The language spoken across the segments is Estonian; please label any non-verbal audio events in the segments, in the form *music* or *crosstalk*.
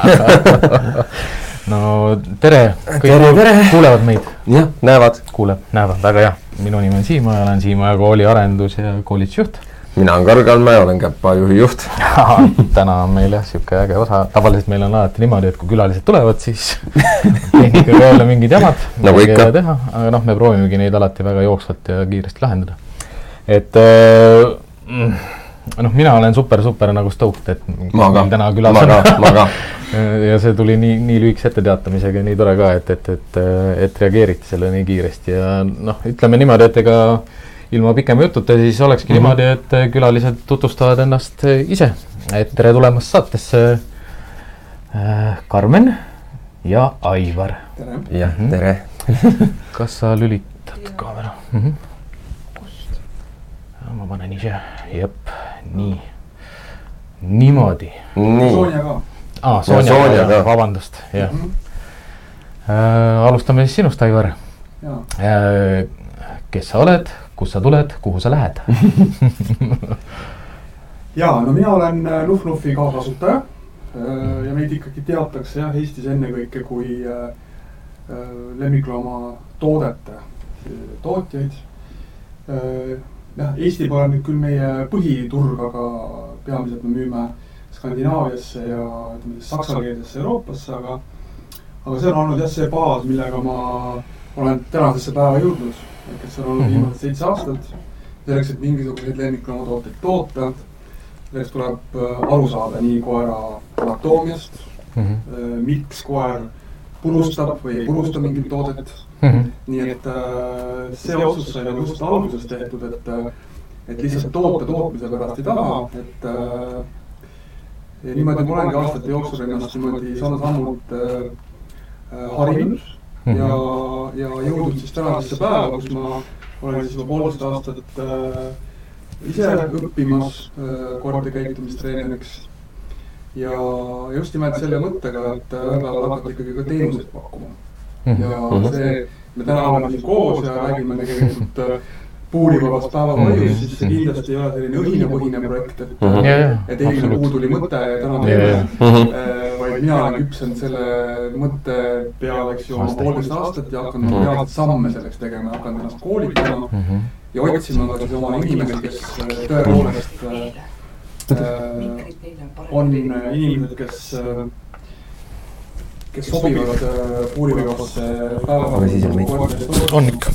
*laughs* no tere, kõik tere, tere. kuulevad meid? jah, näevad. kuuleb, näevad, väga hea. minu nimi on Siimaja, olen Siimaja kooli arendus- ja koolitusjuht. mina olen Karl Kalme, olen Käpa juhi juht täna on meil jah, niisugune äge osa, tavaliselt meil on alati niimoodi, et kui külalised tulevad, siis *laughs* tehnikaga jälle mingid jamad nagu ikka. teha, aga noh, me proovimegi neid alati väga jooksvalt ja kiiresti lahendada. et äh, mm, noh, mina olen super-super nagu stoked, et ma ka, ma ka, ma ka. *laughs* ja see tuli nii, nii lühikese etteteatamisega, nii tore ka, et, et, et, et reageeriti sellele nii kiiresti ja noh, ütleme niimoodi, et ega ilma pikema jututa siis olekski mm -hmm. niimoodi, et külalised tutvustavad ennast ise. et tere tulemast saatesse äh,, Karmen ja Aivar. jah, tere *laughs* kas sa lülitad kaamera mm? -hmm. ma panen ise, jep, nii, niimoodi. nii. Sonja ka. Aa, Sonja, Sonja ka, vabandust, jah mm. -hmm. Äh, alustame siis sinust, Aivar. Äh, kes sa oled, kust sa tuled, kuhu sa lähed *laughs* ja no mina olen Nuf-Nufi kaasasutaja äh, ja meid ikkagi teatakse jah, Eestis ennekõike kui äh, äh, lemmikloomatoodete tootjaid. jah, Eesti pole nüüd küll meie põhiturg, aga peamiselt me müüme Skandinaaviasse ja ütleme siis saksakeelsesse Euroopasse, aga, aga see on olnud jah, see baas, millega ma olen tänasesse päeva jõudnud ehk et see on olnud mm -hmm. viimased seitse aastat. selleks, et mingisuguseid lemmikloomatootteid toota, selleks tuleb aru saada nii koera anatoomiast mm, -hmm. miks koer purustab või ei purusta mingit toodet mm. -hmm. nii et see otsus sai nagu just alguses tehtud, et, et lihtsalt toote tootmise pärast ei taha, et ja niimoodi ma olengi aastate jooksul ennast niimoodi samm-sammult äh, harinud mm -hmm. ja, ja jõudnud siis tänasesse päeva, kus ma olen siis juba poolteist aastat äh, ise õppimas äh, koerte käitumistreeneriks. ja just nimelt selle mõttega, et ühel päeval hakata ikkagi ka teenuseid pakkuma mm. -hmm. ja see, me täna oleme siin koos ja räägime tegelikult äh, puurivabast päevavaiust, siis see kindlasti ei ole selline õhinapõhine projekt, et mm, -hmm. et eile kuu tuli mõte ja täna teeme mm. -hmm. vaid mina olen küpsenud selle mõtte peale, eks ju, oma poolteist aastat ja hakanud mm -hmm. reaalselt samme selleks tegema, hakanud ennast koolitama mm -hmm. ja otsima ka siis oma inimesi, kes tõepoolest äh, on inimesed, kes äh, kes sobivad puurivabasse päevavaiust. on ikka,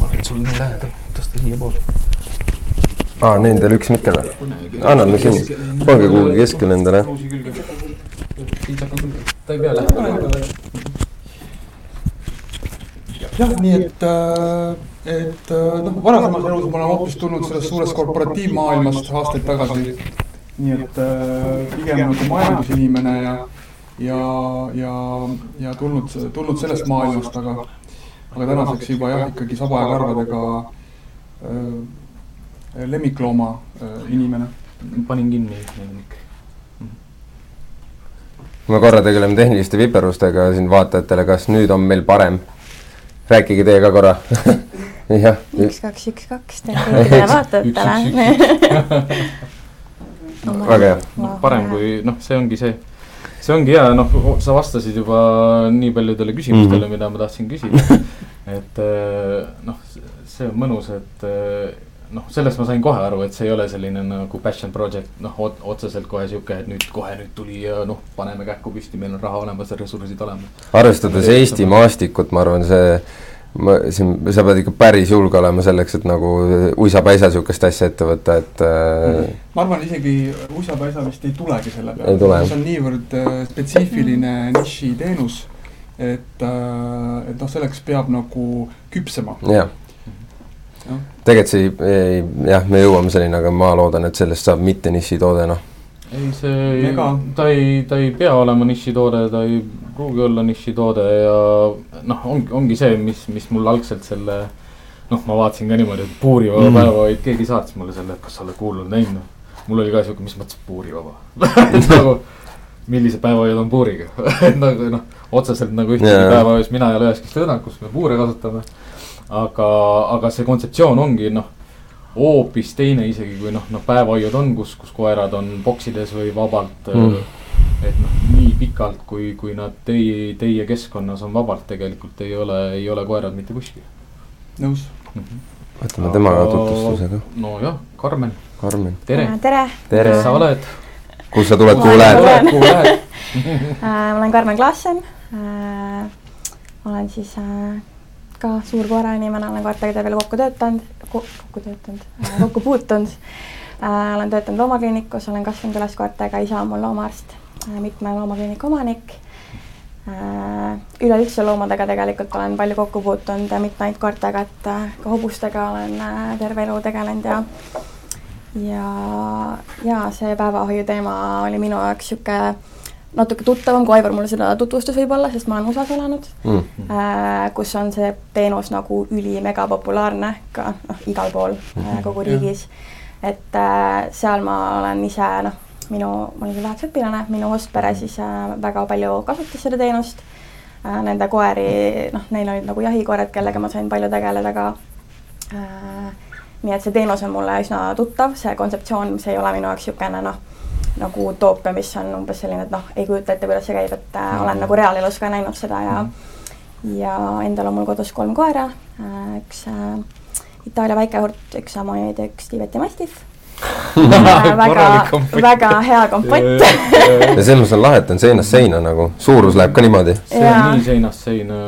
ma olen sul nii lähedal. Aa, nendel üks nikke või? anname siin, pange kuhugi keskele endale. ta ei pea lähedale. jah, nii et, et noh, varasemas elus ma olen hoopis tulnud sellest suurest korporatiivmaailmast aastaid tagasi. nii et pigem nagu majandusinimene ja, ja, ja, ja tulnud, tulnud sellest maailmast, aga, aga tänaseks juba jah, ikkagi saba ja karvadega äh, lemmiklooma äh, inimene. panin kinni lemmik. me korra tegeleme tehniliste viperustega siin vaatajatele, kas nüüd on meil parem? rääkige teie ka korra *laughs* jah. üks, kaks, üks, kaks, kõigile *laughs* vaatajatele. *laughs* väga hea. parem kui noh, see ongi see, see ongi hea, noh, sa vastasid juba nii paljudele küsimustele mm, -hmm. mida ma tahtsin küsida. et noh, see on mõnus, et noh, sellest ma sain kohe aru, et see ei ole selline nagu passion project, noh, otseselt kohe sihuke, et nüüd kohe nüüd tuli ja noh, paneme kähku püsti, meil on raha olemas ja ressursid olemas. arvestades Eesti maastikut, ma arvan, see ma siin, sa pead ikka päris julge olema selleks, et nagu uisapäisa sihukest asja ette võtta, et äh.... ma arvan, isegi uisapäisa vist ei tulegi selle peale, see on niivõrd spetsiifiline nišiteenus, et, et noh, selleks peab nagu küpsema. jah tegelikult see ei, jah, me jõuame selleni, aga ma loodan, et sellest saab mitte nišitoode, noh. ei, see ta ei, ta ei pea olema nišitoode, ta ei pruugi olla nišitoode ja noh, ongi, ongi see, mis, mis mul algselt selle noh, ma vaatasin ka niimoodi, et puurivaba mm. päeva, vaid keegi saatis mulle selle, et kas sa oled kuulnud, näinud. mul oli ka sihuke, mis mõttes puurivaba *laughs* nagu millised päevahoiud on puuriga *laughs* et nagu noh, otseselt nagu ühtegi yeah. päevahoius mina ei ole üheski stõõnak, kus me puure kasutame aga, aga see kontseptsioon ongi noh, hoopis teine isegi kui noh, noh päevahoiud on, kus, kus koerad on boksides või vabalt mm.. et noh, nii pikalt, kui, kui nad teie, teie keskkonnas on vabalt, tegelikult ei ole, ei ole koerad mitte kuskil. nõus mm. -hmm. võtame tema tutvustuse ka. nojah, Karmen. Karmen. tere. tere. tere. kes sa oled? kus sa tuled, kuhu lähed? kuhu lähed *laughs* ma olen Karmen Klaassen äh,. olen siis äh, ka suur koerainimene, olen koertega veel kokku töötanud, kokku töötanud äh,, kokku puutunud äh,. olen töötanud loomakliinikus, olen kasvanud üles koertega, isa on mul loomaarst äh,, mitme loomakliiniku omanik äh,. üleüldse loomadega tegelikult olen palju kokku puutunud ja mitte ainult koertega, et äh, ka hobustega olen äh, terve elu tegelenud ja ja, ja see päevahoiu teema oli minu jaoks niisugune natuke tuttavam, kui Aivar mulle seda tutvustas võib-olla, sest ma olen USA-s elanud mm., äh, kus on see teenus nagu ülimega populaarne ka noh, igal pool mm -hmm. kogu riigis. et äh, seal ma olen ise noh, minu, ma olin küll väheksõpilane, minu hostpere siis väga palju kasutas seda teenust. Nende koeri, noh, neil olid nagu jahikoerad, kellega ma sain palju tegeleda ka nii et see teenus on mulle üsna tuttav, see kontseptsioon, see ei ole minu jaoks niisugune noh nagu utoopia, mis on umbes selline, et noh, ei kujuta ette, kuidas see käib, et äh, olen nagu reaalelus ka näinud seda ja mm. ja endal on mul kodus kolm koera äh,, üks äh, Itaalia väikehurt, üks Samoyeed ja üks Tiibeti mastiff väga, väga hea kompott ja selles mõttes on lahe, et on seinast seina nagu, suurus läheb ka niimoodi. see on nii seinast seina,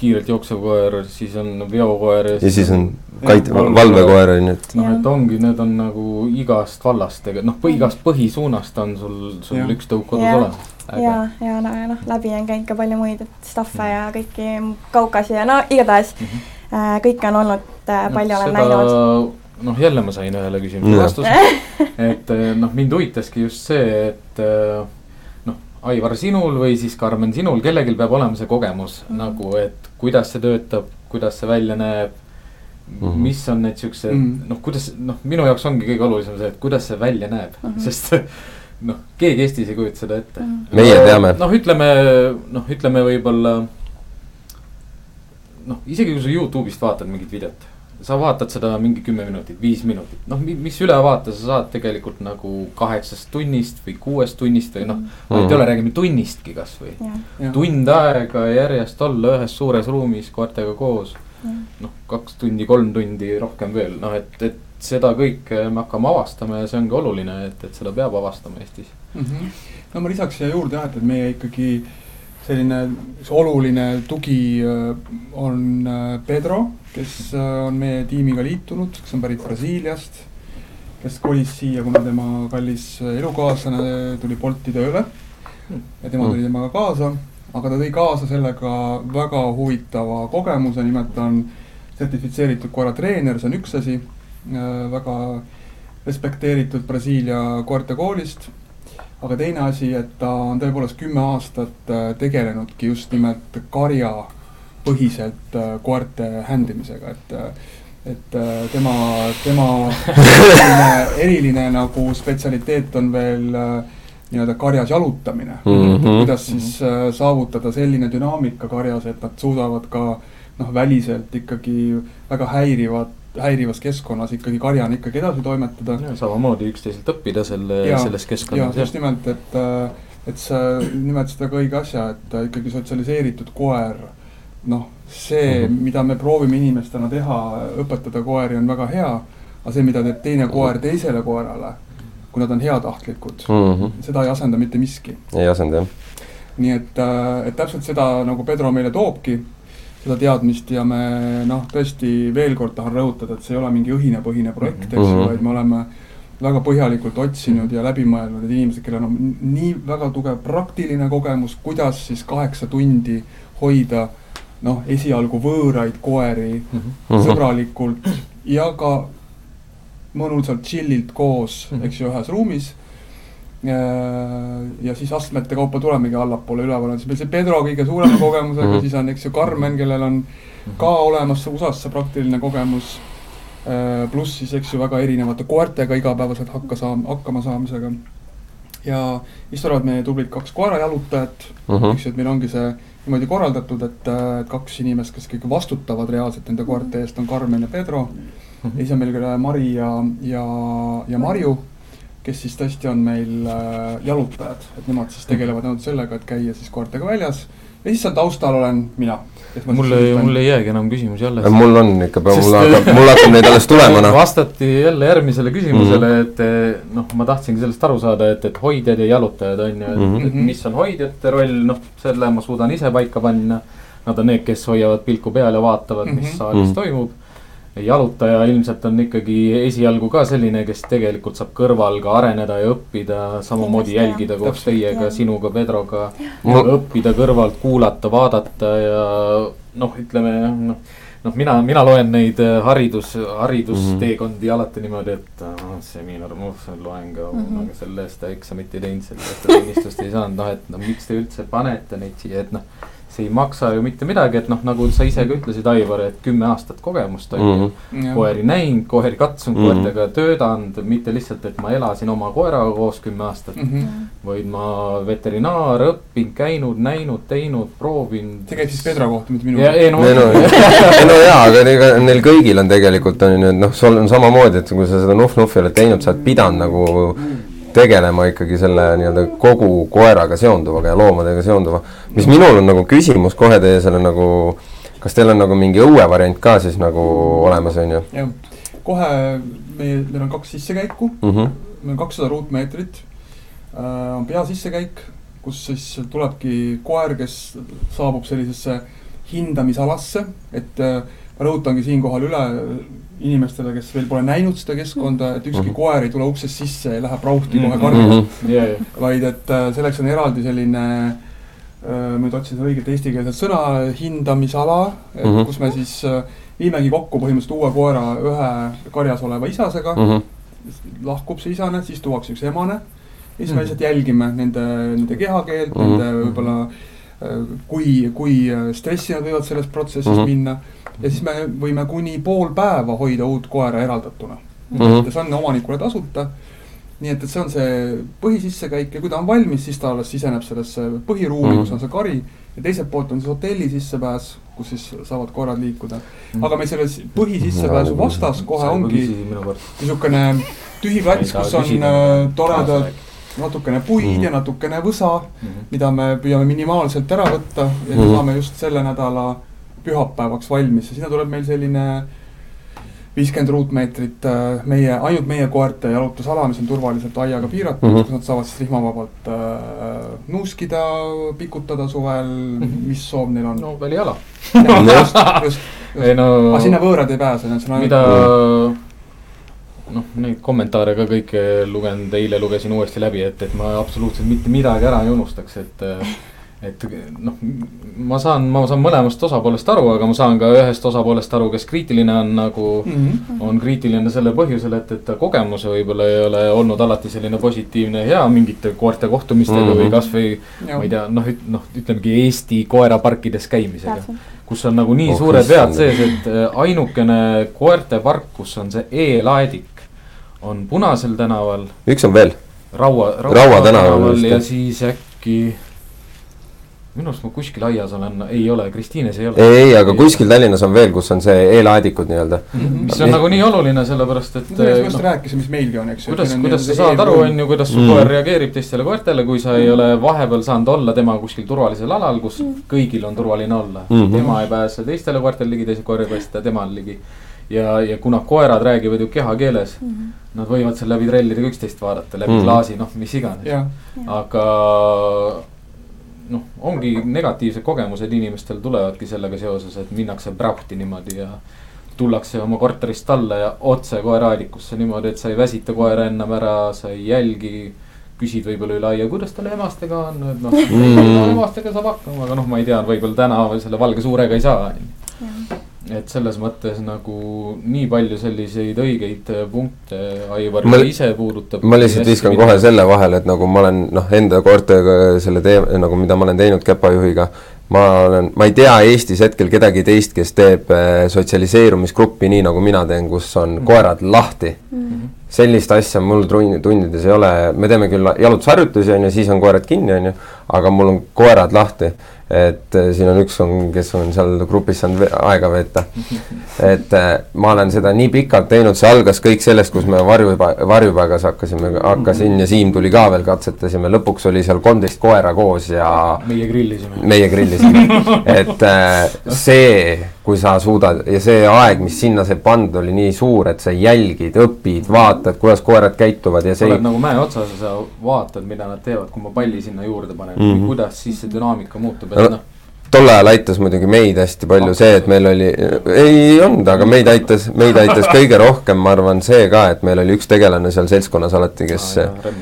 kiirelt jooksev koer, siis on veokoer. ja siis on kait-, valvekoer on ju, et. noh, et ongi, need on nagu igast vallast noh, igast põhisuunast on sul, sul ja. üks tõuk kodus olemas. ja, ja no, noh, läbi on käinud ka palju muid, et stuff'e ja kõiki kaukasi ja no igatahes mm -hmm. kõike on olnud, äh, palju no, olen näinud noh, jälle ma sain ühele küsimusele vastuse *laughs* et eh, noh, mind huvitaski just see, et eh, noh, Aivar, sinul või siis Karmen, sinul, kellelgi peab olema see kogemus mm -hmm. nagu, et kuidas see töötab, kuidas see välja näeb mm. -hmm. mis on need siuksed mm -hmm. noh, kuidas noh, minu jaoks ongi kõige olulisem see, et kuidas see välja näeb mm, -hmm. sest *laughs* noh, keegi Eestis ei kujuta seda ette mm. -hmm. meie teame. noh, ütleme noh, ütleme võib-olla noh, isegi kui sa Youtube'ist vaatad mingit videot sa vaatad seda mingi kümme minutit, viis minutit, noh, mis ülevaate sa saad tegelikult nagu kaheksast tunnist või kuuest tunnist või noh mm. -hmm. vahet ei ole, räägime tunnistki kasvõi. tund aega järjest olla ühes suures ruumis koertega koos. noh, kaks tundi, kolm tundi, rohkem veel, noh, et, et seda kõike me hakkame avastama ja see ongi oluline, et, et seda peab avastama Eestis mm. -hmm. no ma lisaks siia juurde jah, et meie ikkagi selline oluline tugi äh, on äh, Pedro, kes äh, on meie tiimiga liitunud, kes on pärit Brasiiliast, kes kolis siia, kuna tema kallis elukaaslane tuli Bolti tööle. Ja tema tuli temaga kaasa, aga ta tõi kaasa sellega väga huvitava kogemuse, nimelt ta on sertifitseeritud koeratreener, see on üks asi, väga respekteeritud Brasiilia koertekoolist aga teine asi, et ta on tõepoolest kümme aastat äh, tegelenudki just nimelt karjapõhiselt äh, koerte händimisega, et äh, et tema, tema eriline, eriline nagu spetsialiteet on veel nii-öelda karjas jalutamine mm. -hmm. kuidas siis -hmm. saavutada selline dünaamika karjas, et nad suudavad ka noh, väliselt ikkagi väga häirivat häirivas keskkonnas ikkagi karjana ikkagi edasi toimetada. samamoodi üksteiselt õppida selle, selles keskkonnas. just nimelt, et, äh, et sa nimetasid väga õige asja, et äh, ikkagi sotsialiseeritud koer, noh, see mm, -hmm. mida me proovime inimestena teha, õpetada koeri on väga hea, aga see, mida teeb teine koer teisele koerale, kui nad on heatahtlikud mm, -hmm. seda ei asenda mitte miski. ei asenda, jah. nii et, äh, et täpselt seda nagu Pedro meile toobki seda teadmist ja me noh, tõesti veel kord tahan rõhutada, et see ei ole mingi õhinapõhine projekt, eks ju mm -hmm., vaid me oleme väga põhjalikult otsinud ja läbi mõelnud need inimesed, kellel on nii väga tugev praktiline kogemus, kuidas siis kaheksa tundi hoida noh, esialgu võõraid koeri mm -hmm. sõbralikult ja ka mõnusalt chill'ilt koos mm, -hmm. eks ju, ühes ruumis ja siis astmete kaupa tulemegi allapoole, üleval on siis meil see Pedro kõige suurema kogemusega mm, -hmm. siis on, eks ju, Carmen, kellel on ka olemas USA-s see praktiline kogemus. Äh, pluss siis, eks ju, väga erinevate koertega igapäevaselt hakka saama, hakkama saamisega. ja siis tulevad meie tublid kaks koerajalutajat mm, -hmm. eks ju, et meil ongi see niimoodi korraldatud, et, et kaks inimest, kes kõik vastutavad reaalselt nende koerte eest, on Carmen ja Pedro mm. -hmm. ja siis on meil Mari ja, ja, ja Marju kes siis tõesti on meil äh, jalutajad, et nemad siis tegelevad ainult sellega, et käia siis koertega väljas ja siis seal taustal olen mina. mul ei, mul ei jäägi enam küsimusi alles. mul on ikka, mul hakkab, mul hakkab neid alles tulema, noh. vastati jälle järgmisele küsimusele mm, -hmm. et noh, ma tahtsingi sellest aru saada, et, et hoidjad ja jalutajad on ju, et mm -hmm. mis on hoidjate roll, noh, selle ma suudan ise paika panna. Nad on need, kes hoiavad pilku peal ja vaatavad, mis mm -hmm. saalis mm -hmm. toimub jalutaja ilmselt on ikkagi esialgu ka selline, kes tegelikult saab kõrval ka areneda ja õppida, samamoodi jälgida koos teiega, sinuga, Pedroga. õppida kõrvalt, kuulata, vaadata ja noh, ütleme jah, noh. noh, mina, mina loen neid äh, haridus, haridusteekondi mm -hmm. alati niimoodi, et ah, seminar, ma loen ka mm, -hmm. aga selle eest eksamit ei teinud, selle eest tunnistust ei saanud, noh et no miks te üldse panete neid siia, et noh see ei maksa ju mitte midagi, et noh, nagu sa ise ka ütlesid, Aivar, et kümme aastat kogemust on ju mm -hmm.. koeri näinud, koeri katsunud mm, -hmm. koertega töötanud, mitte lihtsalt, et ma elasin oma koeraga koos kümme aastat mm. -hmm. vaid ma veterinaar, õppinud, käinud, näinud, teinud, proovinud. see käib siis Pedro kohta, mitte minu kohta? ei no, no jaa, aga ega neil kõigil on tegelikult on ju, et noh, sul on samamoodi, et kui sa seda Nuhv-Nuhvi oled teinud, sa oled pidanud nagu tegelema ikkagi selle nii-öelda kogu koeraga seonduvaga ja loomadega seonduva. mis minul on nagu küsimus kohe teie selle nagu, kas teil on nagu mingi õuevariant ka siis nagu olemas, on ju? jah, kohe meie, meil on kaks sissekäiku mm, -hmm. meil on kakssada ruutmeetrit äh,, on peasissekäik, kus siis tulebki koer, kes saabub sellisesse hindamisalasse, et äh, rõhutangi siinkohal üle inimestele, kes veel pole näinud seda keskkonda, et ükski mm -hmm. koer ei tule uksest sisse ja läheb rauhti kohe mhm. karjuma mm. -hmm. Yeah, yeah. vaid et äh, selleks on eraldi selline äh,, ma nüüd otsisin õiget eestikeelset sõna, hindamisala mm, -hmm. kus me siis äh, viimegi kokku põhimõtteliselt uue koera ühe karjas oleva isasega mm. -hmm. lahkub see isane, siis tuuakse üks emane. ja siis mm -hmm. me mhm. lihtsalt jälgime nende, nende kehakeelt mm, -hmm. nende võib-olla äh, kui, kui stressi nad võivad selles protsessis mm -hmm. minna ja siis me võime kuni pool päeva hoida uut koera eraldatuna mm. -hmm. et see on omanikule tasuta. nii et, et see on see põhisissekäik ja kui ta on valmis, siis ta alles siseneb sellesse põhiruumi mm, -hmm. kus on see kari. ja teiselt poolt on siis hotelli sissepääs, kus siis saavad koerad liikuda. -hmm. aga meil selles põhisissepääsu vastas kohe ongi niisugune tühi plats, kus on äh, toredad natukene puid mm -hmm. ja natukene võsa mm, -hmm. mida me püüame minimaalselt ära võtta ja mm -hmm. saame just selle nädala pühapäevaks valmis ja sinna tuleb meil selline viiskümmend ruutmeetrit äh, meie, ainult meie koerte jalutusala, mis on turvaliselt aiaga piiratud mm, -hmm. kus nad saavad siis rihmavabalt äh, nuuskida, pikutada suvel mm, -hmm. mis soov neil on. no välijala. *laughs* just, just, just. No, aga sinna võõrad ei pääse, need on ainult. mida noh, neid kommentaare ka kõike lugenud, eile lugesin uuesti läbi, et, et ma absoluutselt mitte midagi ära ei unustaks, et äh, et noh, ma saan, ma saan mõlemast osapoolest aru, aga ma saan ka ühest osapoolest aru, kes kriitiline on nagu mm, -hmm. on kriitiline selle põhjusel, et, et ta kogemus võib-olla ei ole olnud alati selline positiivne, hea mingite koerte kohtumistega mm -hmm. või kasvõi ma ei tea, noh, noh, ütlemegi Eesti koeraparkides käimisega. kus on nagu nii oh, suured vead sees, et äh, ainukene koertepark, kus on see e-laedik, on Punasel tänaval. üks on veel. Raua, Raua, Raua tänaval ja siis äkki minu arust ma kuskil aias olen, ei ole, Kristiines ei ole. ei, ei, aga kuskil Tallinnas on veel, kus on see e-laadikud nii-öelda mm. -hmm. mis on nagu nii oluline, sellepärast et. sellest just no, rääkisime, mis meilgi on, eks ju. kuidas, kuidas sa saad aru, on ju, kuidas su mm -hmm. koer reageerib teistele koertele, kui sa ei mm -hmm. ole vahepeal saanud olla tema kuskil turvalisel alal, kus mm -hmm. kõigil on turvaline olla mm. -hmm. tema ei pääse teistele koertele ligi, teised koer ei pääse temal ligi. Ja, ja kuna koerad räägivad ju kehakeeles mm, -hmm. nad võivad seal läbi trellidega üksteist vaadata, läbi mm -hmm. klaasi, noh, mis iganes. aga noh, ongi negatiivsed kogemused inimestel tulevadki sellega seoses, et minnakse prauhti niimoodi ja tullakse oma korterist alla ja otse koeraadikusse niimoodi, et sa ei väsita koera ennem ära, sa ei jälgi. küsid võib-olla üle aia, kuidas tal emastega on, et noh mm., emastega saab hakkama, aga noh, ma ei tea, võib-olla täna selle valge suurega ei saa, et selles mõttes nagu nii palju selliseid õigeid punkte Aivar ma, ise puudutab. ma lihtsalt viskan kohe selle vahele, et nagu ma olen noh, enda koertega selle tee-, nagu mida ma olen teinud käpajuhiga, ma olen, ma ei tea Eestis hetkel kedagi teist, kes teeb äh, sotsialiseerumisgruppi nii, nagu mina teen, kus on mm -hmm. koerad lahti mm. -hmm. sellist asja mul tundides ei ole, me teeme küll jalutusharjutusi, on ju, siis on koerad kinni, on ju, aga mul on koerad lahti et äh, siin on üks on, kes on seal grupis saanud aega veeta. et äh, ma olen seda nii pikalt teinud, see algas kõik sellest, kus me varjupa-, varjupaigas hakkasime, hakkasin ja Siim tuli ka veel, katsetasime, lõpuks oli seal kolmteist koera koos ja meie grillisime. meie grillisime, et äh, see, kui sa suudad ja see aeg, mis sinna sai pandud, oli nii suur, et sa jälgid, õpid, vaatad, kuidas koerad käituvad ja see oled nagu mäe otsas ja sa vaatad, mida nad teevad, kui ma palli sinna juurde panen mm, -hmm. kuidas siis see dünaamika muutub no, noh tol ajal aitas muidugi meid hästi palju see, et meil oli, ei olnud, aga meid aitas, meid aitas *laughs* kõige rohkem, ma arvan, see ka, et meil oli üks tegelane seal seltskonnas alati, kes ah,,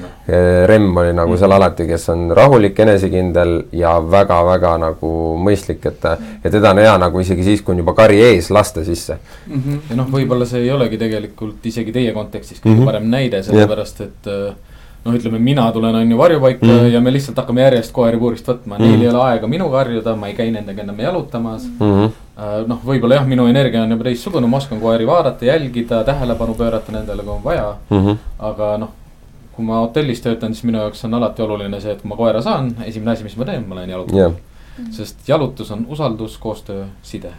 Remm oli nagu seal alati, kes on rahulik, enesekindel ja väga-väga nagu mõistlik, et ja teda on hea nagu isegi siis, kui on juba kari ees, lasta sisse mm. -hmm. ja noh, võib-olla see ei olegi tegelikult isegi teie kontekstis kõige mm -hmm. parem näide, sellepärast et äh, noh, ütleme, mina tulen, on ju, varjupaika mm ja me lihtsalt hakkame järjest koeri puurist võtma mm, neil ei ole aega minuga harjuda, ma ei käi nendega enam jalutamas mm. -hmm. noh, võib-olla jah, minu energia on juba teistsugune, ma oskan koeri vaadata, jälgida, tähelepanu pöörata nendele, kui on vaja mm. -hmm. aga noh, kui ma hotellis töötan, siis minu jaoks on alati oluline see, et kui ma koera saan, esimene asi, mis ma teen, ma lähen jalutama yeah.. sest jalutus on usaldus, koostöö, side.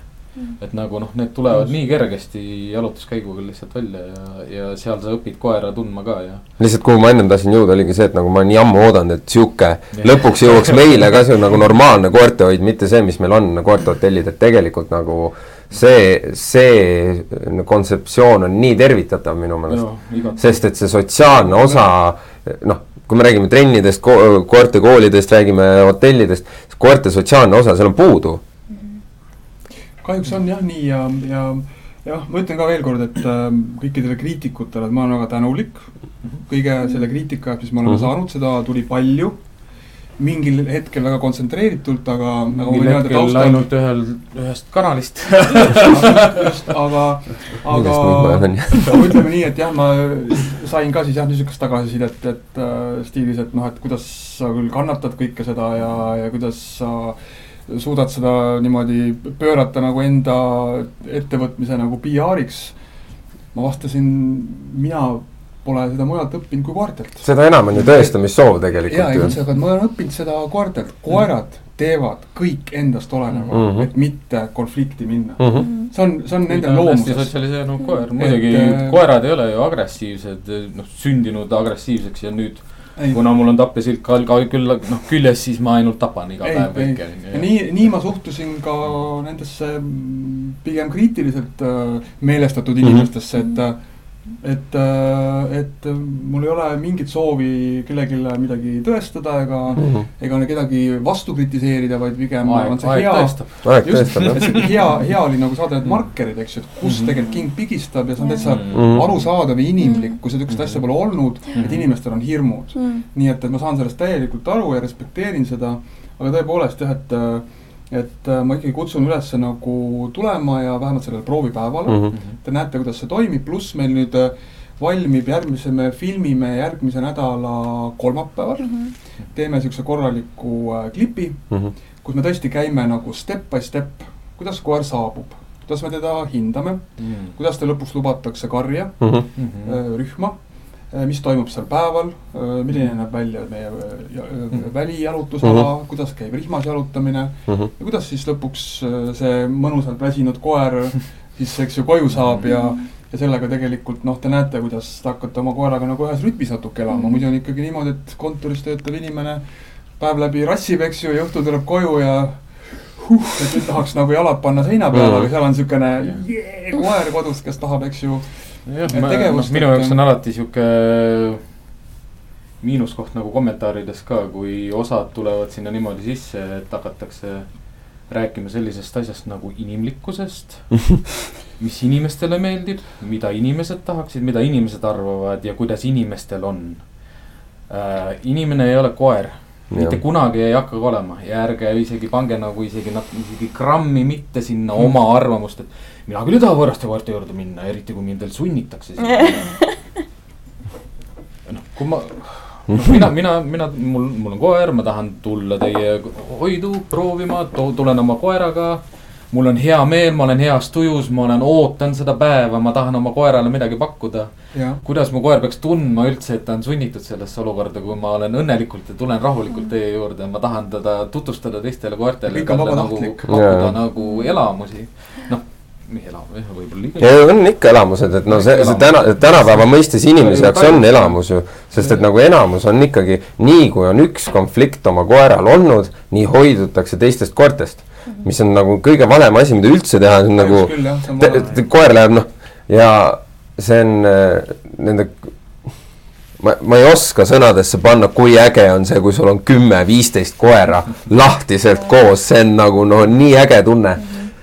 Et nagu noh, need tulevad mm. nii kergesti jalutuskäiguga lihtsalt välja ja, ja seal sa õpid koera tundma ka ja. lihtsalt kuhu ma ennem tahtsin jõuda, oligi see, et nagu ma nii ammu oodanud, et sihuke lõpuks jõuaks *laughs* meile ka see nagu normaalne koertehoid, mitte see, mis meil on, koertehotellid, et tegelikult nagu see, see kontseptsioon on nii tervitatav minu meelest. sest et see sotsiaalne osa, noh, kui me räägime trennidest ko, koertekoolidest, räägime hotellidest, koerte sotsiaalne osa, seal on puudu kahjuks on jah nii ja, ja jah, ma ütlen ka veel kord, et äh, kõikidele kriitikutele, et ma olen väga tänulik kõige selle kriitika mis me oleme mm -hmm. saanud, seda tuli palju. mingil hetkel väga kontsentreeritult, aga nagu mingil hetkel taustal... ainult ühel, ühest kanalist *laughs* aga, aga ütleme nii, et jah, ma sain ka siis jah, niisugust tagasisidet, et äh, stiilis, et noh, et kuidas sa küll kannatad kõike seda ja, ja kuidas sa äh, suudad seda niimoodi pöörata nagu enda ettevõtmise nagu PR-iks. ma vastasin, mina pole seda mujalt õppinud kui koertelt. seda enam on ju tõestamissoov tegelikult. ja, ei üldse, aga ma olen õppinud seda koertelt, koerad mm. teevad kõik endast oleneva mm, -hmm. et mitte konflikti minna mm. -hmm. see on, see on nende loomuses. sotsialiseerunud koer, muidugi et, äh, koerad ei ole ju agressiivsed, noh sündinud agressiivseks ja nüüd kuna mul on tapjasilk ka, ka küll noh küljes, siis ma ainult tapan iga ei, päev kõike. nii, nii ma suhtusin ka nendesse pigem kriitiliselt äh, meelestatud mm -hmm. inimestesse, et äh, et, äh, et mul ei ole mingit soovi kellelegi midagi tõestada ega mm, -hmm. ega kedagi vastu kritiseerida, vaid pigem aeg, on see aeg hea. just, *laughs* hea, hea oli nagu saada need markerid, eks ju, et kus mm -hmm. tegelikult king pigistab ja see on täitsa mm -hmm. arusaadav ja inimlik, kui sihukest asja pole olnud mm, -hmm. et inimestel on hirmud mm. -hmm. nii et, et ma saan sellest täielikult aru ja respekteerin seda, aga tõepoolest jah, et äh, et äh, ma ikkagi kutsun üles nagu tulema ja vähemalt sellele proovipäevale mm. -hmm. Te näete, kuidas see toimib, pluss meil nüüd äh, valmib järgmise, me filmime järgmise nädala kolmapäeval mm. -hmm. teeme siukse korraliku äh, klipi mm, -hmm. kus me tõesti käime nagu step by step, kuidas koer saabub, kuidas me teda hindame mm, -hmm. kuidas ta lõpuks lubatakse karja mm -hmm. rühma mis toimub seal päeval, äh, milline näeb välja meie äh, mhm. välijalutusala mm, -hmm. kuidas käib rihmas jalutamine mm -hmm. ja kuidas siis lõpuks see mõnusalt väsinud koer *laughs* siis, eks ju, koju saab ja ja sellega tegelikult noh, te näete, kuidas te hakkate oma koeraga nagu ühes rütmis natuke elama mm, -hmm. muidu on ikkagi niimoodi, et kontoris töötav inimene päev läbi rassib, eks ju, ja õhtul tuleb koju ja huh, et nüüd tahaks nagu jalad panna seina peale mm, -hmm. aga seal on niisugune yeah, koer kodus, kes tahab, eks ju jah, noh, minu jaoks on alati sihuke miinuskoht nagu kommentaarides ka, kui osad tulevad sinna niimoodi sisse, et hakatakse rääkima sellisest asjast nagu inimlikkusest *laughs* mis inimestele meeldib, mida inimesed tahaksid, mida inimesed arvavad ja kuidas inimestel on äh,. inimene ei ole koer mitte kunagi ei hakka olema ja ärge isegi pange nagu isegi noh, isegi grammi mitte sinna mm. oma arvamust, et. mina küll ei taha võõraste koerte juurde minna, eriti kui mind veel sunnitakse *laughs* noh, kui ma, noh mina, mina, mina, mul, mul on koer, ma tahan tulla teie hoidu proovima, tulen oma koeraga mul on hea meel, ma olen heas tujus, ma olen, ootan seda päeva, ma tahan oma koerale midagi pakkuda. kuidas mu koer peaks tundma üldse, et ta on sunnitud sellesse olukorda, kui ma olen õnnelikult ja tulen rahulikult teie juurde, ma tahan teda tutvustada teistele koertele. Vabatahtlik. pakkuda nagu elamusi, noh, elamusi, võib-olla liiga. ja on ikka elamused, et no see, see täna, tänapäeva mõistes inimese jaoks on elamus ju. sest et nagu enamus on ikkagi, nii kui on üks konflikt oma koeral olnud, nii hoidutakse teistest koertest. Mis on nagu kõige valem asi, mida üldse teha, see on nagu te, koer läheb noh, ja see on äh, nende, ma, ma ei oska sõnadesse panna, kui äge on see, kui sul on kümme-viisteist koera lahtiselt koos, see on nagu no nii äge tunne.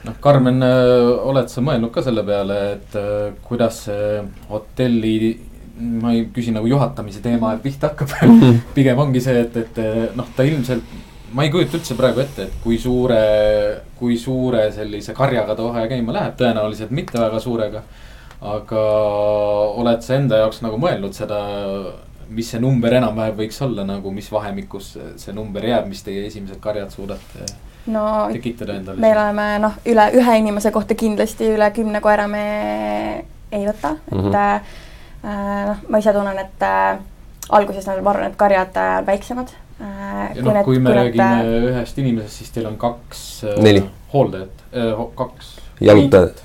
noh, Karmen, oled sa mõelnud ka selle peale, et äh, kuidas see hotelli, ma ei küsi nagu juhatamise teema, et pihta hakkab. *laughs* pigem ongi see, et, et äh, noh, ta ilmselt, ma ei kujuta üldse praegu ette, et kui suure, kui suure sellise karjaga ta vahe käima läheb, tõenäoliselt mitte väga suurega. aga oled sa enda jaoks nagu mõelnud seda, mis see number enam-vähem võiks olla nagu, mis vahemikus see- see number jääb, mis teie esimesed karjad suudate no tekitada endale? me oleme noh, üle ühe inimese kohta kindlasti üle kümne koera me ei võta, et Mhm. äh, noh, ma ise tunnen, et äh, alguses ma arvan, et karjad äh, on väiksemad äh,. Ja noh, kui me räägime ühest inimesest, siis teil on kaks äh, Neli. hooldajat äh,, kaks, jalutajad,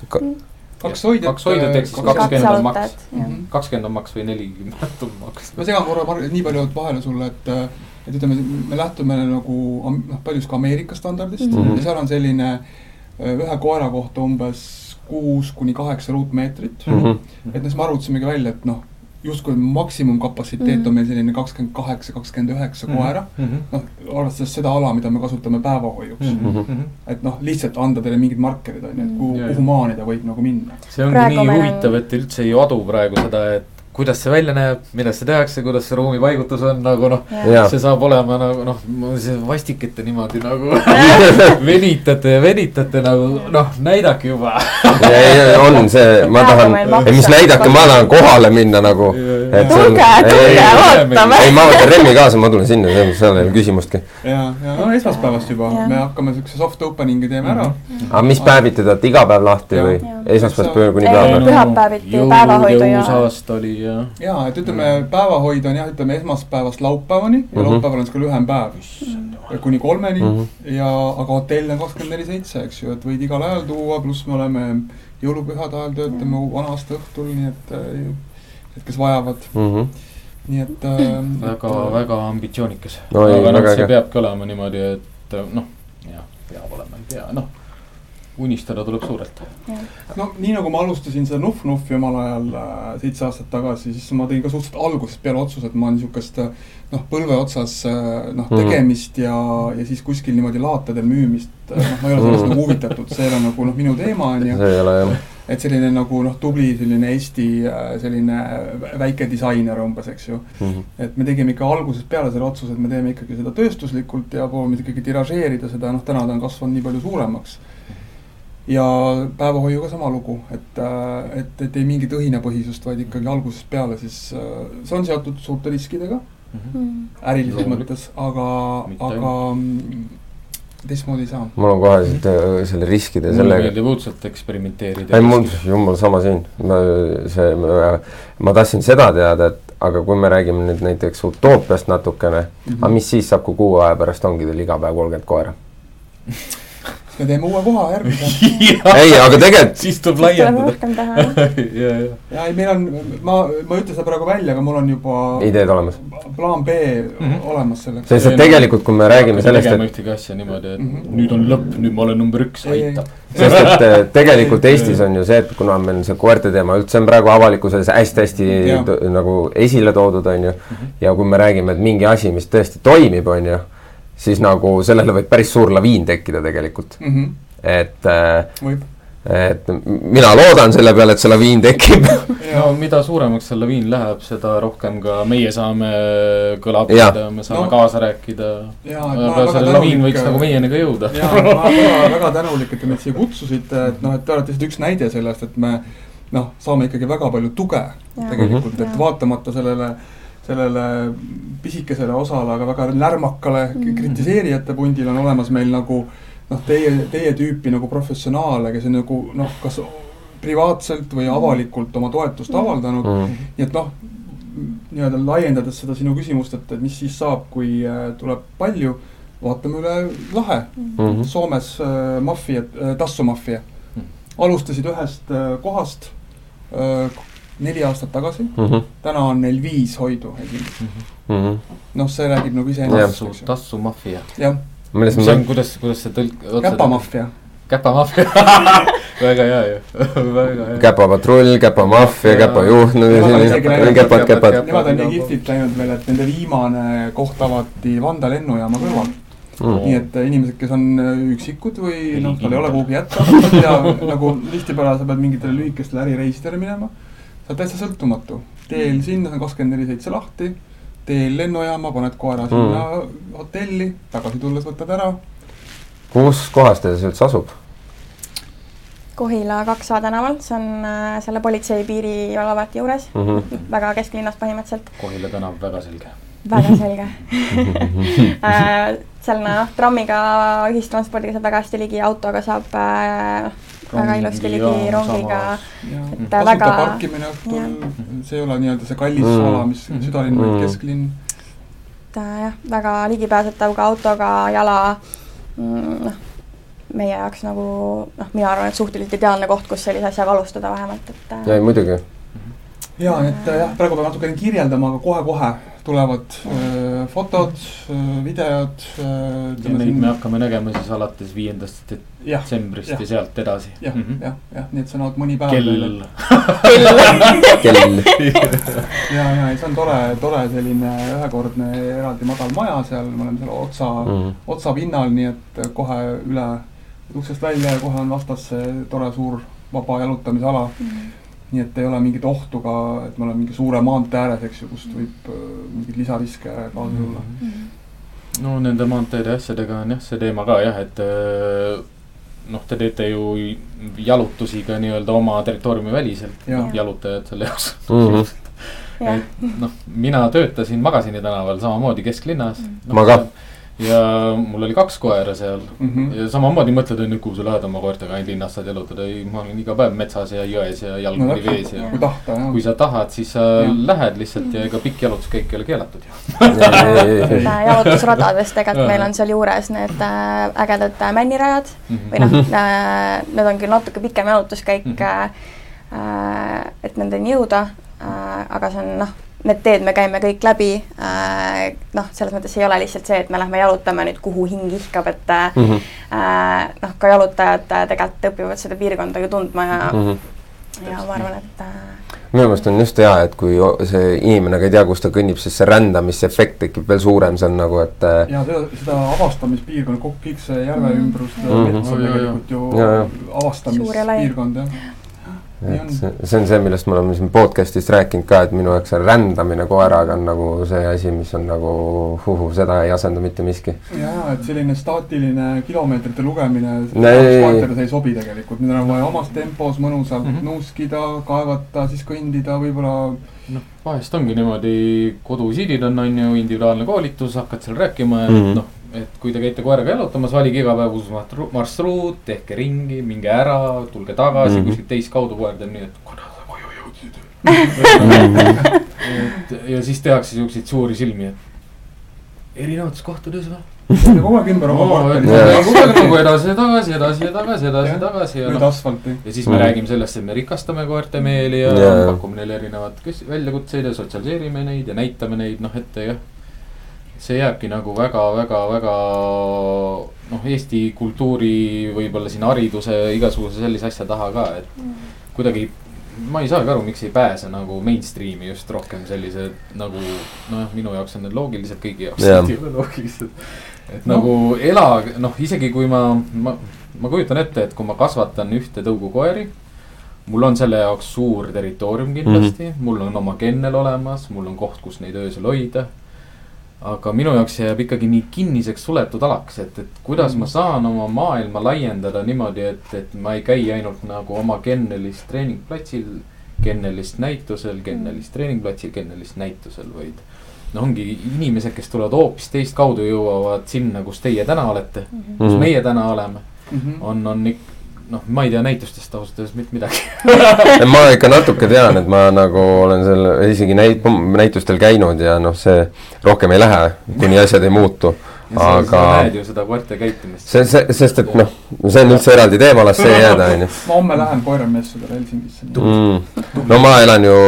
kaks hoidjat. kaks hoidjat ehk siis kaks kakskümmend on maks. Mhm. kakskümmend on maks või nelikümmend *laughs* on maks. ma segan korra nii palju vahele sulle, et, et ütleme, me lähtume nagu noh, paljuski Ameerika standardist mm. -hmm. ja seal on selline äh, ühe koera kohta umbes kuus kuni kaheksa ruutmeetrit mm. -hmm. et noh, siis me arvutasimegi välja, et noh, justkui maksimumkapatsiteet mm -hmm. on meil selline kakskümmend kaheksa, kakskümmend üheksa koera. noh, arvestades seda ala, mida me kasutame päevahoiuks mm. Mhm. -hmm. et noh, lihtsalt anda teile mingid markerid on ju, et kuhu kuhu maani ta võib nagu minna. see ongi Praegu nii huvitav, et üldse ei adu praegu seda, et kuidas see välja näeb, millest see tehakse, kuidas see ruumi paigutus on nagu noh. See saab olema nagu noh, see vastik, et te niimoodi nagu *laughs* venitate ja venitate nagu noh, näidake juba. on see, ma tahan mis näidake, ma tahan kohale minna nagu. tulge, tulge, ootame. ei, ma võtan Remmi kaasa, ma tulen sinna, seal ei ole küsimustki. ja, ja no esmaspäevast juba me hakkame siukse soft opening'i teeme ära. -hmm. aga mis päeviti te olete iga päev lahti või esmaspäevast pöö- kuni pühapäeva? pühapäeviti päevahoidu ja- jõulusaast oli ja. ja et ütleme, päevahoid on jah, ütleme esmaspäevast laupäevani ja Mhm. laupäeval on siis ka lühem päev. kuni kolmeni Mhm. ja, aga hotell on kakskümmend neli seitse, eks ju, et võid igal ajal tuua, pluss me oleme jõulupühade ajal töötame vana-aasta õhtul, nii et, et kes vajavad, Mhm. nii et äh,. väga, väga ambitsioonikas No aga noh, see peabki olema niimoodi, et noh, jah, peab olema, ei pea, noh. unistada tuleb suurelt. no nii nagu ma alustasin seda Nuff-Nuffi omal ajal äh, seitse aastat tagasi, siis ma tegin ka suhteliselt algusest peale otsuse, et ma niisugust äh, noh, põlve otsas äh, noh, Mhm. tegemist ja, ja siis kuskil niimoodi laatadel müümist, noh, ma ei ole sellest Mhm. nagu huvitatud, see ei ole nagu noh, minu teema on ju. see ei ole jah. Et selline nagu noh, tubli selline Eesti äh, selline väike disainer umbes, eks ju. Mhm. et me tegime ikka algusest peale selle otsuse, et me teeme ikkagi seda tööstuslikult ja proovime ikkagi tiražeerida seda, noh, täna ta on kasvanud nii palju suuremaks. ja päevahoiuga sama lugu, et, et, et ei mingit õhinapõhisust, vaid ikkagi algusest peale siis äh, see on seotud suurte riskidega Mm. ärilises Loomulikult. mõttes, aga, aga mm, teistmoodi ei saa. mul on kohe siit, äh, selle riskide mulle sellega. meeldib õudselt eksperimenteerida. ei, mul, jumal, sama siin, ma, see, ma tahtsin seda teada, et aga kui me räägime nüüd näiteks utoopiast natukene mm, Mhm. -hmm. aga mis siis saab, kui kuu aja pärast ongi teil iga päev kolmkümmend koera? *laughs* me teeme uue koha järgmise. *laughs* ei, aga tegelikult *laughs* siis tuleb laiendada. rohkem teha. ja, ja. ja ei, meil on, ma, ma ei ütle seda praegu välja, aga mul on juba ideed olemas. plaan B Mhm. mm -hmm. olemas selleks. sest et tegelikult, kui me räägime sellest, et ühtegi asja niimoodi, et Mhm. nüüd on lõpp, nüüd ma olen number üks, aitab. *laughs* sest et äh, tegelikult Eestis on ju see, et kuna meil see koerte teema üldse on praegu avalikkuses hästi-hästi Jah. nagu esile toodud, on ju, ja kui me räägime, et mingi asi, mis tõesti toimib, on ju, siis nagu sellele võib päris suur laviin tekkida tegelikult, mm. -hmm. et äh, võib. et mina loodan selle peale, et see laviin tekib *laughs* no mida suuremaks see laviin läheb, seda rohkem ka meie saame kõlada Jah., me saame No. kaasa rääkida. See laviin võiks nagu meieni ka jõuda. ja ma olen väga, väga tänulik, et te meid siia kutsusite, et noh, et te olete lihtsalt üks näide sellest, et me noh, saame ikkagi väga palju tuge Jaa. tegelikult, et Jaa. vaatamata sellele sellele pisikesele osale, aga väga lärmakale Mhm. kritiseerijate pundile on olemas meil nagu noh, teie, teie tüüpi nagu professionaale, kes on nagu noh, kas privaatselt või avalikult oma toetust avaldanud mm. nii et noh, nii-öelda laiendades seda sinu küsimust, et, et mis siis saab, kui äh, tuleb palju, vaatame üle lahe mm. -hmm. Soomes äh, maffia äh,, tassumaffia mm. -hmm. alustasid ühest äh, kohast äh, neli aastat tagasi mm, -hmm. täna on neil viis hoidu esindust mm -hmm.. noh, see räägib nagu iseennast. tassu, tassumaffia. jah. see on, kuidas, kuidas see tõlk-. käpamaffia. käpamaffia *laughs* väga hea ju, *laughs* väga hea. käpapatrull, käpamaffia, käpajuht, no selline, käpad, käpad. Nemad on nii kihvtilt läinud veel, et nende viimane koht avati Vanda lennujaama kõrval mm.. nii et äh, inimesed, kes on äh, üksikud või noh, tal ei ole kuhugi jätta *laughs* ja nagu tihtipeale sa pead mingitele lühikestele ärireisidele minema. Sa oled täitsa sõltumatu, teel sinna, see on kakskümmend neli seitse lahti, teel lennujaama, paned koera sinna mm. hotelli, tagasi tulles võtad ära. kus kohas teil see üldse asub? Kohila kaks A tänaval, see on äh, selle politsei piirivalveameti juures mm, -hmm. väga kesklinnas põhimõtteliselt. Kohila tänav, väga selge. väga selge *laughs* äh, seal noh, trammiga, ühistranspordiga saab väga hästi ligi, autoga saab äh, väga ilusti ligi, rongiga. et tasuta väga. parkimine õhtul, see ei ole nii-öelda see kallis mm. ala, mis mm. südalinn mm., vaid kesklinn. et äh, jah, väga ligipääsetav ka autoga, jala mm,, noh meie jaoks nagu noh, mina arvan, et suhteliselt ideaalne koht, kus sellise asjaga alustada vähemalt, et. Äh, ja muidugi. ja et äh, jah, praegu pean natukene kirjeldama, aga kohe-kohe tulevad äh, fotod äh,, videod äh,. ja neid me hakkame nägema siis alates viiendast detsembrist ja, ja sealt edasi. jah mm -hmm., jah, jah, nii et see on ainult mõni päev. kell. kell. *laughs* ja, ja ei, see on tore, tore selline ühekordne eraldi madal maja seal, me oleme seal otsa mm, -hmm. otsapinnal, nii et kohe üle uksest välja ja kohe on vastas see tore suur vaba jalutamisala mm. Nii et ei ole mingit ohtu ka, et me oleme mingi suure maantee ääres, eks ju, kust võib äh, mingeid lisariske kaasa tulla mm. -hmm. no nende maanteede asjadega on jah, see teema ka jah, et äh, noh, te teete ju jalutusi ka nii-öelda oma territooriumi väliselt ja., jalutajad selle jaoks mm. -hmm. et noh, mina töötasin Magasini tänaval samamoodi kesklinnas mm. -hmm. No, ma ka ja mul oli kaks koera seal mm -hmm. ja samamoodi mõtled, on ju, kuhu sa lähed oma koertega ainult linnas saad jalutada, ei, ma olen iga päev metsas ja jões ja jalg no, vees ja. kui tahta, jah. kui sa tahad, siis sa ja. lähed lihtsalt ja ega pikk jalutuskäik ei ole keelatud ju. *laughs* jalutusradadest tegelikult meil on seal juures need äh, ägedad äh, männirajad mm -hmm. või noh äh,, need on küll natuke pikem jalutuskäik mm, -hmm. et nendeni jõuda aga see on noh need teed me käime kõik läbi äh,. noh, selles mõttes ei ole lihtsalt see, et me lähme jalutame nüüd, kuhu hing ihkab, et mm -hmm. noh, ka jalutajad tegelikult õpivad seda piirkonda ju tundma ja mm, -hmm. ja ma arvan, et minu meelest on just hea, et kui see inimene ka ei tea, kus ta kõnnib, siis see rändamisefekt tekib veel suurem, see on nagu, et ja seda, seda avastamispiirkonna, kõik see järve mhm. ümbrus mm, -hmm. mets on tegelikult ju avastamispiirkond, jah et see, see on see, millest me oleme siin podcast'is rääkinud ka, et minu jaoks see rändamine koeraga on nagu see asi, mis on nagu huhu, seda ei asenda mitte miski. jaa, et selline staatiline kilomeetrite lugemine, see ei sobi tegelikult, nüüd on vaja omas tempos mõnusalt mm -hmm. nuuskida, kaevata, siis kõndida, võib-olla noh, vahest ongi niimoodi, kodusidid on, on ju, individuaalne koolitus, hakkad seal rääkima ja mm -hmm. noh et kui te käite koeraga jalutamas, valige iga päev uus marsruut, tehke ringi, minge ära, tulge tagasi mm -hmm. kuskilt teist kaudu, koer teeb nii, et kuna sa koju jõudsid et ja siis tehakse siukseid suuri silmi, et erinevates kohtades või? kogu aeg ümber oma korteri. kogu aeg nagu edasi ja tagasi, edasi ja tagasi, edasi ja tagasi ja noh. asfalti. ja siis me räägime sellest, et me rikastame koerte meeli ja pakume neile erinevat väljakutseid ja sotsialiseerime neid ja näitame neid, noh, et jah see jääbki nagu väga-väga-väga noh, Eesti kultuuri, võib-olla siin hariduse, igasuguse sellise asja taha ka, et mm. kuidagi ma ei saagi aru, miks ei pääse nagu mainstream'i just rohkem sellised nagu noh, minu jaoks on need loogilised, kõigi jaoks yeah. ei ole loogilised. et no. nagu ela, noh, isegi kui ma, ma, ma kujutan ette, et kui ma kasvatan ühte tõugukoeri. mul on selle jaoks suur territoorium kindlasti mm, -hmm. mul on oma kennel olemas, mul on koht, kus neid öösel hoida aga minu jaoks jääb ikkagi nii kinniseks suletud alaks, et, et kuidas ma saan oma maailma laiendada niimoodi, et, et ma ei käi ainult nagu oma kennelist treeningplatsil, kennelist näitusel, kennelist treeningplatsil, kennelist näitusel, vaid. no ongi inimesed, kes tulevad hoopis teist kaudu, jõuavad sinna, kus teie täna olete mm, -hmm. kus meie täna oleme mm, -hmm. on, on ikka noh, ma ei tea näitustest ausalt öeldes mitte midagi *laughs* ma ikka natuke tean, et ma nagu olen seal isegi näit-, näitustel käinud ja noh, see rohkem ei lähe, kuni asjad ei muutu aga. sa näed ju seda koerte käitumist. see, see, sest et noh, see on üldse eraldi teema, las see jääda, onju. *laughs* ma homme lähen koeramessudele Helsingisse mm.. no ma elan ju,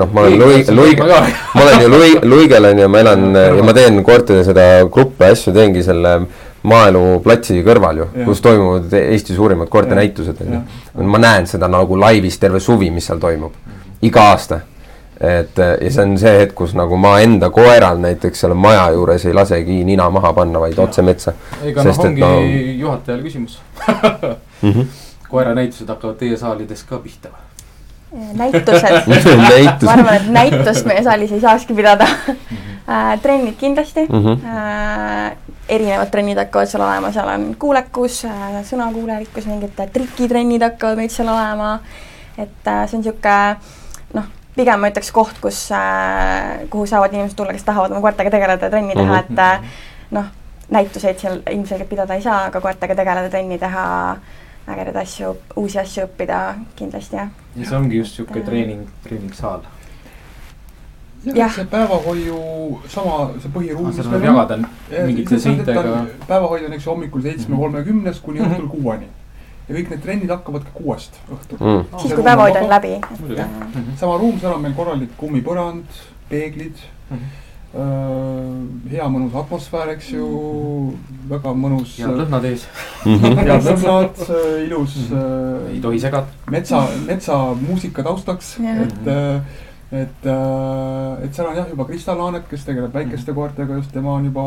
noh, ma olen Lui-, Lui-, ma olen ju Lui-, Luigel onju, ma elan *laughs* ja ma teen koerte seda gruppi asju, teengi selle maaeluplatsi kõrval ju, kus toimuvad Eesti suurimad koertenäitused onju. ma näen seda nagu laivis terve suvi, mis seal toimub, iga aasta. Et ja see on see hetk, kus nagu ma enda koeral näiteks selle maja juures ei lasegi nina maha panna, vaid otse metsa. ega noh, ongi no... juhatajal küsimus. Mm -hmm. koeranäitused hakkavad teie saalides ka pihta. Või? näitused *laughs* ma arvan, et näitust meie saalis ei saakski pidada -hmm. trennid kindlasti mm, -hmm. äh, erinevad trennid hakkavad seal olema, seal on kuulekus äh,, sõnakuulelikkus, mingid trikitrennid hakkavad meil seal olema. et äh, see on niisugune noh pigem ma ütleks koht, kus äh,, kuhu saavad inimesed tulla, kes tahavad oma koertega tegeleda ja trenni teha mm, -hmm. et äh, noh, näituseid seal ilmselgelt pidada ei saa, aga koertega tegeleda, trenni teha, ägedaid asju, uusi asju õppida kindlasti jah. ja see ongi just niisugune treening, treeningsaal jah, see päevahoiu sama, see põhiruum. seda võib jagada mingite seintega. päevahoid on, eks ju, hommikul seitsme kolmekümnest kuni õhtul mhm. kuueni ja kõik need trennid hakkavad ka kuuest õhtul mm.. siis, kui päevahoid on läbi. sama ruum, seal on meil korralik kummipõrand, peeglid mm. -hmm. Hea mõnus atmosfäär, eks ju, väga mõnus. head lõhnad ees. head lõhnad, ilus uh,. ei tohi segada. metsa, metsamuusika taustaks, et uh, et, et seal on jah, juba Kristal Laanet, kes tegeleb väikeste koertega just, tema on juba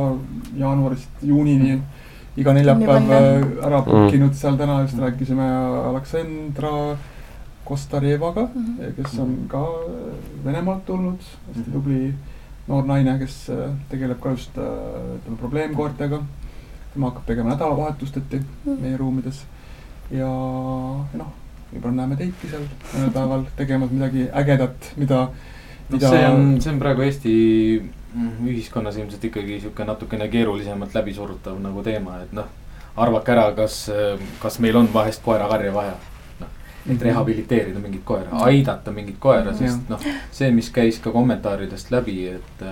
jaanuarist juunini mm iga neljapäev äh, ära bookinud mm. seal täna just rääkisime Aleksandra Kostarevaga kes on ka Venemaalt tulnud, hästi mhm. tubli noor naine, kes äh, tegeleb ka just ütleme probleemkoertega. tema hakkab tegema nädalavahetusteti mm -hmm. meie ruumides ja, ja noh, võib-olla näeme teidki seal mõnel päeval tegemas midagi ägedat, mida, mida. see on, see on praegu Eesti Mhm, ühiskonnas ilmselt ikkagi sihuke natukene keerulisemalt läbisurutav nagu teema, et noh. arvake ära, kas, kas meil on vahest koerakarja vaja. noh, et mhm. rehabiliteerida mingit koera, aidata mingit koera, sest noh, see, mis käis ka kommentaaridest läbi, et.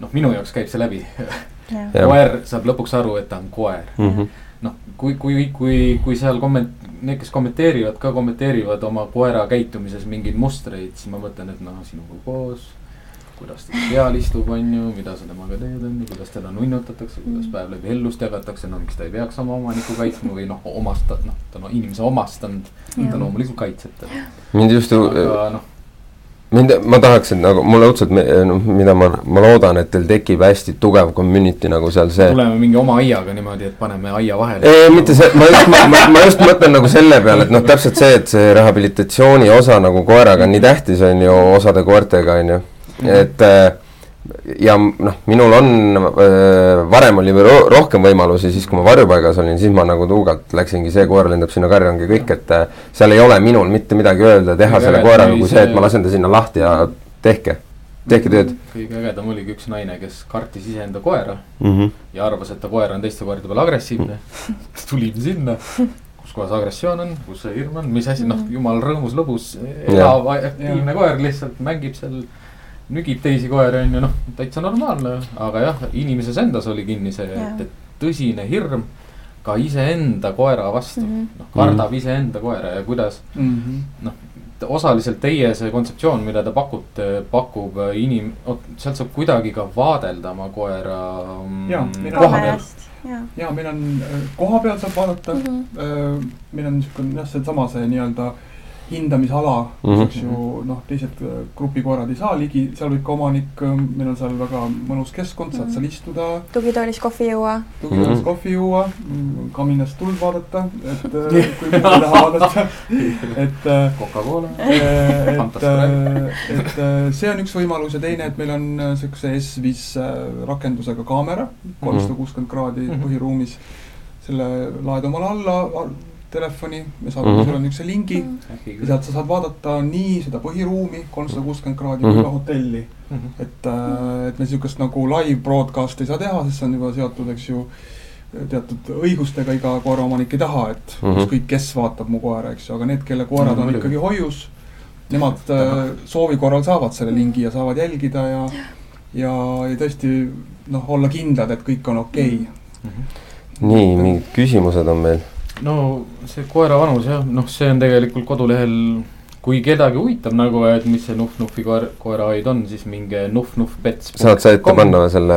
noh, minu jaoks käib see läbi koer saab lõpuks aru, et ta on koer mm. -hmm. Noh, kui, kui, kui, kui seal komment-, need, kes kommenteerivad ka kommenteerivad oma koera käitumises mingeid mustreid, siis ma mõtlen, et noh, sinuga koos kuidas ta peal istub, on ju, mida sa temaga teed, on ju, kuidas teda nunnutatakse, kuidas mm. päev läbi ellust jagatakse, no miks ta ei peaks oma omanikku kaitsma või noh, omasta-, noh, ta on inimese omastanud, ta loomulikult kaitseb teda. mind just ju, noh mind, ma tahaks, et nagu mulle õudselt, noh, mida ma, ma loodan, et teil tekib hästi tugev community nagu seal see. tuleme mingi oma aiaga niimoodi, et paneme aia vahele. ei, mitte see, ma just, ma, ma, ma just mõtlen nagu selle peale, et noh, täpselt see, et see rehabilitatsiooni osa nagu koeraga on nii tähtis, on ju, osade koertega, on ju et äh, ja noh, minul on äh, varem oli rohkem võimalusi, siis kui ma varjupaigas olin, siis ma nagu tuugalt läksingi, see koer lendab sinna karja, ongi kõik, et äh, seal ei ole minul mitte midagi öelda, teha selle koeraga, kui see, et ma lasen ta sinna lahti ja tehke, tehke tööd. kõige ägedam oligi üks naine, kes kartis iseenda koera mm -hmm. ja arvas, et ta koer on teiste koerte peale agressiivne mm. -hmm. tulime sinna, kus kohas agressioon on, kus see hirm on, mis asi, noh, jumal rõõmus, lõbus, elav, aktiivne koer lihtsalt mängib seal nügib teisi koeri, on ju, noh, täitsa normaalne, aga jah, inimeses endas oli kinni see, et, et tõsine hirm ka iseenda koera vastu mm, -hmm. noh, kardab mm -hmm. iseenda koera ja kuidas mm -hmm. noh, osaliselt teie see kontseptsioon, mida te pakute, pakub inim-, sealt saab kuidagi ka vaadelda oma koera mm, koha pealt ja, ja meil on, äh, koha peal saab vaadata mm, -hmm. meil on niisugune jah, seesama see nii-öelda äh, hindamisala mm, -hmm. eks ju, noh, teised äh, grupikoerad ei saa ligi, seal võib ka omanik, äh, meil on seal väga mõnus keskkond, saad mm -hmm. seal istuda. tugitoolis kohvi juua. tugitoolis mm -hmm. kohvi juua, mm, kaminast tuld vaadata, et äh, *laughs* kui mitte taha vaadata, et. Coca-Cola. *laughs* et, et see on üks võimalus ja teine, et meil on siukse S5 rakendusega kaamera, kolmsada kuuskümmend kraadi mm -hmm. põhiruumis. selle laed omale alla telefoni, me saadame Mhm. sulle niisuguse lingi ja sealt sa saad vaadata nii seda põhiruumi, kolmsada kuuskümmend kraadi, kui Mhm. ka hotelli. Mhm. et, äh, et me niisugust nagu live broadcast'i ei saa teha, sest see on juba seotud, eks ju, teatud õigustega, iga koeraomanik ei taha, et Mhm. ükskõik, kes vaatab mu koera, eks ju, aga need, kelle koerad on muidugi. ikkagi hoius, nemad äh, soovi korral saavad selle lingi ja saavad jälgida ja, ja, ja tõesti noh, olla kindlad, et kõik on okei okay. nii, mingid küsimused on meil? No see koera vanus jah, noh, see on tegelikult kodulehel, kui kedagi huvitab nagu, et mis see Nuhv-Nuhvi koer, koerahoid on, siis minge nuhv-nuhv-pets. saad sa ette panna selle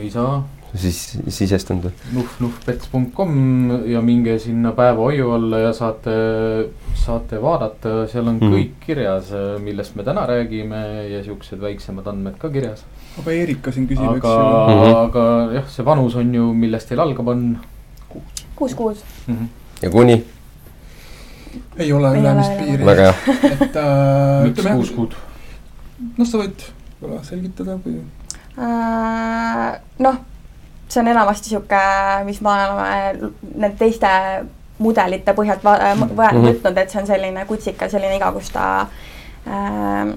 ei saa, siis sisestanud või? nuhv-nuhvpets.com ja minge sinna päevahoiu alla ja saate, saate vaadata, seal on Mhm. kõik kirjas, millest me täna räägime ja siuksed väiksemad andmed ka kirjas. aga Erika siin küsib, eks aga ju. Mhm. aga jah, see vanus on ju, millest teil algab, on kuus kuud. mm. -hmm. Ja kuni? ei ole ülemist piiri. väga hea. et äh, miks kuus kuud? noh, sa võid võib-olla selgitada või? Äh, noh, see on enamasti sihuke, mis me oleme nende teiste mudelite põhjalt va- äh, Mhm. võtnud, et see on selline kutsikas, selline iga, kus ta äh,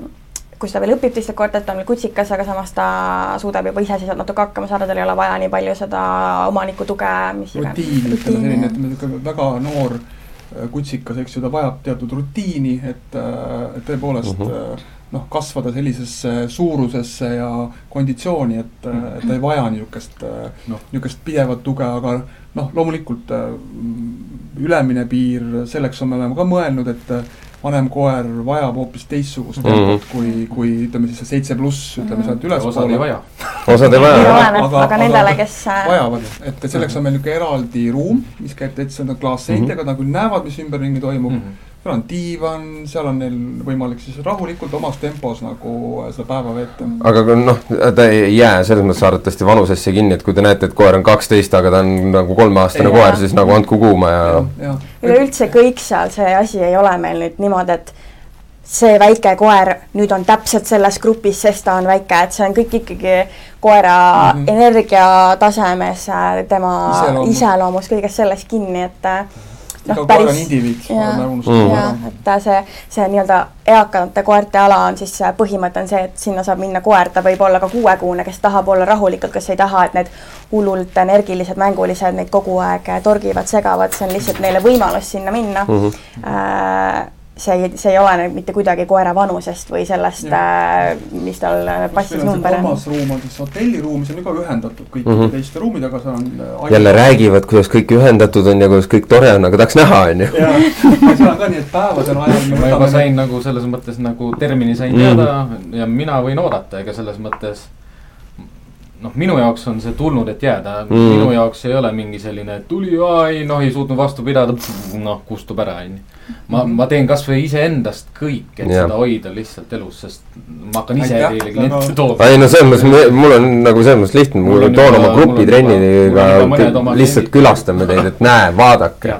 kus ta veel õpib teiste koertelt, on veel kutsikas, aga samas ta suudab juba ise siis natuke hakkama saada, tal ei ole vaja nii palju seda omaniku tuge, mis rutiin, ütleme selline, ütleme niisugune väga noor äh, kutsikas, eks ju, ta vajab teatud rutiini, et, äh, et tõepoolest Mhm. uh -huh. noh, kasvada sellisesse suurusesse ja konditsiooni, et, äh, et ta ei vaja niisugust Noh. niisugust pidevat tuge, aga noh, loomulikult äh, ülemine piir, selleks on, me oleme ka mõelnud, et äh, vanem koer vajab hoopis teistsugust Mhm. tempot kui, kui ütleme siis see seitse pluss, ütleme sealt osad ei ülespoole vaja. osad ei vaja? Aga- aga aga- nendele, kes äh, vajavad, et selleks on meil niisugune eraldi ruum, mis käib täitsa no, klaasseintega, nad küll näevad, mis ümberringi toimub mm.. Mhm. Seal on diivan, seal on neil võimalik siis rahulikult omas tempos nagu seda päeva veeta. aga kui noh, ta ei jää selles mõttes arvatavasti vanusesse kinni, et kui te näete, et koer on kaksteist, aga ta on nagu kolmeaastane Ei. koer, siis nagu andku kuuma ja jah, üleüldse kõik seal, see asi ei ole meil nüüd niimoodi, et see väike koer nüüd on täpselt selles grupis, sest ta on väike, et see on kõik ikkagi koera mm. -hmm. energiatasemes, tema Iseloomus. iseloomus, kõigest sellest kinni, et äh, noh, päris jah ära., et äh, see, see nii-öelda eakate koerte ala on siis põhimõte on see, et sinna saab minna koer, ta võib olla ka kuuekuune, kes tahab olla rahulikult, kes ei taha, et need hullult energilised, mängulised neid kogu aeg torgivad, segavad, see on lihtsalt neile võimalus sinna minna mm. Mhm. -hmm. See ei, see ei olene mitte kuidagi koera vanusest või sellest, mis tal passis number on. kolmas ruum on siis hotelliruum, mis on ka ühendatud kõikide mm. -hmm. teiste ruumidega, seal on äh, jälle räägivad, kuidas kõik ühendatud on ja kuidas kõik tore on, aga tahaks näha, on ju. *laughs* seal on ka nii, et päevadel ajal ma juba sain nagu selles mõttes nagu termini sain Mhm. teada ja mina võin oodata, ega selles mõttes noh, minu jaoks on see tulnud, et jääda mm., minu jaoks ei ole mingi selline, et tuli, ei noh, ei suutnud vastu pidada, noh, kustub ära, onju. ma, ma teen kasvõi iseendast kõik, et yeah. seda hoida lihtsalt elus, sest ma hakkan ise teile kliente tooma. ei no selles mõttes, mul on nagu selles mõttes lihtne, Mul on toon oma on grupitrennidega on lihtsalt kliendid- külastame teid, et näe, vaadake.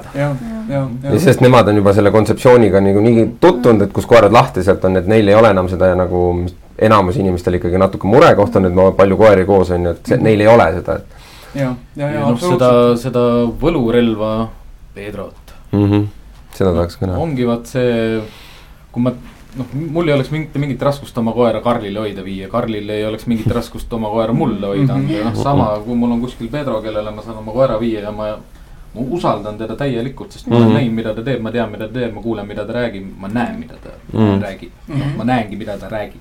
sest nemad on juba selle kontseptsiooniga nagu nii tutvunud, et kus koerad lahti sealt on, et neil ei ole enam seda nagu, enamus inimestel ikkagi natuke murekoht on, et no palju koeri koos on ju, et see, neil ei ole seda, et ja, ja, ja noh, seda seda võlurelva, Pedrot mm -hmm. seda tahaks ka näha. ongi vaat see, kui ma noh, mul ei oleks mingit, mingit raskust oma koera Karlile hoida viia, Karlil ei oleks mingit raskust oma koera mulle hoida anda noh, sama kui mul on kuskil Pedro, kellele ma saan oma koera viia ja ma. ma usaldan teda täielikult, sest ma olen Mhm. näinud, mida ta teeb, ma tean, mida ta teeb, ma kuulen, mida ta räägib, ma näen, mida ta Mhm. räägib. Mhm. ma näengi, mida ta räägib.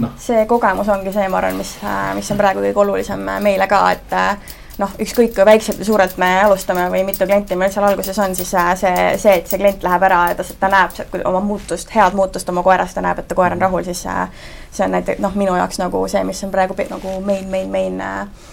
Noh, see kogemus ongi see, ma arvan, mis, mis on praegu kõige olulisem meile ka, et äh, noh, ükskõik kui väikselt või suurelt me alustame või mitu klienti meil seal alguses on, siis äh, see, see, et see klient läheb ära ja ta, ta näeb sealt kui- oma muutust, head muutust oma koeras, ta näeb, et ta koer on rahul, siis äh, see on näiteks noh, minu jaoks nagu see, mis on praegu nagu main, main, main äh,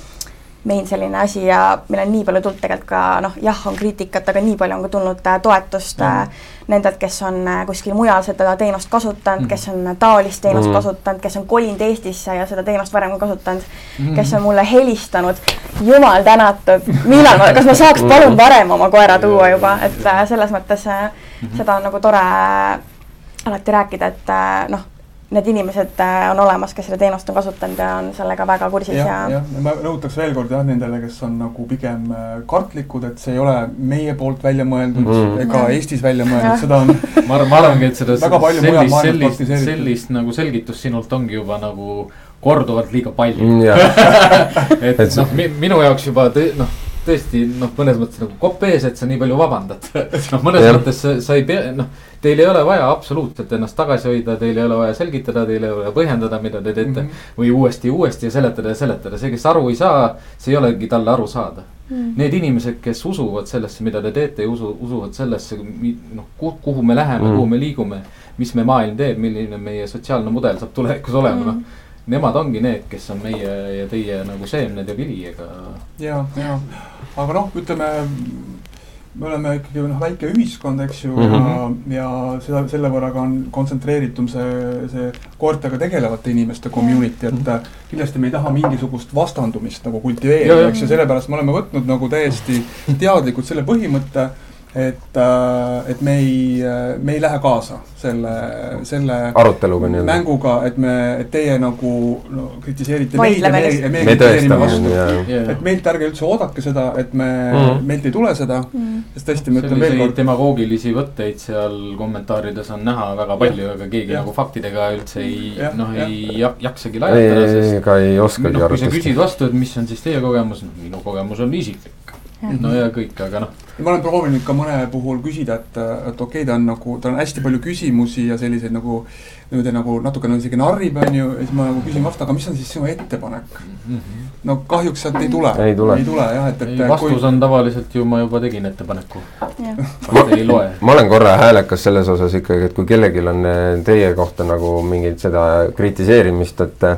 main selline asi ja meil on nii palju tulnud tegelikult ka noh, jah, on kriitikat, aga nii palju on ka tulnud äh, toetust Mhm. äh, nendelt, kes on äh, kuskil mujal seda teenust kasutanud Mhm. kes on taolist teenust Mhm. kasutanud, kes on kolinud Eestisse ja seda teenust varem ka kasutanud Mhm. kes on mulle helistanud, jumal tänatud, millal ma, kas ma saaks palun varem oma koera tuua juba, et selles mõttes äh, seda on nagu tore alati rääkida, et noh, need inimesed äh, on olemas, kes seda teenust on kasutanud ja on sellega väga kursis ja, ja. jah, ma rõhutaks veel kord jah, nendele, kes on nagu pigem äh, kartlikud, et see ei ole meie poolt välja mõeldud mm. ega ja. Eestis välja mõeldud, seda on. *laughs* ma arvan, ma arvangi, et seda *laughs* sellist, sellist, sellist nagu selgitust sinult ongi juba nagu korduvalt liiga palju mm, *laughs* et noh, minu jaoks juba noh tõesti noh, mõnes mõttes nagu kopp ees, et sa nii palju vabandad *laughs* noh, mõnes ja. mõttes sa, sa ei pea, noh, teil ei ole vaja absoluutselt ennast tagasi hoida, teil ei ole vaja selgitada, teil ei ole vaja põhjendada, mida te teete mm. -hmm. või uuesti, uuesti ja seletada ja seletada, see, kes aru ei saa, see ei olegi talle aru saada mm. -hmm. Need inimesed, kes usuvad sellesse, mida te teete ja usu, usuvad sellesse, noh, kuhu me läheme mm, -hmm. kuhu me liigume, mis me maailm teeb, milline meie sotsiaalne mudel saab tulevikus olema mm, -hmm. noh nemad ongi need, kes on meie ja teie nagu seemned ja vili, ega. ja, ja, aga noh, ütleme me oleme ikkagi noh, väike ühiskond, eks ju mm, -hmm. ja, ja seda, selle võrra ka on kontsentreeritum see, see koertega tegelevate inimeste community, et -hmm. kindlasti me ei taha mingisugust vastandumist nagu kultiveerida, eks ju, sellepärast me oleme võtnud nagu täiesti teadlikult selle põhimõtte et, äh, et me ei, äh, me ei lähe kaasa selle, selle aruteluga nii-öelda. mänguga, et me, et teie nagu no, kritiseerite meid ja meie, ja meie kritiseerime vastu. et meilt ärge üldse oodake seda, et me mm, -hmm. meilt ei tule seda mm, -hmm. sest tõesti, ma ütlen veel kord. demagoogilisi võtteid seal kommentaarides on näha väga palju, aga keegi ja. nagu faktidega üldse ei, noh, ei jaksagi lajatada, sest. ega ei oskagi no, arvestada. kui sa küsid vastu, et mis on siis teie kogemus, noh, minu kogemus on isiklik no ja kõik, aga noh. ma olen proovinud ka mõne puhul küsida, et, et okei okay,, ta on nagu, tal on hästi palju küsimusi ja selliseid nagu. niimoodi nagu natukene isegi narrib, on ju, ja siis ma nagu küsin vastu, aga mis on siis sinu ettepanek mm? -hmm. no kahjuks sealt ei tule. ei tule, ei tule jah, et, et. vastus kui... on tavaliselt ju, ma juba tegin ettepaneku. ma ei loe. ma olen korra häälekas selles osas ikkagi, et kui kellelgi on eh, teie kohta nagu mingit seda kritiseerimist, et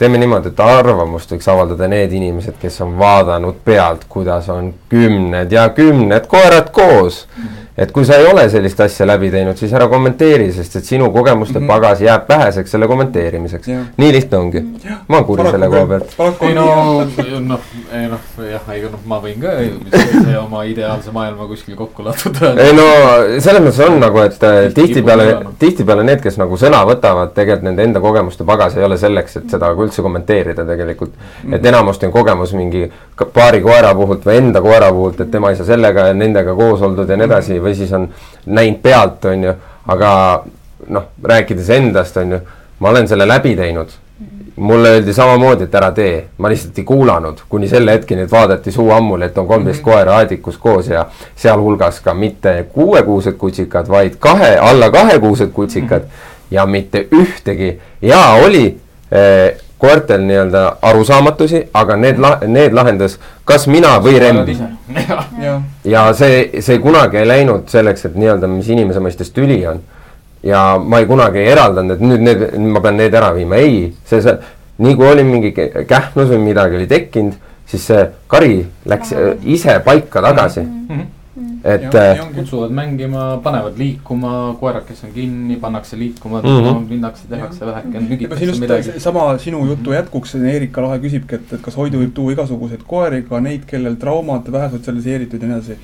teeme niimoodi, et arvamust võiks avaldada need inimesed, kes on vaadanud pealt, kuidas on kümned ja kümned koerad koos mm. -hmm et kui sa ei ole sellist asja läbi teinud, siis ära kommenteeri, sest et sinu kogemuste mm -hmm. pagas jääb väheseks selle kommenteerimiseks. nii lihtne ongi. ma olen kuri selle koha pealt. ei no, *laughs* noh, ei noh, jah, ei noh, ma võin ka see oma ideaalse maailma kuskil kokku ladada. ei no selles mõttes on nagu, et äh, tihtipeale, tihtipeale need, kes nagu sõna võtavad, tegelikult nende enda kogemuste pagas ei ole selleks, et seda ka üldse kommenteerida tegelikult. -hmm. et enamasti on kogemus mingi paari koera puhult või enda koera puhult, et tema ei saa sellega ja nendega koos oldud ja nii edasi või siis on näinud pealt, on ju, aga noh, rääkides endast, on ju, ma olen selle läbi teinud. mulle öeldi samamoodi, et ära tee, ma lihtsalt ei kuulanud, kuni selle hetkeni, et vaadati suu ammuli, et on kolmteist mm -hmm. koera aedikus koos ja sealhulgas ka mitte kuuekuused kutsikad, vaid kahe, alla kahekuused kutsikad mm -hmm. ja mitte ühtegi ja oli eh, koertel nii-öelda arusaamatusi, aga need la-, need lahendas kas mina või Rembi. ja see, see kunagi ei läinud selleks, et nii-öelda, mis inimese mõistes tüli on. ja ma ei kunagi ei eraldanud, et nüüd need, ma pean need ära viima, ei, see, see, nii kui oli mingi kähmlus või midagi oli tekkinud, siis see kari läks ise paika tagasi. Mm. -hmm et. Äh, kutsuvad mängima, panevad liikuma, koerad, kes on kinni, pannakse liikuma mm, -hmm. minnakse, tehakse väheke, nügitakse midagi. sama sinu jutu jätkuks, Erika Lahe küsibki, et, et kas hoidu võib tuua igasuguseid koeri, ka neid, kellel traumad, vähe sotsialiseeritud ja nii edasi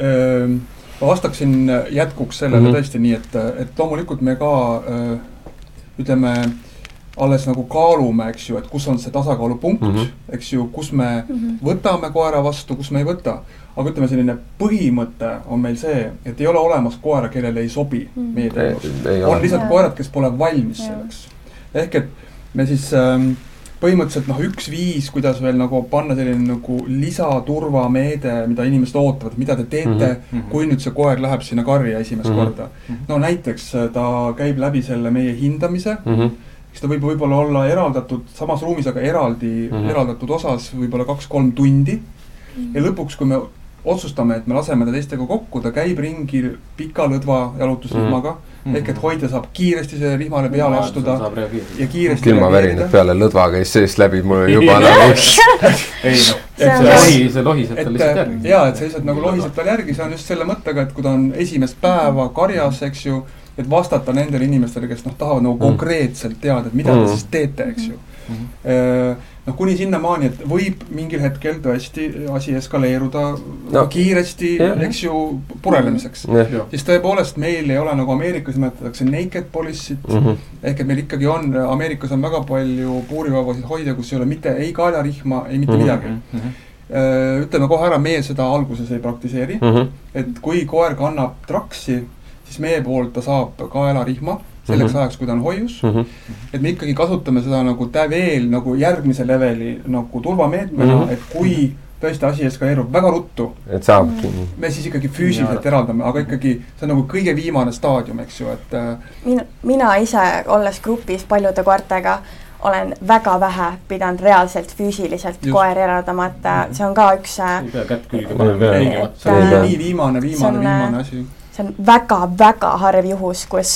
mm.. ma vastaksin jätkuks sellele mm -hmm. tõesti nii, et, et loomulikult me ka öö, ütleme alles nagu kaalume, eks ju, et kus on see tasakaalupunkt mm, -hmm. eks ju, kus me mm -hmm. võtame koera vastu, kus me ei võta aga ütleme, selline põhimõte on meil see, et ei ole olemas koera, kellele ei sobi mm. meie teenus. on lihtsalt koerad, kes pole valmis ja. selleks. ehk et me siis ähm, põhimõtteliselt noh, üks viis, kuidas veel nagu panna selline nagu lisaturvameede, mida inimesed ootavad, mida te teete mm, -hmm. kui nüüd see koer läheb sinna karja esimest mm -hmm. korda. Mhm. no näiteks äh, ta käib läbi selle meie hindamise mm. -hmm siis ta võib võib-olla olla eraldatud samas ruumis, aga eraldi mm, -hmm. eraldatud osas võib-olla kaks-kolm tundi mm. -hmm. ja lõpuks, kui me otsustame, et me laseme ta teistega kokku, ta käib ringi pika lõdva jalutusrihmaga mm. -hmm. ehk et hoidja saab kiiresti sellele rihmale peale astuda ja kiiresti külmavärinad peale lõdva käis seest läbi, mul juba *laughs* nagu ei noh, *laughs* et see lohi, see lohiseb tal lihtsalt järgi. jaa, et sa lihtsalt nagu lohiseb tal järgi, see on just selle mõttega, et kui ta on esimest päeva karjas, eks ju, et vastata nendele inimestele, kes noh, tahavad nagu mm. konkreetselt teada, et mida mm. te siis teete, eks ju mm. -hmm noh, kuni sinnamaani, et võib mingil hetkel tõesti asi eskaleeruda No, kiiresti, jah. eks ju, purelemiseks. jah, siis tõepoolest meil ei ole nagu Ameerikas nimetatakse naked police'it mm. -hmm. ehk et meil ikkagi on, Ameerikas on väga palju puurivõimasid hoida, kus ei ole mitte ei kaelarihma, ei mitte mm -hmm. midagi. ütleme kohe ära, meie seda alguses ei praktiseeri mm. -hmm. et kui koer kannab traksi, siis meie poolt ta saab kaelarihma selleks mm Mhm. -hmm. ajaks, kui ta on hoius mm. -hmm. et me ikkagi kasutame seda nagu veel nagu järgmise leveli nagu turvameetmena mm, Mhm. -hmm. et kui tõesti asi eskaleerub väga ruttu, et saabki. me siis ikkagi füüsiliselt Ja- eraldame, aga ikkagi see on nagu kõige viimane staadium, eks ju, et äh, mina, mina ise, olles grupis paljude koertega, olen väga vähe pidanud reaalselt füüsiliselt Just. koeri eraldama, et äh, see on ka üks, ei pea kätt külge panema nii viimane, viimane, viimane asi. See on väga-väga harv juhus, kus,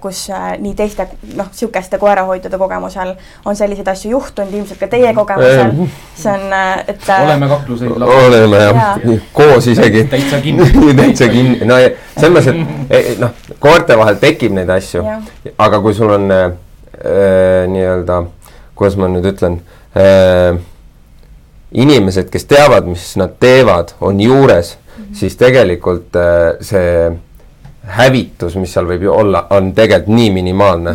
kus äh, nii teiste noh, sihukeste koerahoidjate kogemusel on selliseid asju juhtunud, ilmselt ka teie kogemusel. see on, et. äh, oleme kakluseid oleme jah Jaa., koos isegi. täitsa kinni. *laughs* täitsa kinni, no ja selles mõttes, et noh, koerte vahel tekib neid asju, aga kui sul on äh, äh, nii-öelda, kuidas ma nüüd ütlen äh,, inimesed, kes teavad, mis nad teevad, on juures, siis tegelikult äh, see hävitus, mis seal võib ju olla, on tegelikult nii minimaalne.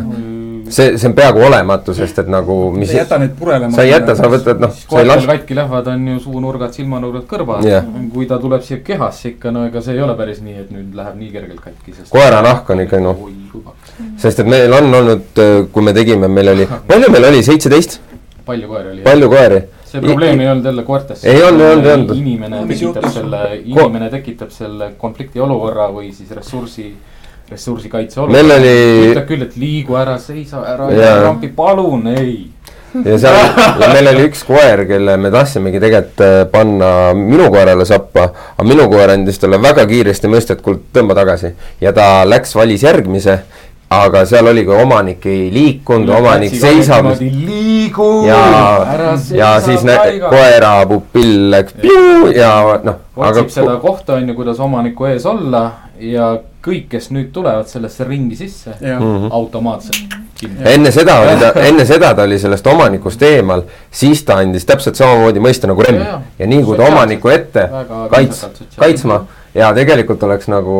see, see on peaaegu olematu, sest et nagu mis sa ei jäta neid purelema. sa ei jäta, sa võtad noh, sa ei lase, katki lähevad, on ju suunurgad, silmanurgad, kõrvad Jah. kui ta tuleb siia kehasse ikka, no ega see ei ole päris nii, et nüüd läheb nii kergelt katki, sest Koera nahk on ikka, noh. paks. sest et meil on olnud, kui me tegime, meil oli, *laughs* palju meil oli, seitseteist, palju koeri oli? palju koeri? See probleem ei olnud jälle koertes. Ei olnud, ei olnud, ei olnud. inimene Mis tekitab selle, inimene tekitab selle konflikti olukorra või siis ressursi, ressursikaitse olukorra. Meil oli- ütleb küll, et liigu ära, seisa ära, rampi, palun, ei. ja seal, ja meil oli üks koer, kelle me tahtsimegi tegelikult äh, panna minu koerale sappa, aga minu koer andis talle väga kiiresti mõista, et kuule, tõmba tagasi. ja ta läks, valis järgmise, aga seal oligi omanik ei liikunud, omanik seisab liigu. ja, ja siis nä- koera pupill läks piu ja noh, aga otsib seda kohta, on ju, kuidas omaniku ees olla ja kõik, kes nüüd tulevad sellesse ringi sisse, jah, Mhm. automaatselt kinni. enne seda oli ta, *laughs* enne seda ta oli sellest omanikust eemal, siis ta andis täpselt samamoodi mõista nagu Remm Ja, nii kui ta omaniku ette kaits- kaitsma ja tegelikult oleks nagu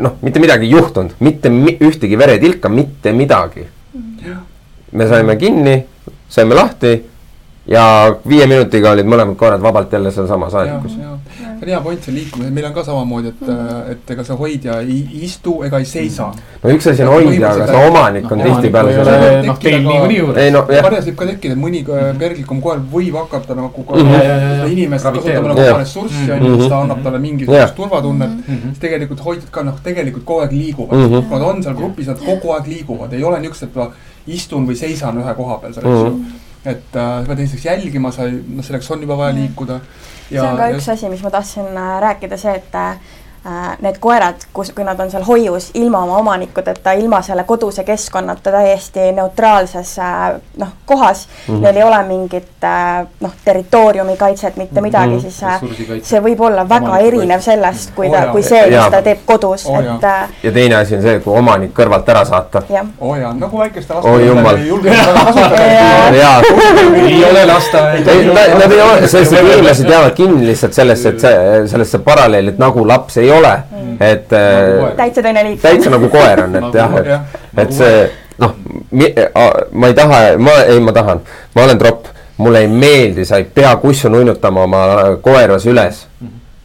noh, mitte midagi juhtunud, mitte mi ühtegi veretilka, mitte midagi. me saime kinni, saime lahti ja viie minutiga olid mõlemad koerad vabalt jälle sealsamas aedikus. See on hea point, see liikumine, meil on ka samamoodi, et, et ega see hoidja ei istu ega ei seisa. no üks asi on hoidja, aga see omanik on tihtipeale ei ole see. noh, teil niikuinii juures. marjas võib ka tekkida, mõni äh, perglikum koer võib hakata nagu ka Mhm. Inimest kasutama nagu oma ressurssi, on Mhm. ju, siis ta annab talle mingisugust turvatunnet. Mhm. siis tegelikult hoidjad ka noh, tegelikult kogu aeg liiguvad Mhm. nad on seal grupis, nad kogu aeg liiguvad, ei ole niisugust, et ma istun või seisan ühe koha peal seal, eks ju. Et äh, sa pead esiteks jälgima, sa ei, noh, selleks on juba vaja liikuda. see on ka üks asi, mis ma tahtsin äh, rääkida, see, et äh, need koerad, kus, kui nad on seal hoius ilma oma omanikudeta, ilma selle koduse keskkonnata täiesti neutraalses äh, noh, kohas mm, Mhm. -hmm. neil ei ole mingit äh, noh, territooriumi kaitset, mitte midagi mm, Mhm. -hmm. siis äh, Ressursikaitse. see võib olla väga Omaniku erinev kaitse. sellest, kui ta jaa., kui see, mis ta teeb kodus Oo et äh, ja teine asi on see, kui omanik kõrvalt ära saata. oo oh, jaa, nagu väikeste Oi jumal. laste ei julge väga kasutada. *laughs* jaa, ei ole lasteaed. nad ei ole, sest et inimesed jäävad kinni lihtsalt sellesse, et see, sellesse paralleeli, et nagu laps ei ole, et Nagu koer. äh, täitsa teine liik. täitsa nagu koer on, et jah, et et see noh, ma ei taha, ma, ei, ma tahan, ma olen tropp, mulle ei meeldi, sa ei pea kussu nunnutama oma koeras üles.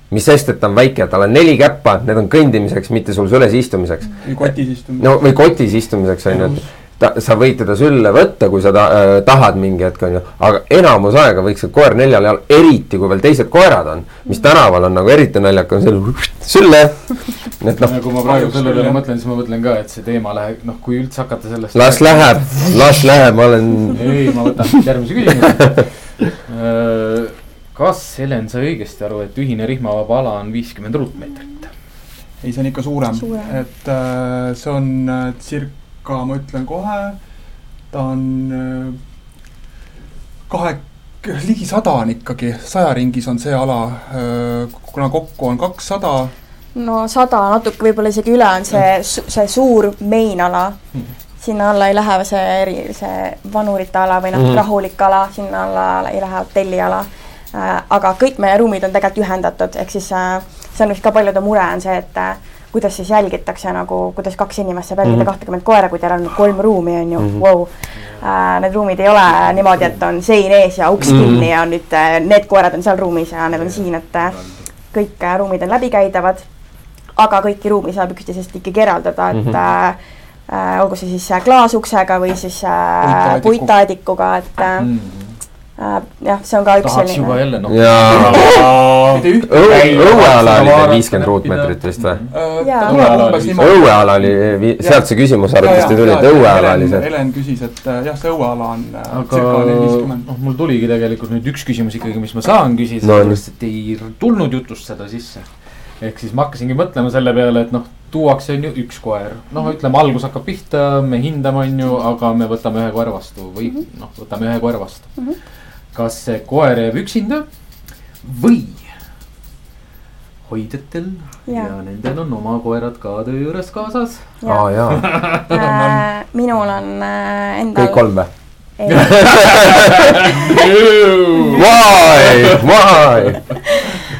mis sest, et ta on väike, tal on neli käppa, need on kõndimiseks, mitte sul süles istumiseks. või kotis istumine. no või kotis istumiseks on ju, et ta, sa võid teda sülle võtta, kui sa ta, äh, tahad mingi hetk on ju, aga enamus aega võiks see koer neljal jalal, eriti kui veel teised koerad on, mis tänaval on nagu eriti naljakas, sülle. et noh, kui ma praegu selle peale mõtlen, siis ma mõtlen ka, et see teema läheb, noh, kui üldse hakata sellest. las läheb, las läheb, ma olen ei, ma võtan järgmise küsimuse. kas, Helen, sai õigesti aru, et ühine rihmavaba ala on viiskümmend ruutmeetrit? ei, see on ikka suurem, Suurem. et äh, see on äh, circa, ma ütlen kohe, ta on äh, kahe, ligi sada on ikkagi, saja ringis on see ala äh,, kuna kokku on kakssada no sada natuke võib-olla isegi üle on see, see suur main ala. sinna alla ei lähe see eri, see vanurite ala või noh mm -hmm., rahulik ala, sinna alla ei lähe hotelliala äh,. aga kõik meie ruumid on tegelikult ühendatud, ehk siis äh, see on vist ka paljude mure on see, et äh, kuidas siis jälgitakse nagu, kuidas kaks inimest saab jälgida mhm. kahtekümmet mm -hmm. koera, kui teil on kolm ruumi, on ju -hmm. wow. Äh, need ruumid ei ole niimoodi, et on sein ees ja uks kinni mm -hmm. ja nüüd äh, need koerad on seal ruumis ja need on siin, et äh, kõik ruumid on läbikäidavad. aga kõiki ruumi saab üksteisest ikkagi eraldada, et mm -hmm. äh, olgu see siis klaasuksega või siis äh, puitaadikuga, et äh, mm -hmm jah, see on ka üks tahaks selline. juba jälle noh. õueala oli teil viiskümmend ruutmeetrit vist või? õueala oli, sealt see küsimus arvatavasti tuli, et õueala oli see. Helen küsis, et äh, jah, see õueala on äh, aga noh, mul tuligi tegelikult nüüd üks küsimus ikkagi, mis ma saan küsida no,, sellepärast et ei tulnud jutust seda sisse. ehk siis ma hakkasingi mõtlema selle peale, et noh, tuuakse on ju üks koer, noh, ütleme algus hakkab pihta, me hindame, on ju, aga me võtame ühe koera vastu või mhm. noh, võtame ühe koera vastu. -hmm kas see koer jääb üksinda või hoidjatel ja. ja nendel on oma koerad ka töö juures kaasas. aa jaa äh, minul on äh, endal. kõik kolm või? Why, why?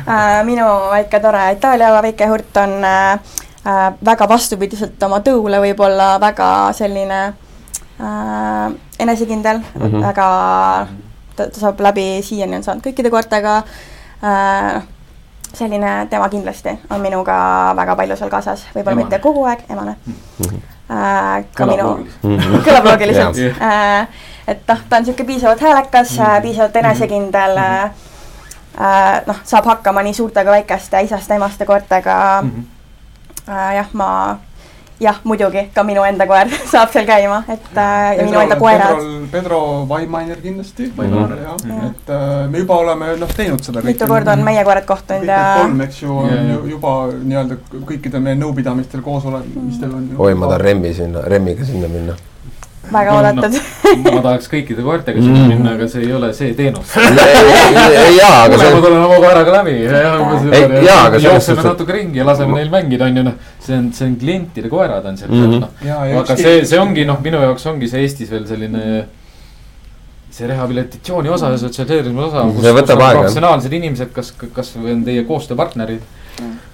Äh, minu väike tore Itaalia väike hurt on äh, äh, väga vastupidiselt oma tõule võib-olla väga selline äh, enesekindel mm, -hmm. väga ta, ta saab läbi, siiani on saanud kõikide koertega äh,. selline tema kindlasti on minuga väga palju seal kaasas, võib-olla mitte kogu aeg, emane mm. -hmm. Äh, ka minu, *laughs* kõlab loogiliselt äh, et noh, ta on niisugune piisavalt häälekas mm, -hmm. piisavalt enesekindel mm, -hmm. äh, noh, saab hakkama nii suurte kui väikeste isast, emaste koertega mm. -hmm. äh, jah, ma jah, muidugi, ka minu enda koer *laughs* saab seal käima, et äh, ja minu enda koerad. Pedro Weimainer kindlasti mm, -hmm. jah ja., et äh, me juba oleme noh, teinud seda. mitu korda on meie koerad kohtunud ja. kolm, eks ju, on ju juba nii-öelda kõikidel meie nõupidamistel, koosolemistel on. oi, ma tahan Remmi sinna, Remmiga sinna minna väga oodatud no,. ma tahaks kõikide koertega sinna mm. minna, aga see ei ole see teenus. jaa, aga see. ma tulen oma koeraga läbi ja, ja, aga jookseme natuke ringi ja laseme neil mängida, on ju noh. see on, see on klientide koerad on seal mm, -hmm. noh. aga see, see ongi noh, minu jaoks ongi see Eestis veel selline see rehabilitatsiooni osa ja sotsialiseerimise osa, kus, kus on professionaalsed inimesed, kas, kas või on teie koostööpartnerid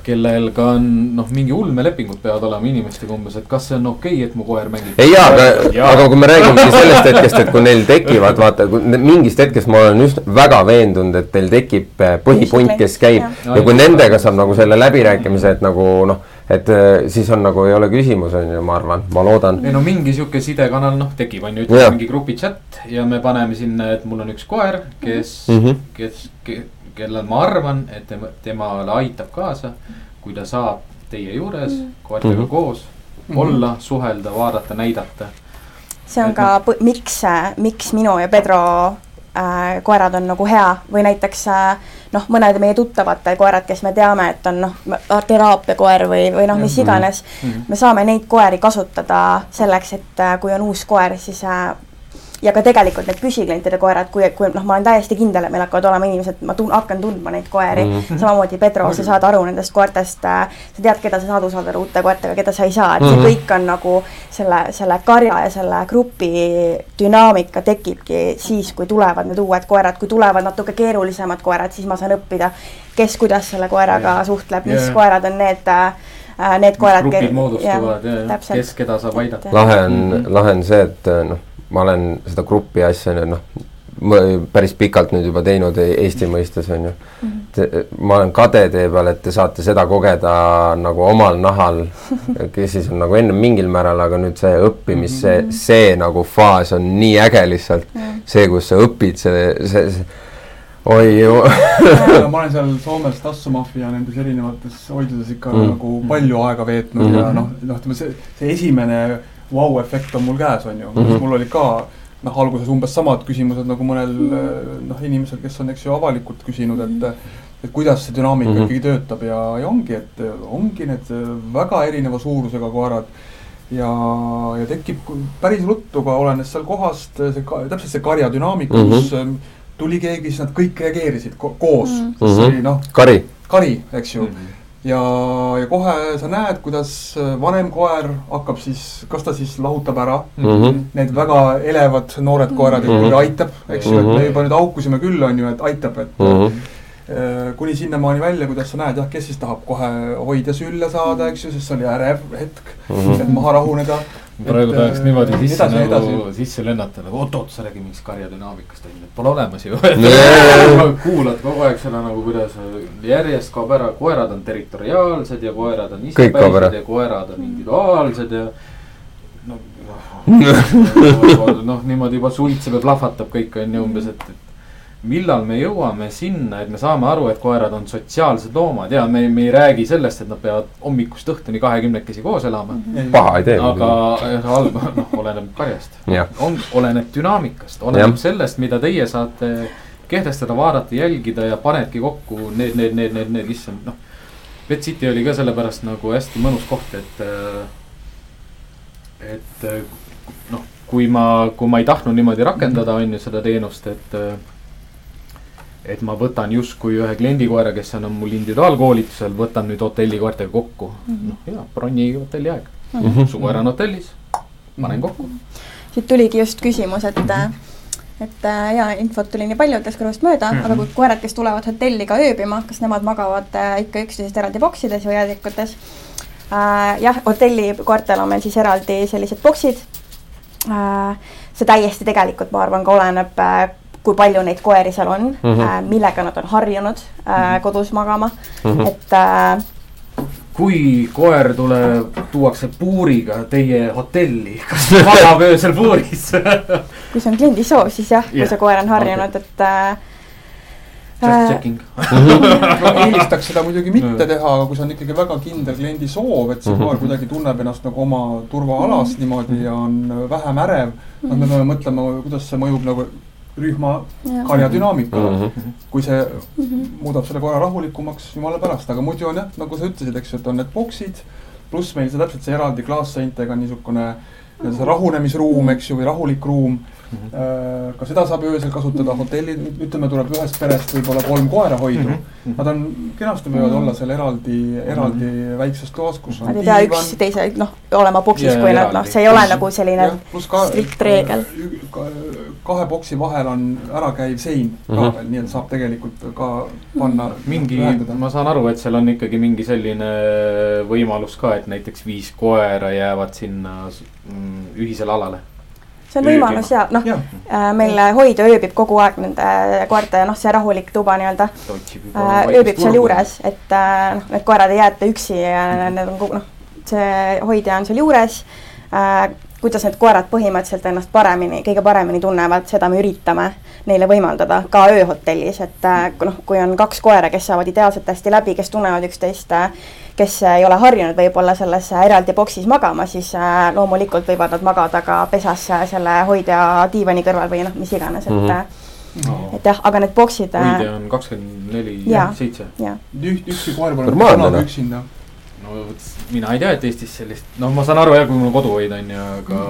kellel ka on noh, mingi ulmelepingud peavad olema inimestega umbes, et kas see on okei okay,, et mu koer mängib. ei jaa, aga, aga kui me räägimegi sellest hetkest, et kui neil tekivad, vaata, mingist hetkest ma olen just väga veendunud, et teil tekib eh, põhipunt, kes käib ja, ja kui nendega saab nagu selle läbirääkimise, et nagu noh et eh, siis on nagu ei ole küsimus, on ju, ma arvan, ma loodan. ei no mingi sihuke sidekanal noh, tekib on ju, ütleme mingi grupi chat ja me paneme sinna, et mul on üks koer, kes mm, -hmm. kes, kes, kellel ma arvan, et tema, temale aitab kaasa, kui ta saab teie juures mm. koertega mm -hmm. koos mm -hmm. olla, suhelda, vaadata, näidata. see on et ka, miks, miks minu ja Pedro äh, koerad on nagu hea või näiteks äh, noh, mõned meie tuttavate koerad, kes me teame, et on noh, teraapiakoer või, või noh, mis iganes mm. -hmm. me saame neid koeri kasutada selleks, et äh, kui on uus koer, siis äh, ja ka tegelikult need püsiklientide koerad, kui, kui noh, ma olen täiesti kindel, et meil hakkavad olema inimesed, ma tun-, hakkan tundma neid koeri mm. -hmm. samamoodi Pedro, sa saad aru nendest koertest äh,, sa tead, keda sa saad usaldada uute koertega, keda sa ei saa, et mm -hmm. see mhm. kõik on nagu selle, selle karja ja selle grupi dünaamika tekibki siis, kui tulevad need uued koerad, kui tulevad natuke keerulisemad koerad, siis ma saan õppida, kes kuidas selle koeraga yeah. suhtleb, mis yeah. koerad on need äh, need koerad. grupid ja kes keda saab aidata. lahe on -hmm. lahe on see, et noh ma olen seda grupi asja nüüd noh, päris pikalt nüüd juba teinud e-, Eesti mõistes on ju mm. -hmm. ma olen kade teie peal, et te saate seda kogeda nagu omal nahal, kes siis on nagu ennem mingil määral, aga nüüd see õppimis, see, mhm. see nagu faas on nii äge lihtsalt mm. -hmm. see, kus sa õpid, see, see, see oi ju *laughs* ma olen seal Soomes Tassumafia nendes erinevates hoidudes ikka mm. nagu palju aega veetnud mm -hmm. ja noh, noh, ütleme see, see esimene vau-efekt on mul käes, on ju mm, -hmm. mul oli ka noh, alguses umbes samad küsimused nagu mõnel noh, inimesel, kes on, eks ju, avalikult küsinud, et et kuidas see dünaamika mm -hmm. ikkagi töötab ja, ja ongi, et ongi need väga erineva suurusega koerad ja, ja tekib päris ruttu ka olenes seal kohast see ka, täpselt see karja dünaamika mm, -hmm. kus ähm, tuli keegi, siis nad kõik reageerisid ko koos mm, -hmm. see oli noh. kari. kari, eks ju mm. -hmm ja, ja kohe sa näed, kuidas vanem koer hakkab siis, kas ta siis lahutab ära mm -hmm. need väga elevad noored koerad ja Mhm. ikkagi aitab, eks ju, et Mhm. me juba nüüd haukusime küll, on ju, et aitab, et Mm -hmm. Äh, kuni sinnamaani välja, kuidas sa näed jah, kes siis tahab kohe hoida sülle saada, eks ju, sest see oli ärev hetk mm, Mhm. -hmm. et maha rahuneda. Praegu Et, tahaks äh, niimoodi sisse edasi, nagu edasi. sisse lennata nagu oot-oot, sa räägi mingist karjadünaamikast onju, et pole olemas ju. *laughs* *laughs* Kuulad kogu aeg seda nagu kuidas järjest kaob ära, koerad on territoriaalsed ja koerad on isepäised ja koerad on individuaalsed ja noh, *laughs* noh niimoodi juba suitseb ja plahvatab kõik onju umbes, et, et millal me jõuame sinna, et me saame aru, et koerad on sotsiaalsed loomad ja me, me ei räägi sellest, et nad peavad hommikust õhtuni kahekümnekesi koos elama. paha idee. aga halb, noh, oleneb karjast. on, oleneb dünaamikast, oleneb Jah. sellest, mida teie saate kehtestada, vaadata, jälgida ja panedki kokku need, need, need, need, need, issand, noh. Pet City oli ka sellepärast nagu hästi mõnus koht, et, et noh, kui ma, kui ma ei tahtnud niimoodi rakendada, on ju seda teenust, et. Et ma võtan justkui ühe kliendikoera, kes on mul individuaalkoolitusel, võtan nüüd hotellikoertega kokku. noh, ja bronni hotelli aeg, suveräär on hotellis, panen kokku. siit tuligi just küsimus, et, et äh, ja infot tuli nii paljudest kõrvust mööda mm, -hmm. aga kui koerad, kes tulevad hotelli ka ööbima, kas nemad magavad äh, ikka üksteisest eraldi boksides või jäädikutes äh,? jah, hotellikoertel on meil siis eraldi sellised boksid äh,. see täiesti tegelikult, ma arvan, ka oleneb äh, kui palju neid koeri seal on mm, Mhm. -hmm. äh, millega nad on harjunud äh, kodus magama mm, Mhm. -hmm. et äh, kui koer tuleb, tuuakse puuriga teie hotelli, *laughs* kas ta magab öösel puuris? *laughs* kui see on kliendi soov, siis jah, kui Jah, see koer on harjunud, et äh, Just checking. *laughs* ma eelistaks seda muidugi mitte teha, aga kui see on ikkagi väga kindel kliendi soov, et see Mhm. koer kuidagi tunneb ennast nagu oma turvaalas niimoodi ja on vähem ärev, noh, me peame mõtlema, kuidas see mõjub nagu rühma Jah. karjadünaamikale mm. -hmm. kui see muudab selle koera rahulikumaks, jumala pärast, aga muidu on jah, nagu sa ütlesid, eks ju, et on need boksid, pluss meil see täpselt see eraldi klaasseintega niisugune nii-öelda see rahunemisruum, eks ju, või rahulik ruum. Ka seda saab öösel kasutada, hotelli, ütleme, tuleb ühest perest võib-olla kolm koerahoidu. Nad on, kenasti võivad olla seal eraldi, eraldi väikses toas, kus on Nad ei pea üks teise, noh, olema boksis Jaa, kui nad, noh, see ei ole nagu selline strikt reegel. ka- kahe boksi vahel on ärakäiv sein ka Mhm. veel, nii et saab tegelikult ka panna. mingi, ma saan aru, et seal on ikkagi mingi selline võimalus ka, et näiteks viis koera jäävad sinna mm, ühisele alale. See on võimalus ja noh, meil hoidja ööbib kogu aeg nende koerte, noh, see rahulik tuba nii-öelda äh, ööbib seal. juures, et äh, noh, need koerad ei jäeta üksi ja need on kogu noh, see hoidja on seal juures äh,. kuidas need koerad põhimõtteliselt ennast paremini, kõige paremini tunnevad, seda me üritame neile võimaldada ka ööhotellis, et äh, kui noh, kui on kaks koera, kes saavad ideaalselt hästi läbi, kes tunnevad üksteist äh, kes ei ole harjunud võib-olla selles eraldi boksis magama, siis äh, loomulikult võivad nad magada ka pesas äh, selle hoidja diivani kõrval või noh, mis iganes, et mm, et jah, aga need boksid hoidja on kakskümmend neli, seitse. üht, üksi koer pole kunagi noh. üksinda. no vot, mina ei tea, et Eestis sellist, noh, ma saan aru jah, kui mul on koduhoid on ju, aga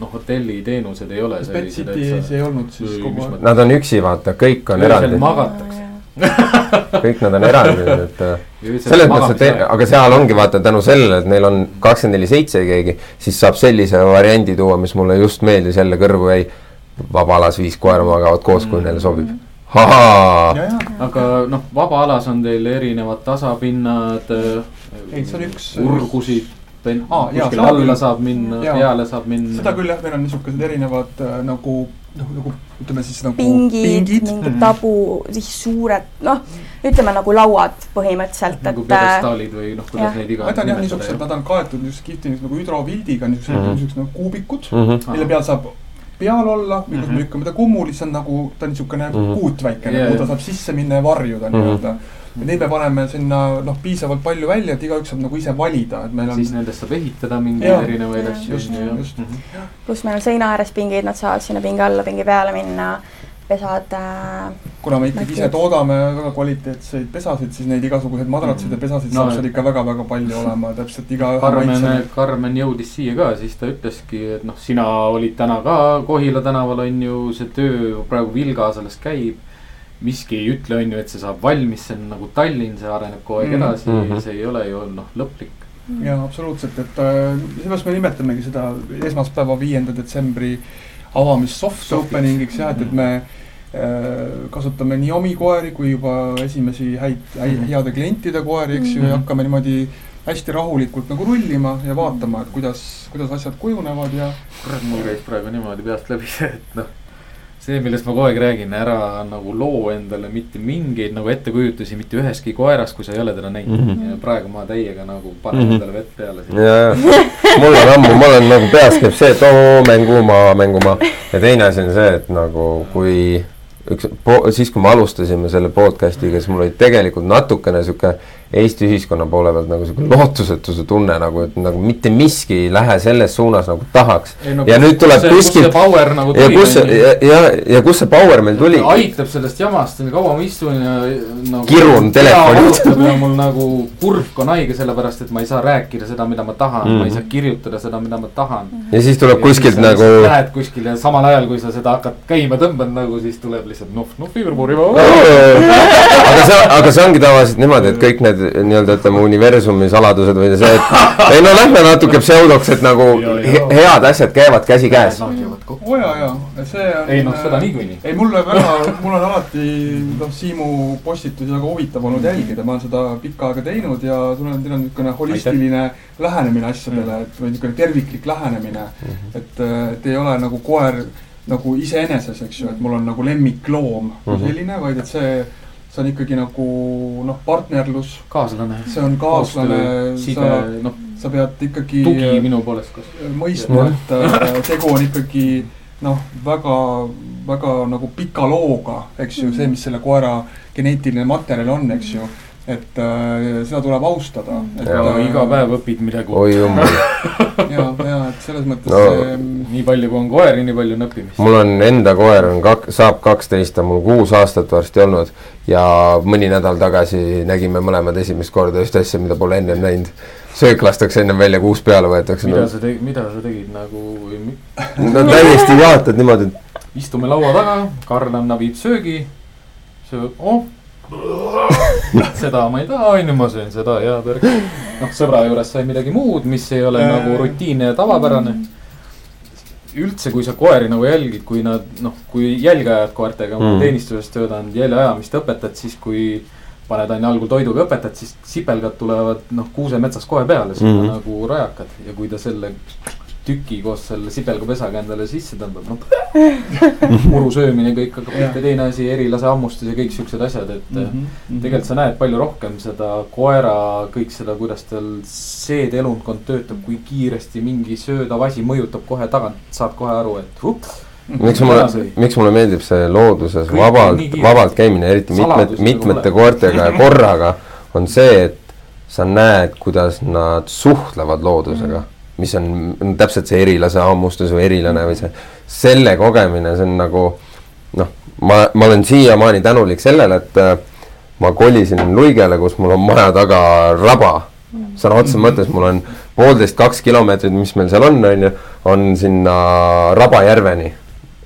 noh, hotelliteenused ei ole sellised, City's ei olnud siis kogu aeg. Nad on üksi, vaata, kõik on eraldi, magatakse. *laughs* kõik nad on eraldi, et äh, selles mõttes, et aga seal ongi vaata tänu sellele, et neil on kakskümmend neli seitse keegi, siis saab sellise variandi tuua, mis mulle just meeldis, jälle kõrvu jäi. vaba alas viis koera magavad koos, kui neile sobib. ja, aga noh, vabaalas on teil erinevad tasapinnad. Ei, see on üks- urgusid, Aa, jaa, kuskile seda alla saab minna, peale saab minna. seda küll jah, meil on niisugused erinevad äh, nagu, noh nagu ütleme siis nagu pingid, pingid., mingid Mhm. tabu, siis suured, noh, ütleme nagu lauad põhimõtteliselt, nagu et äh, pjedestaalid või noh, kuidas neid iganes Need on jah niisugused, nad on kaetud niisuguse kihvti nagu hüdrovildiga, niisugused Mhm. mm -hmm. niisugused nagu kuubikud mm, Mhm. -hmm. mille peal saab peal olla, kui mm Mhm. -hmm. me lükkame ta kummuli, siis on nagu, ta on niisugune mm Mhm. -hmm. kuut väikene Jaa, yeah,, kuhu ta saab sisse minna ja varjuda Mhm. nii-öelda. Neid me paneme sinna noh, piisavalt palju välja, et igaüks saab nagu ise valida, et meil on siis nendest saab ehitada mingeid erinevaid asju. Just, just. pluss meil on seina ääres pingid, nad saavad sinna pingi alla, pingi peale minna, pesad äh,, kuna me ikkagi ise toodame väga kvaliteetseid pesasid, siis neid igasuguseid madratsid ja pesasid No, saab seal ikka väga-väga palju olema, täpselt iga Karmen, Karmen jõudis siia ka, siis ta ütleski, et noh, sina olid täna ka Kohila tänaval on ju, see töö praegu Vilga sellest käib. Miski ei ütle, on ju, et see saab valmis, see on nagu Tallinn, see areneb kogu aeg Mm. edasi Mhm. see ei ole ju noh, lõplik. jaa, absoluutselt, et äh, seepärast me nimetamegi seda esmaspäeva, viienda detsembri avamist soft Softiks. opening'iks jah, et, et me äh, kasutame nii omi koeri kui juba esimesi häid, häid, heade klientide koeri, eks ju, ja Mhm. hakkame niimoodi hästi rahulikult nagu rullima ja vaatama, et kuidas, kuidas asjad kujunevad ja kurat, mul käis praegu niimoodi peast läbi see, et noh, see, millest ma kogu aeg räägin, ära nagu loo endale mitte mingeid nagu ettekujutusi mitte ühestki koerast, kui sa ei ole teda näinud mm. -hmm. praegu ma täiega nagu panen mm. -hmm. endale vett peale siin. ja, ja mul on ammu, mul on nagu peas käib see, et oo mängumaa, mängumaa ja teine asi on see, et nagu kui üks, siis kui me alustasime selle podcast'iga, siis mul oli tegelikult natukene sihuke Eesti ühiskonna poole pealt nagu sihuke lootusetuse tunne nagu, et nagu mitte miski ei lähe selles suunas nagu tahaks. No, ja nüüd tuleb kus see kuskilt power nagu ja kus see ja, ja, ja kus see power meil tuli? aitab sellest jamast, kaua ma istun ja nagu. Kirun telefoni otsa. ja mul nagu kurk on haige, sellepärast et ma ei saa rääkida seda, mida ma tahan mm, Mm. -hmm. ma ei saa kirjutada seda, mida ma tahan. ja siis tuleb kuskilt sa nagu Lähed kuskil ja samal ajal, kui sa seda hakkad käima tõmbad nagu, siis tuleb lihtsalt nuhv, nuhvi võrmuri. aga see, aga see ongi tavaliselt niimoodi, et kõik need nii-öelda ütleme universumi saladused või see, et *laughs* ei no lähme natuke pseudoks, et nagu Ja, ja. he- head asjad käivad käsikäes. oo jaa, jaa, see on ei noh, seda niikuinii. ei, mulle väga, mul on alati noh, Siimu postitusi väga huvitav olnud jälgida, ma olen seda pikka aega teinud ja sul on, teil on niisugune holistiline lähenemine asjadele, et või niisugune terviklik lähenemine. et, et ei ole nagu koer nagu iseeneses, eks ju, et mul on nagu lemmikloom kui Mhm. selline, vaid et see, see on ikkagi nagu noh, partnerlus, kaaslane. see on kaaslane, sa, noh, sa pead ikkagi tugi minu poolest, kas. mõistma, et äh, tegu on ikkagi noh, väga, väga nagu pika looga, eks ju, see, mis selle koera geneetiline materjal on, eks ju. Et äh, seda tuleb austada. Jaa, iga päev õpid midagi uut. oi jumal, *laughs* ja, ja et selles mõttes No. see nii palju, kui on koeri, nii palju on õppimist. mul on enda koer on kak-, saab kaksteist, on mul kuus aastat varsti olnud ja mõni nädal tagasi nägime mõlemad esimest korda ühte asja, mida pole ennem näinud. söök lastakse ennem välja, kuus peale võetakse. mida sa tegid, mida sa tegid nagu, no täiesti vaatad niimoodi, et istume laua taga, Karl annab, viib söögi. sööb, oh. *laughs* seda ma ei taha, onju, ma söön seda ja värk. noh, sõbra juures sai midagi muud, mis ei ole Jaa, nagu rutiinne ja tavapärane. üldse, kui sa koeri nagu jälgid, kui nad noh, kui jälgiajad koertega mm. Teenistuses töötanud, jäljeajamist õpetad, siis kui paned onju algul toiduga õpetad, siis sipelgad tulevad noh, kuusemetsas kohe peale, siis mm. Mhm. nagu rajakad ja kui ta selle tüki koos selle sipelgapesaga endale sisse tõmbab, noh. *laughs* muru söömine kõik hakkab pihta, teine asi, erilase hammustus ja kõik siuksed asjad, et mm. -hmm. tegelikult sa näed palju rohkem seda koera, kõik seda, kuidas tal seedeelundkond töötab, kui kiiresti mingi söödav asi mõjutab kohe tagant, saad kohe aru, et ups. miks mulle, miks mulle meeldib see looduses Kõik on vabalt vabalt käimine, eriti mitmed, nagu mitmete koertega ja *laughs* korraga, on see, et sa näed, kuidas nad suhtlevad loodusega mm. -hmm. Mis on, täpselt see erilase hammustus või erilane või see, selle kogemine, see on nagu noh, ma, ma olen siiamaani tänulik sellele, et äh, ma kolisin Luigele, kus mul on maja taga raba. sõna otseses mõttes mul on poolteist, kaks kilomeetrit, mis meil seal on, on ju, on sinna Rabajärveni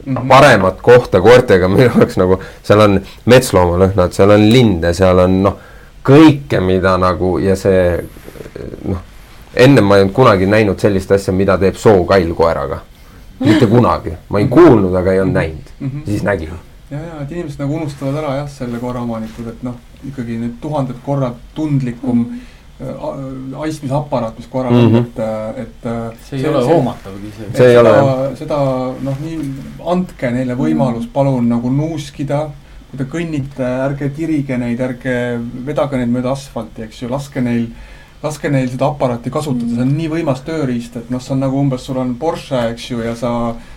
Mhm. paremat kohta koertega minu jaoks nagu, seal on metsloomalõhnad, seal on linde, seal on noh, kõike, mida nagu ja see noh, ennem ma ei olnud kunagi näinud sellist asja, mida teeb sookall koeraga. mitte kunagi, ma ei kuulnud, aga ei olnud näinud, Mhm. siis nägin. ja, ja et inimesed nagu unustavad ära jah, selle koeraomanikud, et noh, ikkagi need tuhanded korrad tundlikum Mhm. äh, aistmisaparaat, mis koeral Mhm. on, et, et. see ei ole hoomatavgi isegi. See ei ole, seda, seda noh, nii andke neile võimalus, palun nagu nuuskida. kui te kõnnite, ärge tirige neid, ärge vedage neid mööda asfalti, eks ju, laske neil, laske neil seda aparaati kasutada, see on nii võimas tööriist, et noh, see on nagu umbes, sul on Porsche, eks ju, ja sa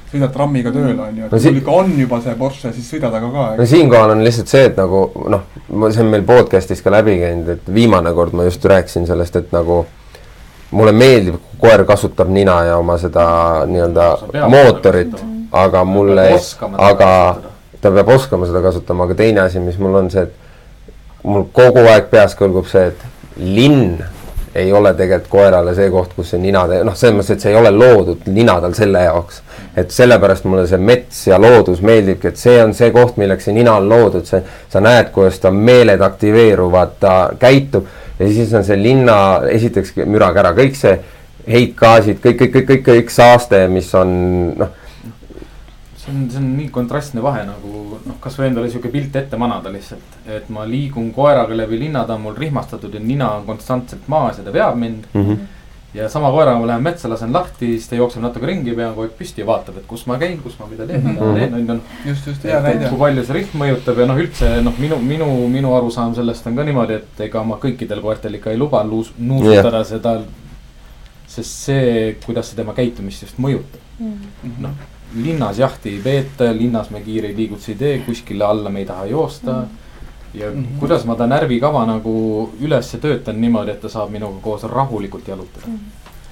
sõidad trammiga tööle, on ju, et No kui sul ikka on juba see Porsche, siis sõida temaga ka, no siinkohal on lihtsalt see, et nagu noh, see on meil podcast'is ka läbi käinud, et viimane kord ma just rääkisin sellest, et nagu mulle meeldib, kui koer kasutab nina ja oma seda nii-öelda mootorit aga mulle aga ta peab oskama seda kasutama, aga teine asi, mis mul on see, et mul kogu aeg peas kõlgub see, et linn ei ole tegelikult koerale see koht, kus see nina, noh, selles mõttes, et see ei ole loodud nina tal selle jaoks. et sellepärast mulle see mets ja loodus meeldibki, et see on see koht, milleks see nina on loodud, see, sa näed, kuidas ta meeled aktiveeruvad, ta käitub ja siis on see linna, esiteks mürakära, kõik see heitgaasid, kõik, kõik, kõik, kõik, kõik saaste, mis on noh see on, see on nii kontrastne vahe nagu noh, kasvõi endale sihuke pilt ette manada lihtsalt, et ma liigun koeraga läbi linna, ta on mul rihmastatud ja nina on konstantselt maas ja ta veab mind mm. -hmm. ja sama koeraga ma lähen metsa, lasen lahti, siis ta jookseb natuke ringi, pea on kogu aeg püsti ja vaatab, et kus ma käin, kus ma mida teen mm, -hmm. mida ma teen, on ju. just, just, hea näide. kui palju see rihm mõjutab ja noh, üldse noh, minu, minu, minu arusaam sellest on ka niimoodi, et ega ma kõikidel koertel ikka ei luba luus, nuusutada yeah. seda. sest see, kuidas see tema käitumist just mõjutab mm -hmm., noh linnas jahti ei peeta, linnas me kiireid liigutusi ei tee, kuskile alla me ei taha joosta mm. -hmm. ja mm -hmm. kuidas ma ta närvikava nagu üles töötan niimoodi, et ta saab minuga koos rahulikult jalutada mm.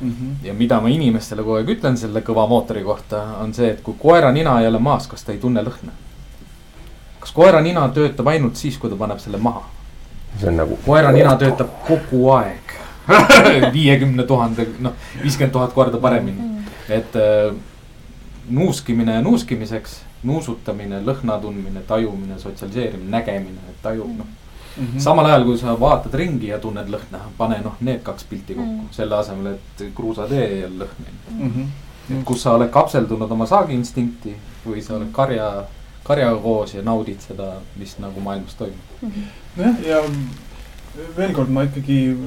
-hmm. ja mida ma inimestele kogu aeg ütlen selle kõva mootori kohta, on see, et kui koera nina ei ole maas, kas ta ei tunne lõhna? kas koera nina töötab ainult siis, kui ta paneb selle maha? see on nagu. koera nina töötab kogu aeg *laughs* viiekümne tuhande, noh, viiskümmend tuhat korda paremini mm, -hmm. et äh, nuuskimine nuuskimiseks, nuusutamine, lõhna tundmine, tajumine, sotsialiseerimine, nägemine, taju, noh mm -hmm.. samal ajal, kui sa vaatad ringi ja tunned lõhna, pane noh, need kaks pilti kokku mm, -hmm. selle asemel, et kruusatee ja lõhn mm. -hmm. kus sa oled kapseldunud oma saagiinstinkti või sa oled karja, karjaga koos ja naudid seda, mis nagu maailmas toimub mm. -hmm. nojah, ja veel kord ma ikkagi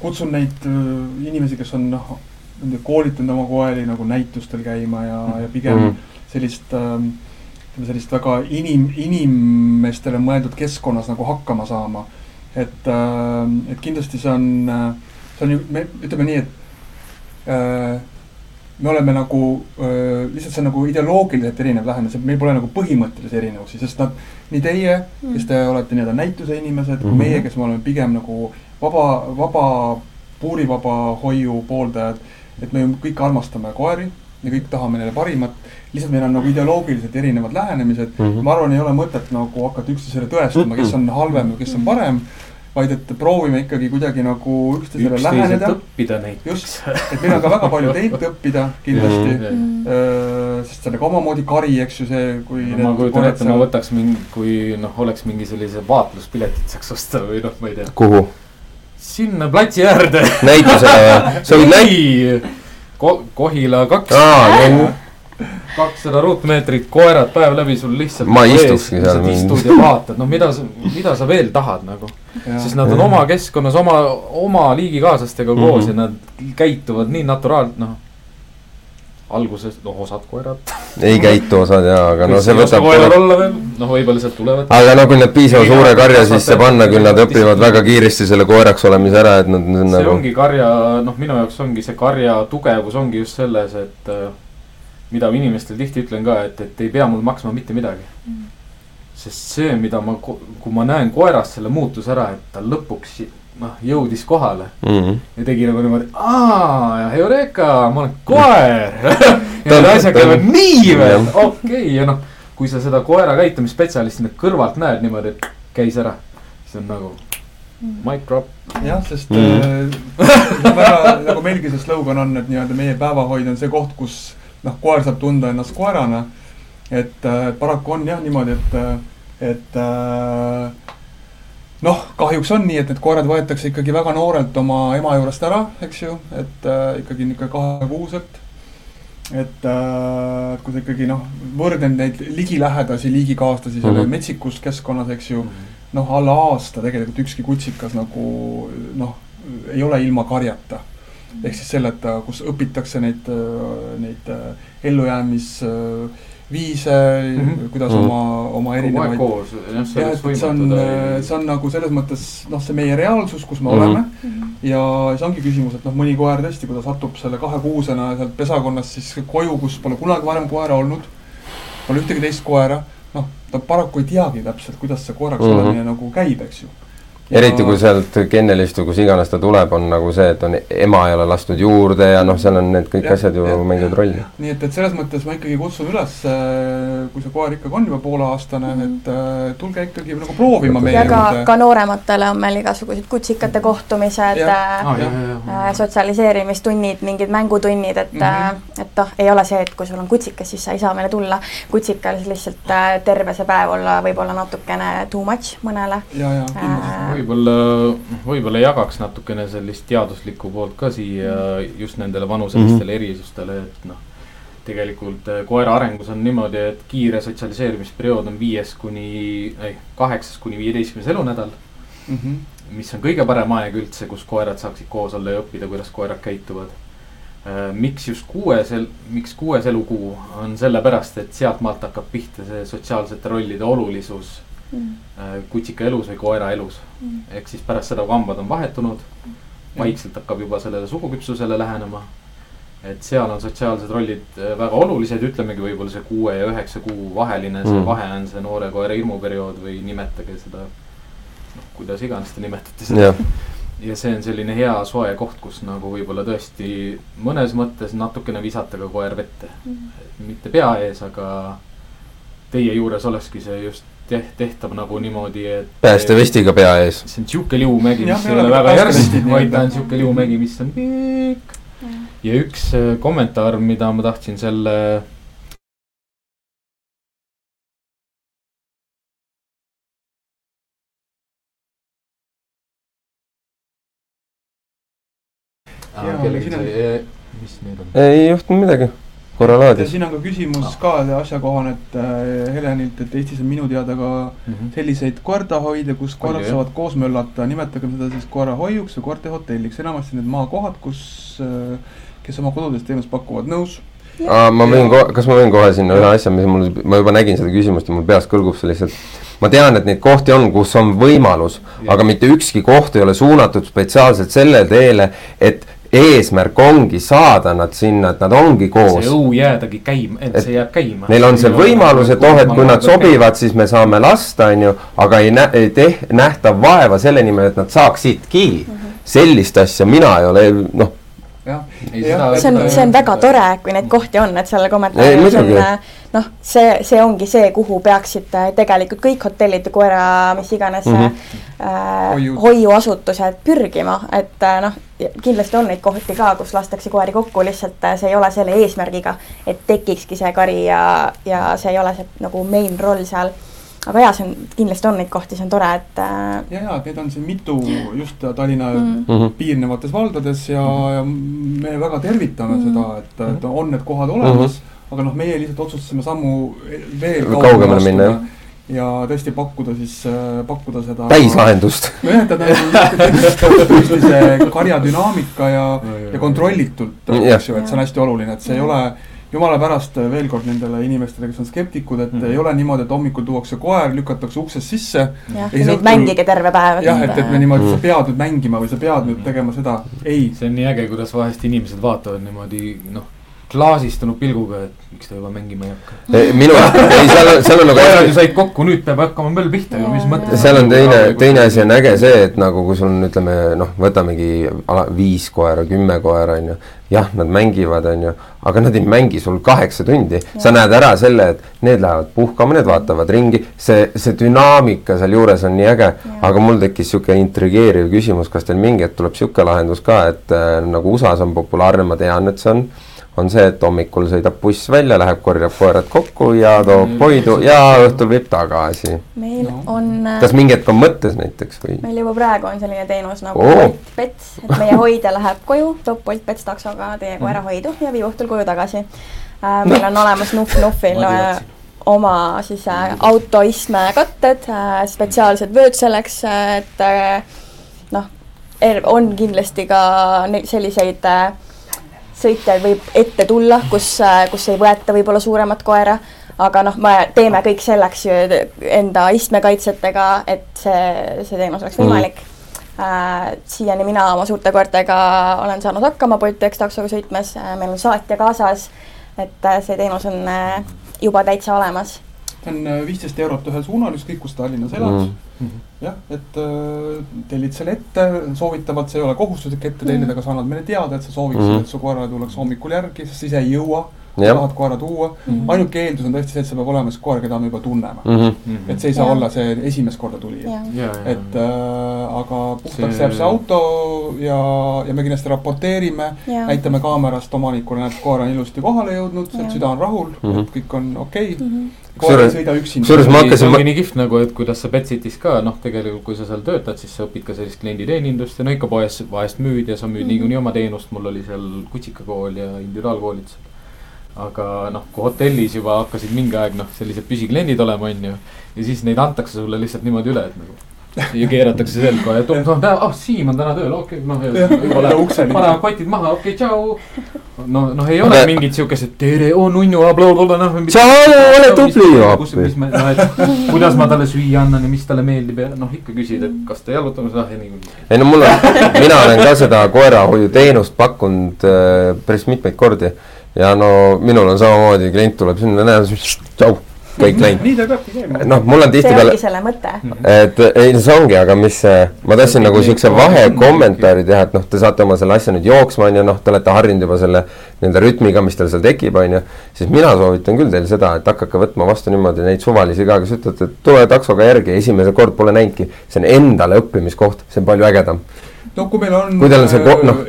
kutsun neid äh, inimesi, kes on noh koolitanud oma koeri nagu näitustel käima ja, ja pigem mm. sellist ähm, ütleme äh, sellist väga inim, inimestele mõeldud keskkonnas nagu hakkama saama. et äh,, et kindlasti see on, äh, see on ju, me ütleme nii, et äh, me oleme nagu äh,, lihtsalt see on nagu ideoloogiliselt erinev lähenemine, meil pole nagu põhimõttelisi erinevusi, sest nad, nii teie, kes te olete nii-öelda näituse inimesed mm, -hmm. meie, kes me oleme pigem nagu vaba, vaba, puurivaba hoiu pooldajad et me ju kõik armastame koeri ja kõik tahame neile parimat. lihtsalt meil on nagu ideoloogiliselt erinevad lähenemised mm. -hmm. ma arvan, ei ole mõtet nagu hakata üksteisele tõestama, kes on halvem ja kes on parem. vaid et proovime ikkagi kuidagi nagu üksteisele läheneda. õppida neid. just, et meil on ka väga palju teilt õppida kindlasti mm. -hmm. sest see on nagu omamoodi kari, eks ju, see, kui no,. ma kujutan ette, ma võtaks mingi, kui noh, oleks mingi sellise vaatluspiletit saaks osta või noh, ma ei tea. kuhu? Sinna platsi äärde. näitusele või? sa võid näi-. Ko-, Kohila kaks. kakssada ruutmeetrit, koerad päev läbi sul lihtsalt. ma ei istukski seal. istud ja vaatad, no mida sa, mida sa veel tahad nagu. sest nad on oma keskkonnas oma, oma liigikaaslastega koos mm -hmm. ja nad käituvad nii naturaalselt, noh alguses, noh, osad koerad. ei käitu osad jaa, aga no see võtab. koerad olla veel, noh, võib-olla lihtsalt tulevad. aga no kui nad piisava suure karja sisse panna, küll nad õpivad väga kiiresti selle koeraks olemise ära, et nad. see nagu... ongi karja, noh, minu jaoks ongi see karja tugevus ongi just selles, et äh, mida ma inimestele tihti ütlen ka, et, et ei pea mul maksma mitte midagi mm. sest see, mida ma, kui ma näen koerast selle muutuse ära, et ta lõpuks noh, jõudis kohale mm. -hmm. ja tegi nagu niimoodi, aa, Eureka, ma olen koer *laughs* ja need asjad käivad nii veel, okei okay. ja noh, kui sa seda koera käitumisspetsialistina kõrvalt näed niimoodi, et käis ära, siis on nagu mic drop. jah, sest mm. äh, väga nagu meilgi see slogan on, et nii-öelda meie päevahoid on see koht, kus noh, koer saab tunda ennast koerana. et äh, paraku on jah niimoodi, et, äh, et äh, noh, kahjuks on nii, et need koerad võetakse ikkagi väga noorelt oma ema juurest ära, eks ju, et äh, ikkagi niisugune kahekuuselt. et äh, kui sa ikkagi noh, võrdlen neid ligilähedasi liigikaaslasi mm -hmm. selle metsikus keskkonnas, eks ju. Mhm. noh, alla aasta tegelikult ükski kutsikas nagu noh, ei ole ilma karjata. ehk siis selleta, kus õpitakse neid, äh, neid äh, ellujäämis äh, viise mm, -hmm. kuidas mm -hmm. oma, oma erinevaid. jah, et see on, see on nagu selles mõttes noh, see meie reaalsus, kus me mm -hmm. oleme mm. -hmm. ja see ongi küsimus, et noh, mõni koer tõesti, kui ta satub selle kahekuusena sealt pesakonnast siis koju, kus pole kunagi varem koera olnud. Pole ühtegi teist koera, noh, ta paraku ei teagi täpselt, kuidas see koeraks mm -hmm. olemine nagu käib, eks ju eriti kui sealt kennelist või kus iganes ta tuleb, on nagu see, et on ema ei ole lastud juurde ja noh, seal on need kõik ja, asjad ju mängivad rolli. nii et, et selles mõttes ma ikkagi kutsun üles äh, kui see koer ikkagi on juba pooleaastane mm, -hmm. et äh, tulge ikkagi nagu proovima meie ja ka, ka noorematele on meil igasugused kutsikate kohtumised, äh, sotsialiseerimistunnid, mingid mängutunnid, et mm, -hmm. et noh, ei ole see, et kui sul on kutsikas, siis sa ei saa meile tulla. kutsikal lihtsalt äh, terve see päev olla võib-olla natukene too much mõnele. Äh, võib-olla, võib-olla jagaks natukene sellist teaduslikku poolt ka siia just nendele vanuselistele mm -hmm. erisustele, et noh tegelikult äh, koera arengus on niimoodi, et kiire sotsialiseerimisperiood on viies kuni, ei, kaheksas kuni viieteistkümnes elunädal mm. -hmm. mis on kõige parem aeg üldse, kus koerad saaksid koos olla ja õppida, kuidas koerad käituvad. Äh, miks just kuues, miks kuues elukuu, on sellepärast, et sealtmaalt hakkab pihta see sotsiaalsete rollide olulisus mm. kutsika elus või koera elus mm.. ehk siis pärast seda, kui hambad on vahetunud, vaikselt hakkab juba sellele suguküpsusele lähenema et seal on sotsiaalsed rollid äh, väga olulised, ütlemegi võib-olla see kuue ja üheksa kuu vaheline, see mm. vahe on see noore koera hirmuperiood või nimetage seda. noh, kuidas iganes te nimetate seda. ja see on selline hea soe koht, kus nagu võib-olla tõesti mõnes mõttes natukene visata ka koer vette mm.. mitte pea ees, aga teie juures olekski see just teht-, tehtav nagu niimoodi, et. päästevestiga pea ees. see on sihuke liumägi, mis ei ole väga järsk, vaid ta on sihuke liumägi, mis on pikk ja üks äh, kommentaar, mida ma tahtsin selle see, mis nüüd on? ei juhtunud midagi korra laadis. siin on ka küsimus ka asjakohane, et äh, Helenilt, et Eestis on minu teada ka mm -hmm. selliseid koertahoide, kus koerad Oli, saavad koos möllata, nimetagem seda siis koerahoiuks või koertehotelliks, enamasti need maakohad, kus äh, kes oma kodudes teenust pakuvad, nõus? ma võin kohe, kas ma võin kohe sinna ühe asja, mis mul, ma juba nägin seda küsimust ja mul peas kõlgub see lihtsalt. ma tean, et neid kohti on, kus on võimalus, aga mitte ükski koht ei ole suunatud spetsiaalselt selle teele, et eesmärk ongi saada nad sinna, et nad ongi koos. see õu jäädagi käima, et see jääb käima. Neil on see võimalus, et oh, et kui nad sobivad, siis me saame lasta, on ju, aga ei nä-, ei teh-, nähta vaeva selle nimel, et nad saaksidki mm. -hmm. sellist asja mina ei ole, noh see on, see on väga tore, kui neid kohti on, et selle kommentaaris on noh, see, see ongi see, kuhu peaksid tegelikult kõik hotellid, koera, mis iganes mm -hmm. äh, hoiuasutused pürgima, et äh, noh, kindlasti on neid kohti ka, kus lastakse koeri kokku, lihtsalt äh, see ei ole selle eesmärgiga, et tekikski see kari ja, ja see ei ole see nagu main roll seal aga jaa, see on, kindlasti on neid kohti, see on tore, et äh.... ja, ja neid on siin mitu just Tallinna mm -hmm. piirnevates valdades ja, ja me väga tervitame mm -hmm. seda, et, et on need kohad olemas mm. -hmm. aga noh, meie lihtsalt otsustasime sammu veel kaugemale minna, jah ja tõesti pakkuda siis äh,, pakkuda seda. täislahendust. nojah, et tõesti see karja dünaamika ja, ja kontrollitult, eks ju, et see on hästi oluline, et see ei ole jumala pärast veel kord nendele inimestele, kes on skeptikud, et mm -hmm. ei ole niimoodi, et hommikul tuuakse koer, lükatakse uksest sisse. jah, ja nüüd mängige terve päev. jah, et, et me niimoodi mm, -hmm. sa pead nüüd mängima või sa pead nüüd tegema seda, ei. see on nii äge, kuidas vahest inimesed vaatavad niimoodi noh klaasistunud pilguga, et miks ta juba mängima ei hakka. minu, ei seal on, seal on *laughs* nagu. pojad ju said kokku, nüüd peab hakkama möll pihta ju, mis mõttes. seal on teine, teine asi on äge see, et nagu kui sul on, ütleme noh, võtamegi ala, viis koera, kümme koera on ju. jah, nad mängivad, on ju, aga nad ei mängi sul kaheksa tundi. sa näed ära selle, et need lähevad puhkama, need vaatavad ringi, see, see dünaamika sealjuures on nii äge. aga mul tekkis sihuke intrigeeriv küsimus, kas teil mingi hetk tuleb sihuke lahendus ka, et äh, nagu USA-s on populaarne, ma tean, et see on on see, et hommikul sõidab buss välja, läheb, korjab koerad kokku ja toob toidu ja õhtul viib tagasi. meil no. on. Äh, kas mingi hetk on mõttes näiteks või? meil juba praegu on selline teenus nagu oh. Bolt Pets, et meie hoidja läheb koju, toob Bolt Pets taksoga teie koera hoidu ja viib õhtul koju tagasi äh,. meil on olemas Nuff Nuffil äh, oma siis autoistmekatted äh,, spetsiaalsed vööd selleks, et noh, er-, on kindlasti ka selliseid äh, sõitjaid võib ette tulla, kus, kus ei võeta võib-olla suuremat koera, aga noh, me teeme kõik selleks ju enda istmekaitsetega, et see, see teenus oleks võimalik mm. Äh, siiani mina oma suurte koertega olen saanud hakkama Bolt X taksoga sõitmas äh,, meil on saatja kaasas, et äh, see teenus on äh, juba täitsa olemas see on äh, viisteist eurot ühel suunal, ükskõik kus Tallinnas elad mm. -hmm. Jah, et äh, tellid selle ette, soovitavalt see ei ole kohustuslik ette tellida, aga sa annad meile teada, et sa sooviksid mm, -hmm. et su koerale tuleks hommikul järgi, sest ise ei jõua Jah. tahad koera tuua mm -hmm., ainuke eeldus on tõesti see, et see peab olema siis koer, keda me juba tunneme mm. -hmm. -hmm. et see ei saa Jah. olla see esimest korda tulija. ja, ja, et äh, aga puhtaks See- jääb see auto ja, ja me kindlasti raporteerime, ja, näitame kaamerast omanikule, näed, koer on ilusti kohale jõudnud, süda on rahul mm. -hmm. kõik on okei okay.. Koer ei Kusjuures- ma see hakkasin- ongi nii kihvt nagu, et kuidas sa Betsitis ka noh, tegelikult kui sa seal töötad, siis sa õpid ka sellist klienditeenindust ja no ikka poes vahest müüd ja sa müüd Mhm. niikuinii oma teenust, mul oli seal kutsikakool ja individuaalkoolitused. aga noh, kui hotellis juba hakkasid mingi aeg noh, sellised püsikliendid olema, onju. ja siis neid antakse sulle lihtsalt niimoodi üle, et nagu ja keeratakse selga, et noh, ah Siim on täna tööl, okei okay,, noh. Panevad kotid maha, okei okay,, tšau. no, noh, ei ole Aga- mingit siukest, et tere, nunnu, blablabla, noh. Tšau, ole tubli, kus, appi. kuidas ma talle süüa annan ja mis talle meeldib ja noh, ikka küsid, et kas ta jalutamas, noh, ja nii. ei no mul on, mina olen ka seda koerahoiuteenust pakkunud äh, päris mitmeid kordi ja no minul on samamoodi, klient tuleb sinna, näe, tšau, kõik läinud. nii ta peabki käima. noh, mul on see tihtipeale ongi, selle mõte. et ei, see ongi, aga mis, ma tahtsin nagu siukse vahekommentaari teha, et noh, te saate oma selle asja nüüd jooksma, on ju, noh, te olete harjunud juba selle nii-öelda rütmiga, mis teil seal tekib, on ju. siis mina soovitan küll teil seda, et hakake võtma vastu niimoodi neid suvalisi ka, kes ütlevad, et tule taksoga järgi, esimene kord pole näinudki. see on endale õppimiskoht, see on palju ägedam. no kui meil on. Kui teil on see ko- noh,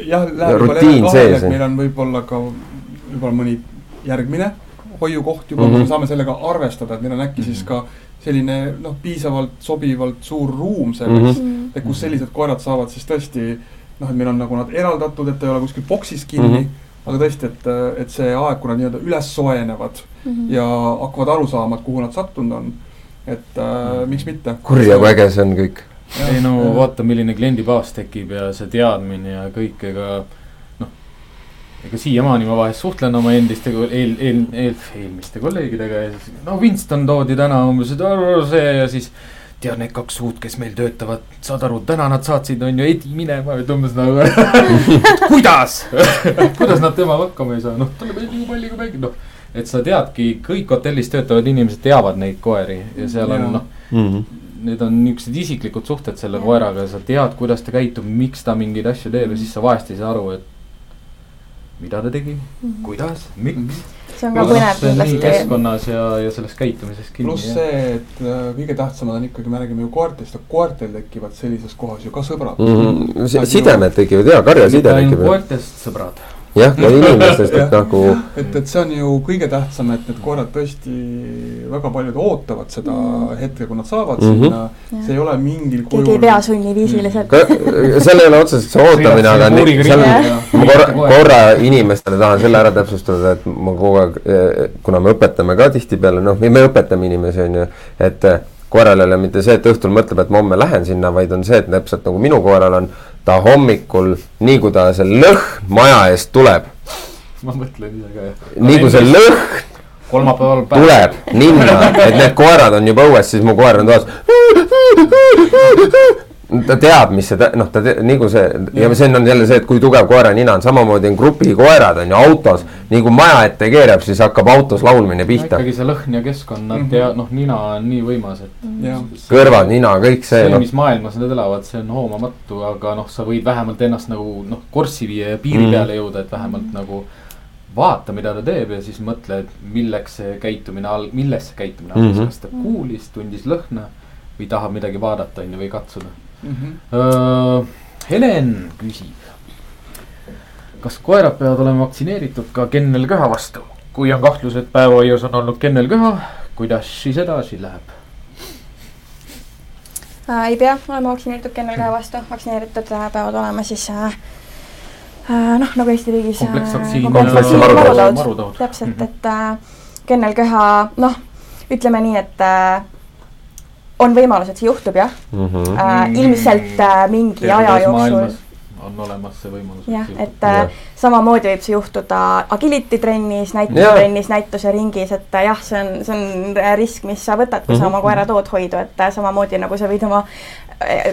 rutiin sees, et meil on võib-olla ka, võib-olla mõni järgmine hoiukoht juba mm, Mhm. -hmm. me saame sellega arvestada, et meil on äkki siis ka selline noh, piisavalt sobivalt suur ruum selleks mm, Mhm. -hmm. et kus sellised koerad saavad siis tõesti noh, et meil on nagu nad eraldatud, et ta ei ole kuskil boksis kinni mm. Mhm. -hmm. aga tõesti, et, et see aeg, kui nad nii-öelda üles soojenevad Mhm. ja hakkavad aru saama, et kuhu nad sattunud on. et äh, miks mitte. kurja kui äge see on kõik. ei no vaata, milline kliendibaas tekib ja see teadmine ja kõik, ega noh. Ega siiamaani ma vahest suhtlen oma endiste, eel, eel, eel, eelmiste kolleegidega ja siis no Winston toodi täna umbes, et see ja siis. tead need kaks uut, kes meil töötavad, saad aru, täna nad saatsid, on ju, Edi minema, et umbes nagu *laughs* kuidas *laughs* kuidas nad temaga hakkama ei saa, noh talle meeldib nii palju kui mängib, noh. et sa teadki, kõik hotellis töötavad inimesed teavad neid koeri ja seal on Jaa. noh need on niisugused isiklikud suhted selle Jah. koeraga ja sa tead, kuidas ta käitub, miks ta mingeid asju teeb ja siis sa vahest ei saa aru, et mida ta tegi, kuidas, miks. see on ka põnev kindlasti. keskkonnas ja, ja selles käitumises kinni. pluss see, et äh, kõige tähtsamad on ikkagi, me räägime ju koertest, aga koertel tekivad sellises kohas ju ka sõbrad Mm -hmm. sidemed tekivad ja karjaside tekib koertest sõbrad. jah, ka inimestest, et nagu et, et see on ju kõige tähtsam, et need koerad tõesti väga paljud ootavad seda hetke, kui nad saavad Mhm. sinna. see ei ole mingil keegi ei kujul. pea sunniviisiliselt. seal ei ole otseselt see ootamine, aga ni- seal ma korra, korra inimestele tahan selle ära täpsustada, et ma kogu aeg, kuna me õpetame ka tihtipeale, noh, me õpetame inimesi, on ju, et eh, koeral ei ole mitte see, et õhtul mõtleb, et ma homme lähen sinna, vaid on see, et täpselt nagu minu koeral on, ta hommikul, nii kui ta see lõhn maja eest tuleb, ma mõtlen ise ka jah. nii kui see lõhn kolmapäeval. tuleb ninna, et need koerad on juba õues, siis mu koer on toas. Ta teab, mis see, noh, ta te, nii kui see ja see on jälle see, et kui tugev koera nina on, samamoodi on grupikoerad on ju autos. nii kui maja ette keerab, siis hakkab autos laulmine pihta. ikkagi see lõhn ja keskkond, nad Mhm. tea-, noh, nina on nii võimas, et. jah, kõrvad, nina, kõik see see, noh. mis maailmas nad elavad, see on hoomamatu, aga noh, sa võid vähemalt ennast nagu noh, kurssi viia ja piiri Mhm. peale jõuda, et vähemalt nagu vaata, mida ta teeb ja siis mõtle, et milleks see käitumine al-, milles see käitumine algas mm. -hmm. kas ta kuulis, tundis lõhna või tahab midagi vaadata, on ju, või katsuda Mhm. uh,. Helen küsib. kas koerad peavad olema vaktsineeritud ka kennelköha vastu? kui on kahtlus, et päevahoius on olnud kennelköha, kuidas siis edasi läheb? äh, ei pea olema vaktsineeritud kennelköha vastu, vaktsineeritud äh, peavad olema siis äh, äh, noh, nagu Eesti riigis. kompleksvaktsiin marutaud. marutaud. täpselt, Mhm. et äh, kennelköha, noh, ütleme nii, et äh, on võimalus, et see juhtub jah Mhm. äh,, ilmselt äh, mingi aja jooksul. on olemas see võimalus. jah, et äh, samamoodi võib see juhtuda agility trennis, näitusetrennis, näituse ringis, et äh, jah, see on, see on risk, mis sa võtad, kui sa Mhm. oma koera tood hoidu, et äh, samamoodi nagu sa võid oma,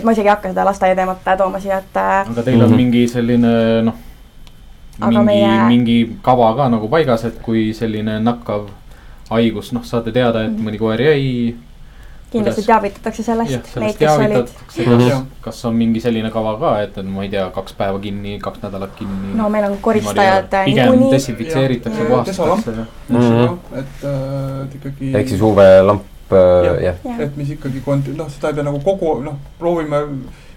ma isegi ei hakka seda lasteaia teemat äh, tooma siia, et äh, aga teil on Mhm. mingi selline noh, mingi meie..., meie- mingi kava ka nagu paigas, et kui selline nakkav haigus, noh, saate teada, et Mhm. mõni koer jäi. Kindlasti Kuidas? teavitatakse sellest, neid, kes olid. Mhm. kas, kas on mingi selline kava ka, et, et ma ei tea, kaks päeva kinni, kaks nädalat kinni. no meil on koristajad äh, niikuinii, desinfitseeritakse, puhastatakse Mhm. et, et ikkagi ehk siis UV-lamp, Jah. jah. et mis ikkagi noh, seda ei pea nagu kogu, noh, proovime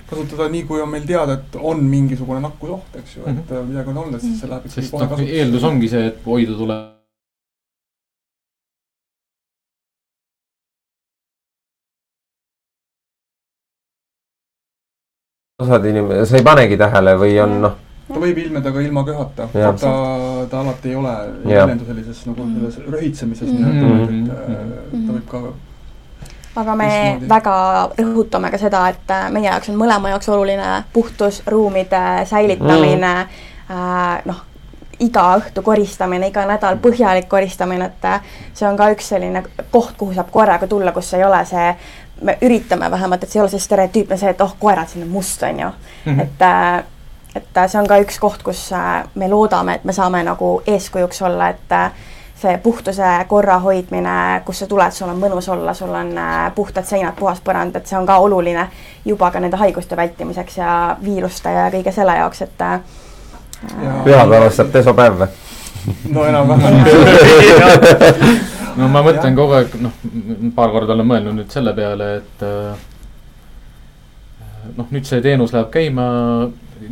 kasutada nii, kui on meil teada, et on mingisugune nakkusoht, eks ju, et äh, midagi on olnud, siis see läheb ikkagi sest kohe noh, kasutusele. eeldus ongi see, et hoida tuleb osad inimesed, sa ei panegi tähele või on noh, ta võib ilmneda ka ilma köhata, ta, ta alati ei ole, väljendu sellises nagu selles röhitsemises Mhm. nii-öelda, et äh, Mhm. ta võib ka aga me Mismoodi? väga rõhutame ka seda, et äh, meie jaoks on mõlema jaoks oluline puhtus, ruumide säilitamine äh,, noh, iga õhtu koristamine, iga nädal põhjalik koristamine, et äh, see on ka üks selline koht, kuhu saab koeraga tulla, kus ei ole see, me üritame vähemalt, et see ei ole see stereotüüpne see, et oh, koerad, siin on must, on ju. Mhm. et äh, et äh, see on ka üks koht, kus äh, me loodame, et me saame nagu eeskujuks olla, et äh, see puhtuse korra hoidmine, kus sa tuled, sul on mõnus olla, sul on puhtad seinad, puhas põrand, et see on ka oluline juba ka nende haiguste vältimiseks ja viiruste ja kõige selle jaoks, et äh, pühapäevast saab desopäev või? no enam-vähem *laughs* *laughs* no ma mõtlen kogu aeg, noh, paar korda olen mõelnud nüüd selle peale, et äh, noh, nüüd see teenus läheb käima,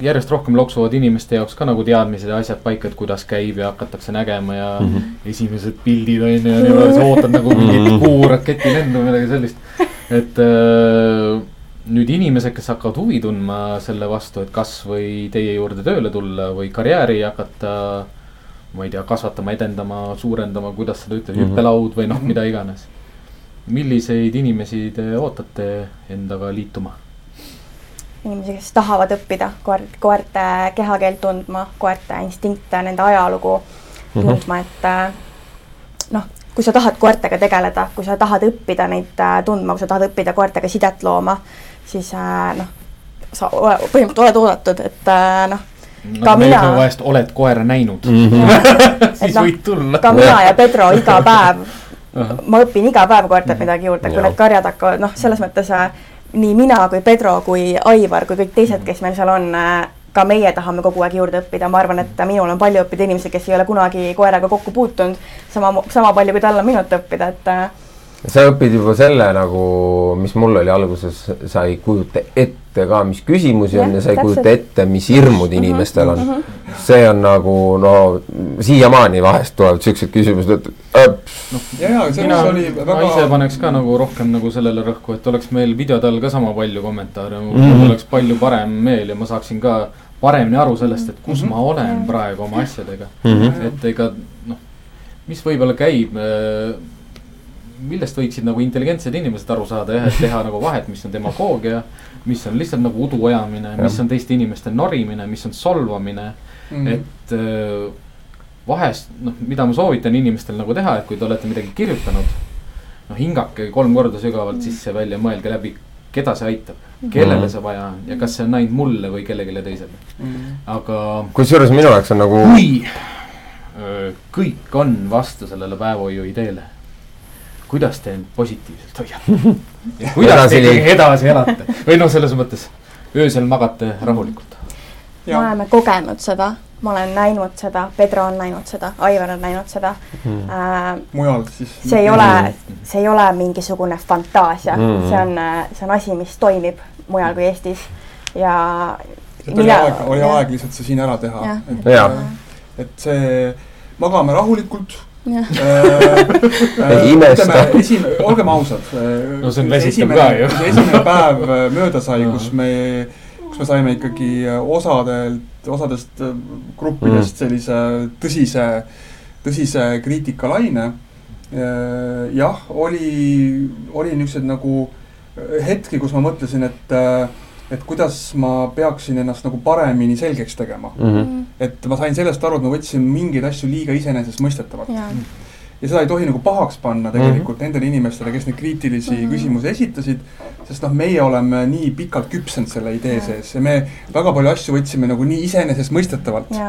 järjest rohkem loksuvad inimeste jaoks ka nagu teadmised ja asjad paika, et kuidas käib ja hakatakse nägema ja mm Mhm. -hmm. esimesed pildid on ju ja niimoodi, sa ootad nagu mingit kuuraketilendu või midagi sellist. et äh, nüüd inimesed, kes hakkavad huvi tundma selle vastu, et kas või teie juurde tööle tulla või karjääri hakata ma ei tea, kasvatama, edendama, suurendama, kuidas seda ütled, Mhm. hüppelaud või noh, mida iganes. milliseid inimesi te ootate endaga liituma? inimesi, kes tahavad õppida koer, koerte kehakeelt tundma, koerte instinkte, nende ajalugu Mhm. tundma, et äh, noh, kui sa tahad koertega tegeleda, kui sa tahad õppida neid äh, tundma, kui sa tahad õppida koertega sidet looma, siis äh, noh, sa ole, põhimõtteliselt oled oodatud, et äh, noh, Ka mina- vahest, oled koera näinud mm, -hmm. siis noh, võid tulla. ka mina ja Pedro *laughs* iga päev, ma õpin iga päev koertelt Mhm. midagi juurde, kui need karjad hakkavad, noh, selles mõttes äh, nii mina kui Pedro kui Aivar kui kõik teised, kes meil seal on, ka meie tahame kogu aeg juurde õppida, ma arvan, et minul on palju õppida inimesi, kes ei ole kunagi koeraga kokku puutunud, sama, sama palju kui tal on minut õppida, et äh, sa õpid juba selle nagu, mis mul oli alguses, sa ei kujuta ette ka, mis küsimusi on Jah, ja sa ei kujuta ette, mis hirmud inimestel on. see on nagu no siiamaani vahest tulevad siuksed küsimused, et öps, ja, ja selles mina, oli ma ise väga, paneks ka nagu rohkem nagu sellele rõhku, et oleks meil videode all ka sama palju kommentaare, mul Mhm. oleks palju parem meel ja ma saaksin ka paremini aru sellest, et kus Mhm. ma olen Mhm. praegu oma asjadega. Mhm. et ega noh, mis võib-olla käib, millest võiksid nagu intelligentsed inimesed aru saada jah, et teha nagu vahet, mis on demagoogia, mis on lihtsalt nagu udu ajamine, mis on teiste inimeste norimine, mis on solvamine, Mm. et äh, vahest noh, mida ma soovitan inimestel nagu teha, et kui te olete midagi kirjutanud, noh hingake kolm korda sügavalt sisse välja, mõelge läbi, keda see aitab, kellele Mhm. see vaja on ja kas see on ainult mulle või kellelegi teisele, Mm. aga kusjuures minu jaoks on nagu kui öö, kõik on vastu sellele päevahoiu ideele, kuidas te end positiivselt hoiate? *laughs* kuidas Edasi te ikkagi edasi elate või noh, selles mõttes öösel magate rahulikult. me oleme kogenud seda, ma olen näinud seda, Pedro on näinud seda, Aivar on näinud seda Mhm. äh, mujal siis. see ei ole, see ei ole mingisugune fantaasia mm, see on, see on asi, mis toimib mujal kui Eestis ja. et oli aeg, oli aeg lihtsalt see siin ära teha et Jaa., et see, magame rahulikult *laughs* Ei imesta. esimene, olgem ausad. No see on väsitav ka ju. esimene päev äh, *laughs* mööda sai, kus me, kus me saime ikkagi äh, osadelt, osadest äh, gruppidest sellise tõsise, tõsise kriitikalaine. jah, oli, oli niisuguseid nagu äh, hetki, kus ma mõtlesin, et, et kuidas ma peaksin ennast nagu paremini selgeks tegema. Mhm. et ma sain sellest aru, et ma võtsin mingeid asju liiga iseenesestmõistetavalt. ja, ja seda ei tohi nagu pahaks panna tegelikult mm -hmm. nendele inimestele, kes neid kriitilisi mm. -hmm. küsimusi esitasid. sest noh, meie oleme nii pikalt küpsenud selle idee Jah. sees ja me väga palju asju võtsime nagu nii iseenesestmõistetavalt. ja,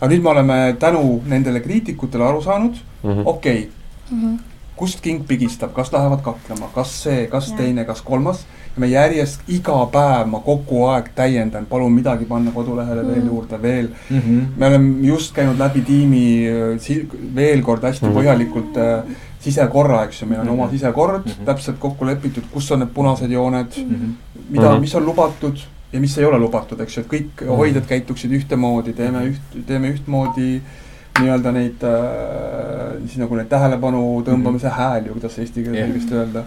aga nüüd me oleme tänu nendele kriitikutele aru saanud, Mhm. okei okay,, Mhm. Kust king pigistab, kas lähevad kaklema, kas see, kas Ja. teine, kas kolmas. ja me järjest iga päev ma kogu aeg täiendan, palun midagi panna kodulehele veel Mm. juurde, veel. mm. -hmm. me oleme just käinud läbi tiimi äh, veel kord hästi Mhm. põhjalikult äh, sisekorra, eks ju, meil on oma Mhm. sisekord Mhm. täpselt kokku lepitud, kus on need punased jooned Mm -hmm. mida mm. -hmm. mis on lubatud ja mis ei ole lubatud, eks ju, et kõik Mhm. hoidjad käituksid ühtemoodi, teeme üht, teeme ühtmoodi nii-öelda neid äh, siis nagu neid tähelepanu tõmbamise Mhm. hääli või kuidas eesti keeles õigesti öelda.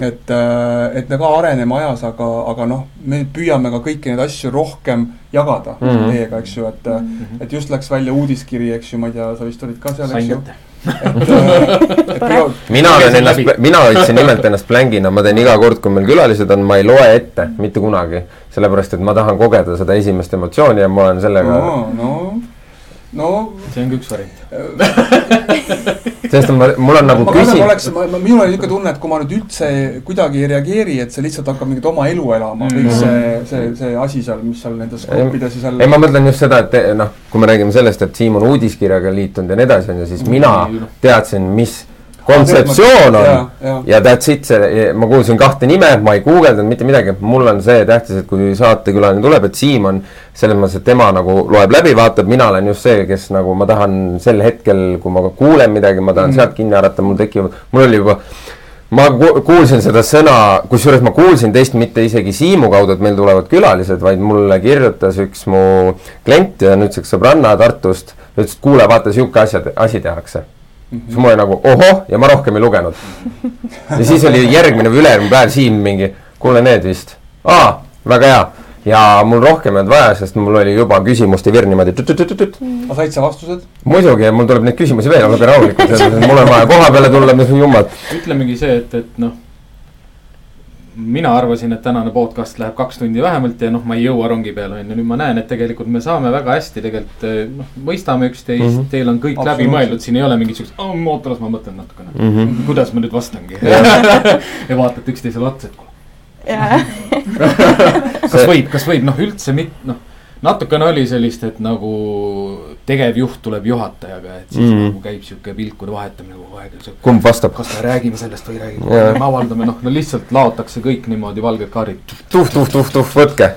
et äh,, et me ka areneme ajas, aga, aga noh, me püüame ka kõiki neid asju rohkem jagada mm. -hmm. teiega, eks ju, et mm, -hmm. et just läks välja uudiskiri, eks ju, ma ei tea, sa vist olid ka seal, eks ju. et, äh, et *laughs* mina olen ennast mina hoidsin nimelt ennast plängina, ma teen iga kord, kui meil külalised on, ma ei loe ette mitte kunagi. sellepärast, et ma tahan kogeda seda esimest emotsiooni ja ma olen sellega no, no, no see on ka üks variant. *laughs* sest ma, mul on nagu ma kardan, küsi- oleks, ma, ma, minul on niisugune tunne, et kui ma nüüd üldse kuidagi ei reageeri, et see lihtsalt hakkab mingit oma elu elama mm, -hmm. kõik see, see, see asi seal, mis seal nendes gruppides ja seal ei, ma mõtlen just seda, et noh, kui me räägime sellest, et Siim on uudiskirjaga liitunud ja nii edasi, on ju, siis mina teadsin, mis kontseptsioon on ja, ja. ja that's it, see, ma kuulsin kahte nime, ma ei guugeldanud mitte midagi, mul on see tähtis, et kui saatekülaline tuleb, et Siim on selles mõttes, et tema nagu loeb läbi, vaatab, mina olen just see, kes nagu ma tahan sel hetkel, kui ma kuulen midagi, ma tahan mm. sealt kinni haarata, mul tekivad, mul oli juba ma ku- kuulsin seda sõna, kusjuures ma kuulsin teist mitte isegi Siimu kaudu, et meil tulevad külalised, vaid mulle kirjutas üks mu klient ja nüüdseks sõbranna Tartust, ütles, et kuule, vaata sihuke asja, asi tehakse. Siis mul oli nagu ohoh ja ma rohkem ei lugenud. ja siis oli järgmine või ülejärgmine päev Siim mingi, kuule need vist, aa, väga hea. ja mul rohkem ei olnud vaja, sest mul oli juba küsimuste vir niimoodi tut-tut-tut-tut. aga said sa vastused? muidugi, mul tuleb neid küsimusi veel, olge rahulikud, mul on vaja koha peale tulla, mis jumal. ütlemegi see, et, et noh. Mina arvasin, et tänane podcast läheb kaks tundi vähemalt ja noh, ma ei jõua rongi peale on ju, nüüd ma näen, et tegelikult me saame väga hästi tegelikult eh, noh, mõistame üksteist mm. -hmm. teil on kõik läbi mõeldud, siin ei ole mingit siukest, oota las ma mõtlen natukene mm. -hmm. kuidas ma nüüd vastangi *laughs* ja vaatate üksteisele otsa, et kuule, *laughs* kas võib, kas võib, noh üldse mitte, noh. Natukene oli sellist, et nagu tegevjuht tuleb juhatajaga, et siis mm. -hmm. nagu käib sihuke pilkude vahetamine kogu aeg. kumb vastab? kas me räägime sellest või ei räägi, Jaa. me avaldame, noh, no lihtsalt laotakse kõik niimoodi valged kaardid. tuh, tuh, tuh, tuh, võtke,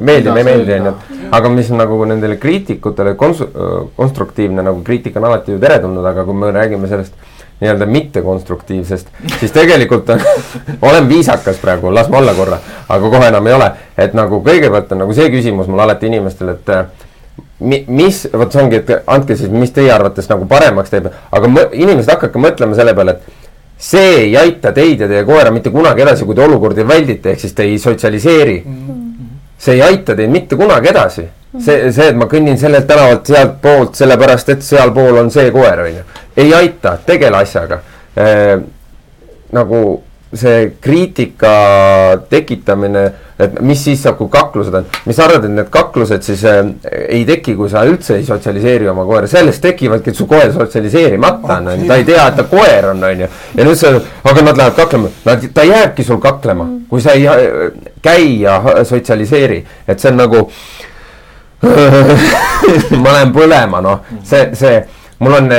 meeldib, ei meeldi, onju. aga mis nagu nendele kriitikutele konsu-, konstruktiivne nagu kriitika on alati ju teretulnud, aga kui me räägime sellest nii-öelda mittekonstruktiivsest, siis tegelikult on, *laughs* olen viisakas praegu, las ma olla korra, aga kohe enam ei ole. et nagu kõigepealt on nagu see küsimus mul alati inimestele, et äh, mi-, mis, vot see ongi, et andke siis, mis teie arvates nagu paremaks teeb, aga mõ- inimesed hakake mõtlema selle peale, et see ei aita teid ja teie koera mitte kunagi edasi, kui te olukordi väldite, ehk siis te ei sotsialiseeri see ei aita teid mitte kunagi edasi. see, see, et ma kõnnin sellelt tänavalt sealtpoolt sellepärast, et sealpool on see koer, onju. ei aita, tegele asjaga e,. nagu see kriitika tekitamine, et mis siis saab, kui kaklused on, mis sa arvad, et need kaklused siis äh, ei teki, kui sa üldse ei sotsialiseeri oma koera, sellest tekivadki, et su koer sotsialiseerimata on, onju, ta ei tea, et ta koer on, onju. ja nüüd sa, aga nad lähevad kaklema, nad, ta jääbki sul kaklema, kui sa ei äh, käi ja sotsialiseeri, et see on nagu *laughs* ma lähen põlema, noh, see, see, mul on,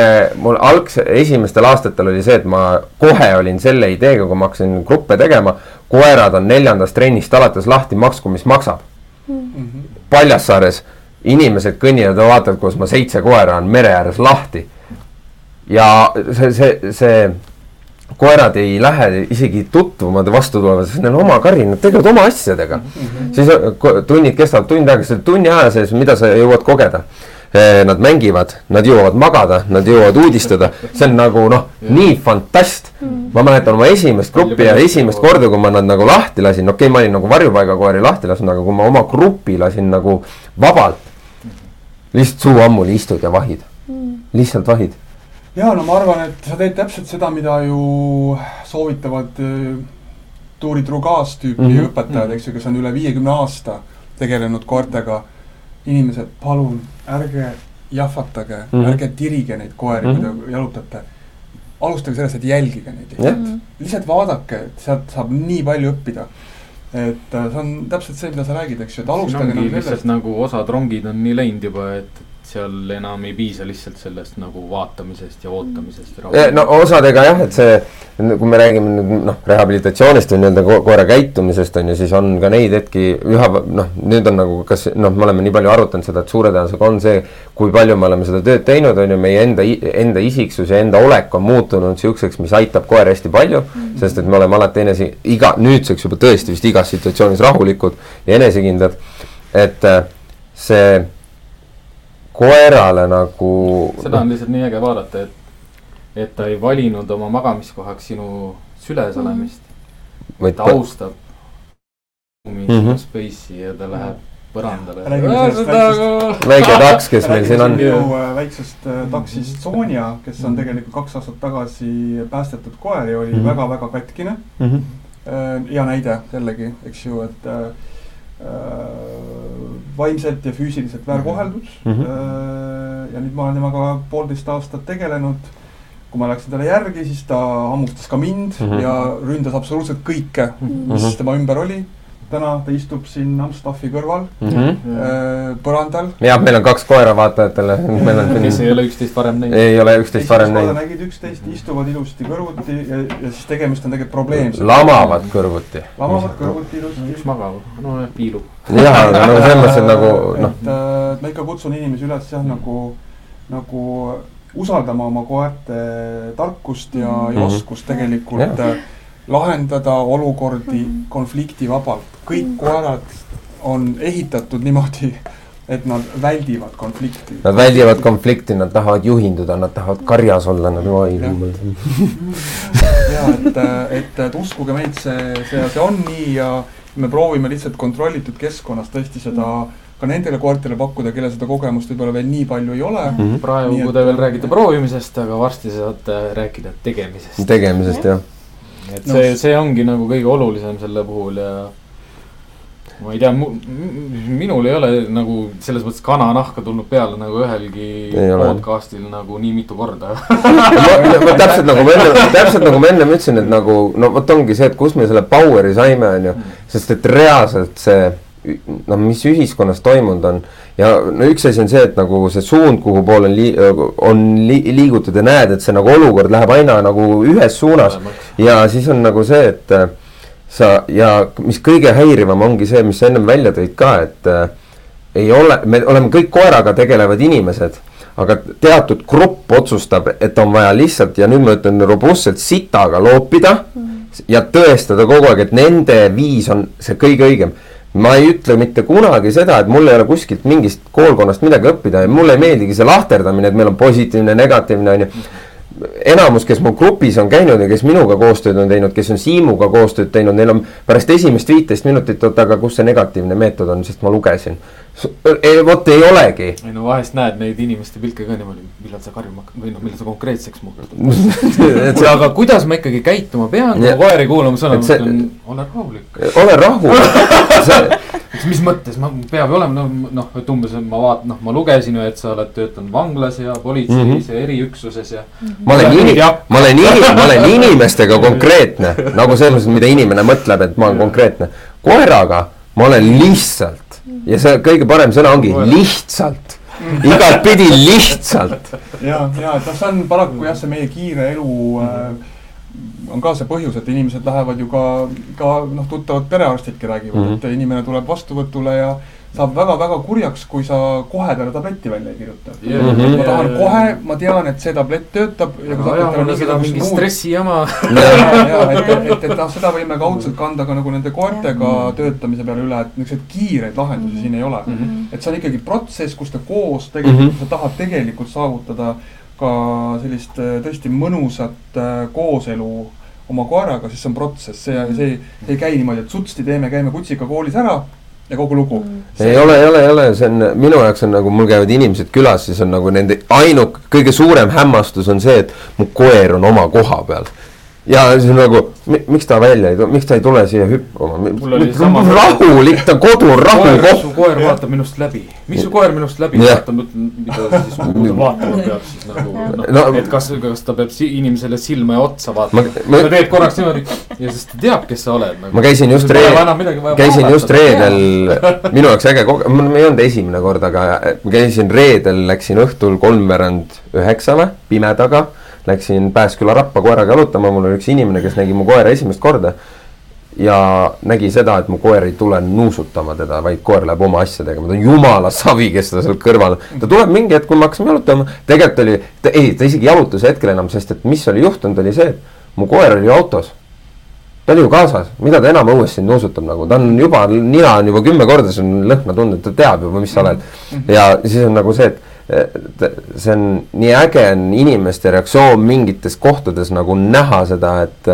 mul algse, esimestel aastatel oli see, et ma kohe olin selle ideega, kui ma hakkasin gruppe tegema. koerad on neljandast trennist alates lahti, maksku, mis maksab. Paljassaares inimesed kõnnivad ja vaatavad, kuidas ma seitse koera on mere ääres lahti. ja see, see, see koerad ei lähe isegi tutvuma vastu tulema, sest neil on oma kari, nad tegelevad oma asjadega mm. -hmm. siis äh, tunnid kestavad tund aega, selle tunni aja sees, mida sa jõuad kogeda. Nad mängivad, nad jõuavad magada, nad jõuavad uudistada, see on nagu noh, nii fantast. ma mäletan oma esimest gruppi ja esimest korda, kui ma nad nagu lahti lasin, okei okay,, ma olin nagu varjupaigakoeri lahti lasknud, aga kui ma oma grupi lasin nagu vabalt. lihtsalt suu ammuli istud ja vahid, lihtsalt vahid ja no ma arvan, et sa teed täpselt seda, mida ju soovitavad äh, Tuuri Trugaas tüüpi mm Mhm. -hmm. õpetajad, eks ju, kes on üle viiekümne aasta tegelenud koertega. inimesed, palun ärge jahvatage mm, Mhm. -hmm. ärge tirige neid koeri mm, Mhm. -hmm. kui te jalutate. alustage sellest, et jälgige neid jah, lihtsalt vaadake, et sealt saab nii palju õppida. et äh, see on täpselt see, mida sa räägid, eks ju, et alustage nagu lihtsalt sellest. nagu osad rongid on nii läinud juba, et seal enam ei piisa lihtsalt sellest nagu vaatamisest ja ootamisest. no osadega jah, et see, kui me räägime nüüd noh, rehabilitatsioonist või nii-öelda ko koera käitumisest on ju, siis on ka neid hetki üha noh, nüüd on nagu kas noh, me oleme nii palju arutanud seda, et suure tõenäosusega on see, kui palju me oleme seda tööd teinud, on ju, meie enda, enda isiksus ja enda olek on muutunud niisuguseks, mis aitab koera hästi palju mm, -hmm. sest et me oleme alati enese, iga, nüüdseks juba tõesti vist igas situatsioonis rahulikud ja enesekindlad, et äh, see koerale nagu. seda on lihtsalt nii äge vaadata, et, et ta ei valinud oma magamiskohaks sinu süles mhm. olemist mm. ta austab ruumi mm -hmm. space'i ja ta läheb põrandale. väike taks, kes meil siin on. äh, väiksest äh, taksist Sonja, kes on tegelikult kaks aastat tagasi päästetud koer ja oli väga-väga mm -hmm. katkine mm. -hmm. hea näide jällegi, eks ju, et Äh, vaimselt ja füüsiliselt väärkoheldud mm. -hmm. ja nüüd ma olen temaga poolteist aastat tegelenud. kui ma läksin talle järgi, siis ta hammustas ka mind mm -hmm. ja ründas absoluutselt kõike mm, -hmm. mis tema ümber oli täna ta istub siin Amstaffi kõrval mm -hmm. põrandal. jah, meil on kaks koera vaatajatele. *laughs* kes ei ole üksteist varem näinud. ei ole üksteist varem näinud. nägid üksteist, istuvad ilusti kõrvuti ja, ja siis tegemist on tegelikult probleemsega. lamavad kõrvuti. lamavad kõrvuti ilusti. üks magab, no piilub. jah, aga no selles mõttes, et *laughs* nagu noh. et äh, ma ikka kutsun inimesi üles jah, nagu, nagu usaldama oma koerte tarkust ja, ja mhm. oskust tegelikult ja äh, lahendada olukordi mhm. konfliktivabalt. kõik mhm. koerad on ehitatud niimoodi, et nad väldivad konflikti. Nad väldivad konflikti, nad tahavad juhinduda, nad tahavad karjas olla, nad oi jumal. ja et, et, et uskuge meid, see, see, see on nii ja me proovime lihtsalt kontrollitud keskkonnas tõesti seda ka nendele koertele pakkuda, kellel seda kogemust võib-olla veel nii palju ei ole mm. -hmm. praegu te veel räägite proovimisest, aga varsti saate rääkida tegemisest. tegemisest jah et see no., see ongi nagu kõige olulisem selle puhul ja ma ei tea, minul ei ole nagu selles mõttes kananahka tulnud peale nagu ühelgi podcast'il nagu nii mitu korda *laughs* täpselt nagu ma enne, täpselt nagu ma ennem ütlesin, et nagu no vot ongi see, et kust me selle power'i saime, on ju, mm. sest et reaalselt see noh, mis ühiskonnas toimunud on ja no üks asi on see, et nagu see suund, kuhu poole on lii-, on li, liigutud ja näed, et see nagu olukord läheb aina nagu ühes suunas. ja siis on nagu see, et äh, sa ja mis kõige häirivam ongi see, mis sa ennem välja tõid ka, et äh, ei ole, me oleme kõik koeraga tegelevad inimesed aga teatud grupp otsustab, et on vaja lihtsalt ja nüüd ma ütlen robustselt sitaga loopida mm. ja tõestada kogu aeg, et nende viis on see kõige õigem ma ei ütle mitte kunagi seda, et mul ei ole kuskilt mingist koolkonnast midagi õppida ja mulle ei meeldigi see lahterdamine, et meil on positiivne, negatiivne on ju enamus, kes mu grupis on käinud ja kes minuga koostööd on teinud, kes on Siimuga koostööd teinud, neil on pärast esimest viiteist minutit, oota, aga kus see negatiivne meetod on, sest ma lugesin ei, vot ei olegi. ei no vahest näed neid inimeste pilke ka niimoodi, millal sa karjuma hakkad või noh, millal sa konkreetseks muutud *laughs* aga kuidas ma ikkagi käituma pean, kui koeri kuulama sõna, ma ütlen, ole rahulik. ole rahulik *laughs* mis mõttes, ma, peab ju olema, noh, noh, et umbes ma vaatan, noh, ma lugesin ju, et sa oled töötanud vanglas ja politseis mm -hmm. ja eriüksuses ja mm. -hmm. ma olen ini-, ma olen ini-, ma olen inimestega konkreetne, nagu selles mõttes, mida inimene mõtleb, et ma olen konkreetne. koeraga ma olen lihtsalt ja see kõige parem sõna ongi lihtsalt igatpidi lihtsalt. ja, ja et noh, see on paraku jah, see meie kiire elu äh, on ka see põhjus, et inimesed lähevad ju ka, ka noh, tuttavad perearstidki räägivad mm, -hmm. et inimene tuleb vastuvõtule ja saab väga-väga kurjaks, kui sa kohe talle tabletti välja ei kirjuta yeah.. Mm -hmm. ma tahan kohe, ma tean, et see tablett töötab. ja kui sa hakkad talle seda mingi stressijama. *laughs* ja, ja et, et, et, noh, seda võime kaudselt kanda ka nagu nende koertega töötamise peale üle, et niisuguseid kiireid lahendusi siin ei ole mm. -hmm. et see on ikkagi protsess, kus te koos tegelikult mm, -hmm. sa tahad tegelikult saavutada ka sellist äh, tõesti mõnusat äh, kooselu oma koeraga, siis see on protsess, see, see ei käi niimoodi, et sutsti teeme, käime kutsiga koolis ära ja kogu lugu mm.. ei ole, ei ole, ei ole, see on minu jaoks on nagu mul käivad inimesed külas, siis on nagu nende ainuk, kõige suurem hämmastus on see, et mu koer on oma koha peal. Ja siis nagu, miks ta välja ei tule, miks ta ei tule siia hüppama? rahulik, ta kodu rahukoht. su koer vaatab minust läbi, miks su koer minust läbi vaatab, mida siis kuhu vaatama peab siis nagu noh no,, et kas, kas ta peab si inimesele silma ja otsa vaatama. ta teeb korraks niimoodi ja siis ta teab, kes sa oled nagu.. ma käisin just reedel, käisin just reedel, minu jaoks äge kogemus, mul ei olnud esimene kord, aga ma käisin reedel, läksin õhtul kolmveerand üheksa või, pimedaga läksin Pääsküla rappa koeraga jalutama, mul oli üks inimene, kes nägi mu koera esimest korda ja nägi seda, et mu koer ei tule nuusutama teda, vaid koer läheb oma asjadega, ma ütlen jumala savi, kes ta seal kõrval on. ta tuleb mingi hetk, kui me hakkasime jalutama, tegelikult oli, ei, ta isegi jalutuse hetkel enam, sest et mis oli juhtunud, oli see, et mu koer oli autos. ta oli ju kaasas, mida ta enam õues sind nuusutab nagu, ta on juba, nina on juba kümme korda siin lõhna tundnud, ta teab juba, mis sa oled. ja siis on nagu see, et see on nii äge on inimeste reaktsioon mingites kohtades nagu näha seda, et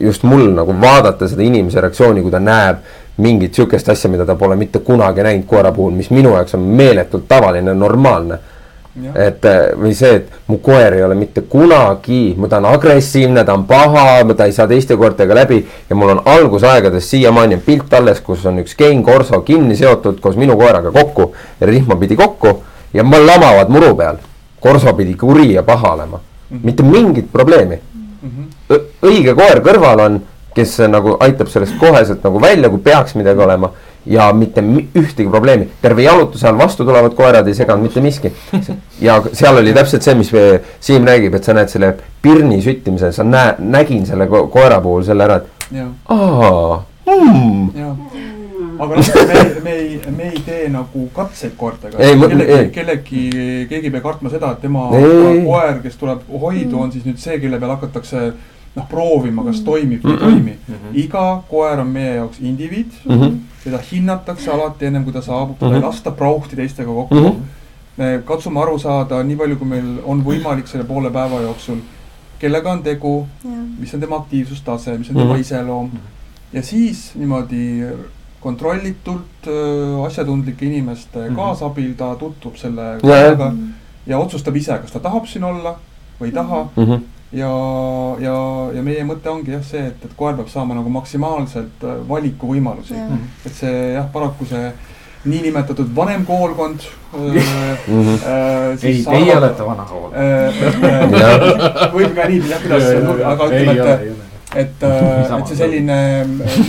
just mul nagu vaadata seda inimese reaktsiooni, kui ta näeb mingit sihukest asja, mida ta pole mitte kunagi näinud koera puhul, mis minu jaoks on meeletult tavaline, normaalne. et või see, et mu koer ei ole mitte kunagi, ta on agressiivne, ta on paha, ta ei saa teiste koertega läbi ja mul on algusaegadest siiamaani on pilt alles, kus on üks Kein Corso kinni seotud koos minu koeraga kokku ja rihma pidi kokku ja lamavad muru peal. Korso pidi kuri ja paha olema mm, -hmm. mitte mingit probleemi mm. -hmm. õige koer kõrval on, kes nagu aitab sellest koheselt nagu välja, kui peaks midagi olema ja mitte ühtegi probleemi, terve jalutuse ajal vastu tulevad koerad ei seganud mitte miski. ja seal oli täpselt see, mis Siim räägib, et sa näed selle pirni süttimise, sa näe-, nägin selle ko koera puhul selle ära, et aa, mm aga noh, me, me ei, me ei tee nagu katseid koertega. kellegi, kellegi, keegi ei pea kartma seda, et tema ei. koer, kes tuleb hoidu, on siis nüüd see, kelle peal hakatakse noh, proovima, kas toimib või ei toimi iga koer on meie jaoks indiviid mm, -hmm. teda hinnatakse alati ennem kui ta saabub, teda mm -hmm. ei lasta prauhti teistega kokku mm. -hmm. me katsume aru saada nii palju, kui meil on võimalik selle poole päeva jooksul, kellega on tegu, mis on tema aktiivsustase, mis on tema mm -hmm. iseloom ja siis niimoodi kontrollitult äh, asjatundlike inimeste mm -hmm. kaasabil ta tutvub selle koeraga ja, ja otsustab ise, kas ta tahab siin olla või ei taha mm. -hmm. ja, ja, ja meie mõte ongi jah see, et, et koer peab saama nagu maksimaalselt äh, valikuvõimalusi mm. -hmm. et see jah, paraku see niinimetatud vanem koolkond mm. -hmm. Äh, ei, teie olete vana kool äh,. *laughs* võib ka nii, jah, kuidas, aga ütleme, et et, äh, et see selline,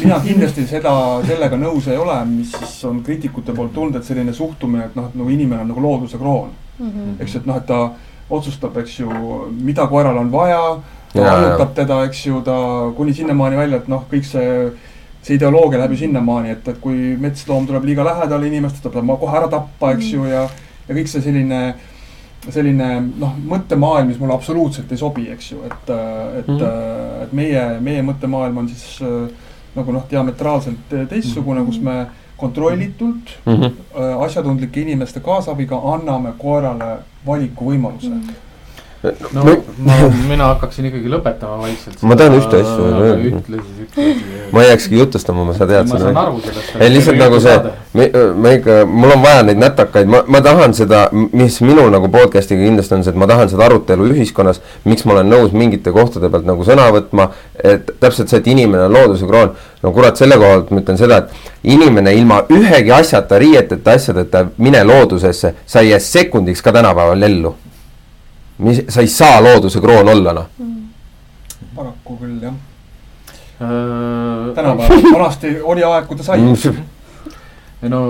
mina kindlasti seda, sellega nõus ei ole, mis siis on kriitikute poolt tulnud, et selline suhtumine, et noh, et nagu inimene on nagu looduse kroon mm. -hmm. eks et noh, et ta otsustab, eks ju, mida koeral on vaja, ta vallutab teda, eks ju, ta kuni sinnamaani välja, et noh, kõik see see ideoloogia läheb ju sinnamaani, et, et kui metsloom tuleb liiga lähedale inimestele, ta peab kohe ära tappa, eks ju, ja, ja kõik see selline selline noh, mõttemaailm, mis mulle absoluutselt ei sobi, eks ju, et, et mm, -hmm. et meie, meie mõttemaailm on siis nagu noh, diametraalselt teistsugune, kus me kontrollitult mm -hmm. asjatundlike inimeste kaasabiga anname koerale valikuvõimaluse mm. -hmm no ma, mina hakkaksin ikkagi lõpetama vaikselt. ma tean ühte asja. ütle siis. ma ei jääkski jutustama, ma sa tead seda. ma saan aru sellest. ei, lihtsalt nagu see, me, me ikka, mul on vaja neid nätakaid, ma, ma tahan seda, mis minul nagu podcast'iga kindlasti on see, et ma tahan seda arutelu ühiskonnas, miks ma olen nõus mingite kohtade pealt nagu sõna võtma, et täpselt see, et inimene on looduse kroon. no kurat, selle koha pealt ma ütlen seda, et inimene ilma ühegi asjata, riieteta, asjadeta, mine loodusesse, sa ei jää sekundiks ka tänapäeval ellu mis, sa ei saa looduse kroon olla, noh mm.. paraku küll, jah äh,. tänapäeval, *laughs* vanasti oli aeg, kui ta sai mm.. ei no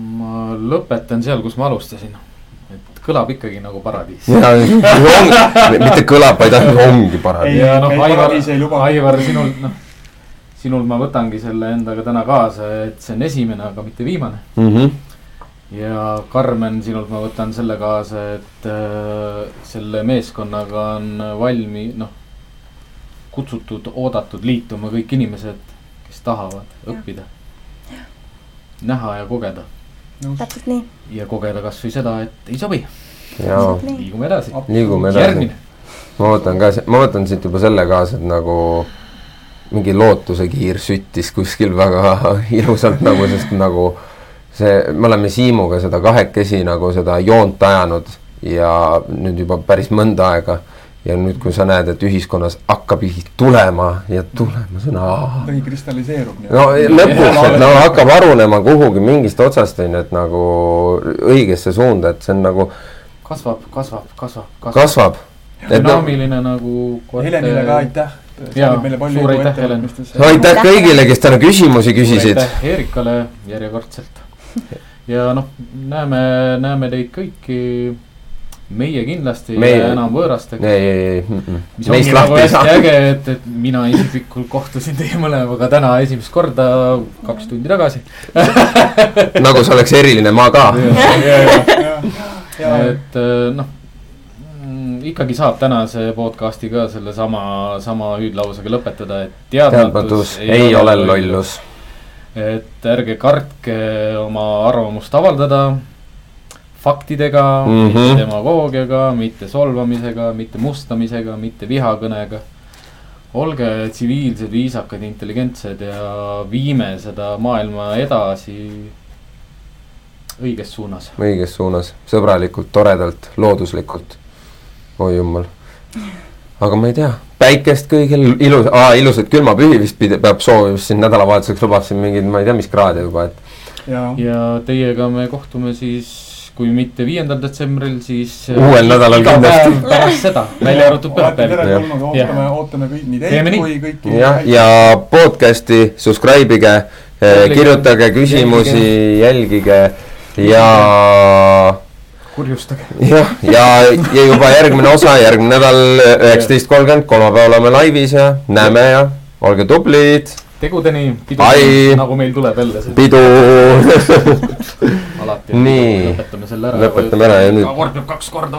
ma lõpetan seal, kus ma alustasin. et kõlab ikkagi nagu paradiis. *laughs* mitte kõlab, vaid ongi paradiis. ja noh, Aivar, Aivar, sinul, noh, sinul ma võtangi selle endaga täna kaasa, et see on esimene, aga mitte viimane mm. -hmm ja Karmen, sinult ma võtan selle kaasa, et äh, selle meeskonnaga on valmi-, noh, kutsutud, oodatud liituma kõik inimesed, kes tahavad ja. õppida. näha ja kogeda. täpselt nii. ja kogeda kasvõi seda, et ei sobi. liigume edasi. liigume edasi. ma võtan ka, ma võtan siit juba selle kaasa, et nagu mingi lootusekiir süttis kuskil väga *laughs* ilusalt nagu, sest nagu see, me oleme Siimuga seda kahekesi nagu seda joont ajanud ja nüüd juba päris mõnda aega ja nüüd, kui sa näed, et ühiskonnas hakkab tulema ja tulema, aa. ta kristalliseerub. no lõpuks, et no hakkab harunema kuhugi mingist otsast, on ju, et nagu õigesse suunda, et see on nagu kasvab, kasvab, kasvab, kasvab. kasvab. dünaamiline nagu Helenile ka aitäh jaa, suur aitäh, Helen. aitäh kõigile, kes täna küsimusi küsisid. aitäh Eerikale järjekordselt. *laughs* ja noh, näeme, näeme teid kõiki. Meie kindlasti meie... ei jää enam võõrasteks. ei, ei, ei. Mis ongi nagu hästi äge, et, et mina isiklikult kohtusin teie mõlemaga täna esimest korda kaks tundi tagasi. *laughs* Nagu see oleks eriline, ma ka. et noh ikkagi saab tänase podcast'i ka sellesama, sama hüüdlausega lõpetada, et teadmatus ei, ei ole lollus. Et ärge kartke oma arvamust avaldada faktidega mm, -hmm. mitte demagoogiaga, mitte solvamisega, mitte mustamisega, mitte vihakõnega. olge tsiviilsed, viisakad, intelligentsed ja viime seda maailma edasi õiges suunas. õiges suunas, sõbralikult, toredalt, looduslikult oi jumal. aga ma ei tea, päikest kõigil, ilus, ilusaid külmapühi vist pidi, peab soovima, sest siin nädalavahetuseks lubab siin mingeid, ma ei tea, mis kraade juba, et. ja, teiega me kohtume siis kui mitte viiendal detsembril, siis uuel nädalal kindlasti. pärast seda, välja arvatud pühapäev. ootame, ootame kõik nii teid kui kõiki. jah, ja podcast'i subscribe ige, kirjutage küsimusi, jälgige ja kurjustage. jah, ja, ja juba järgmine osa, järgmine nädal üheksateist kolmkümmend, kolmapäeval oleme laivis ja näeme ja olge tublid. tegudeni, pidu, nagu meil tuleb jälle. pidu *laughs* alati. nii. lõpetame selle ära. lõpetame ära ja nüüd. kord peab kaks korda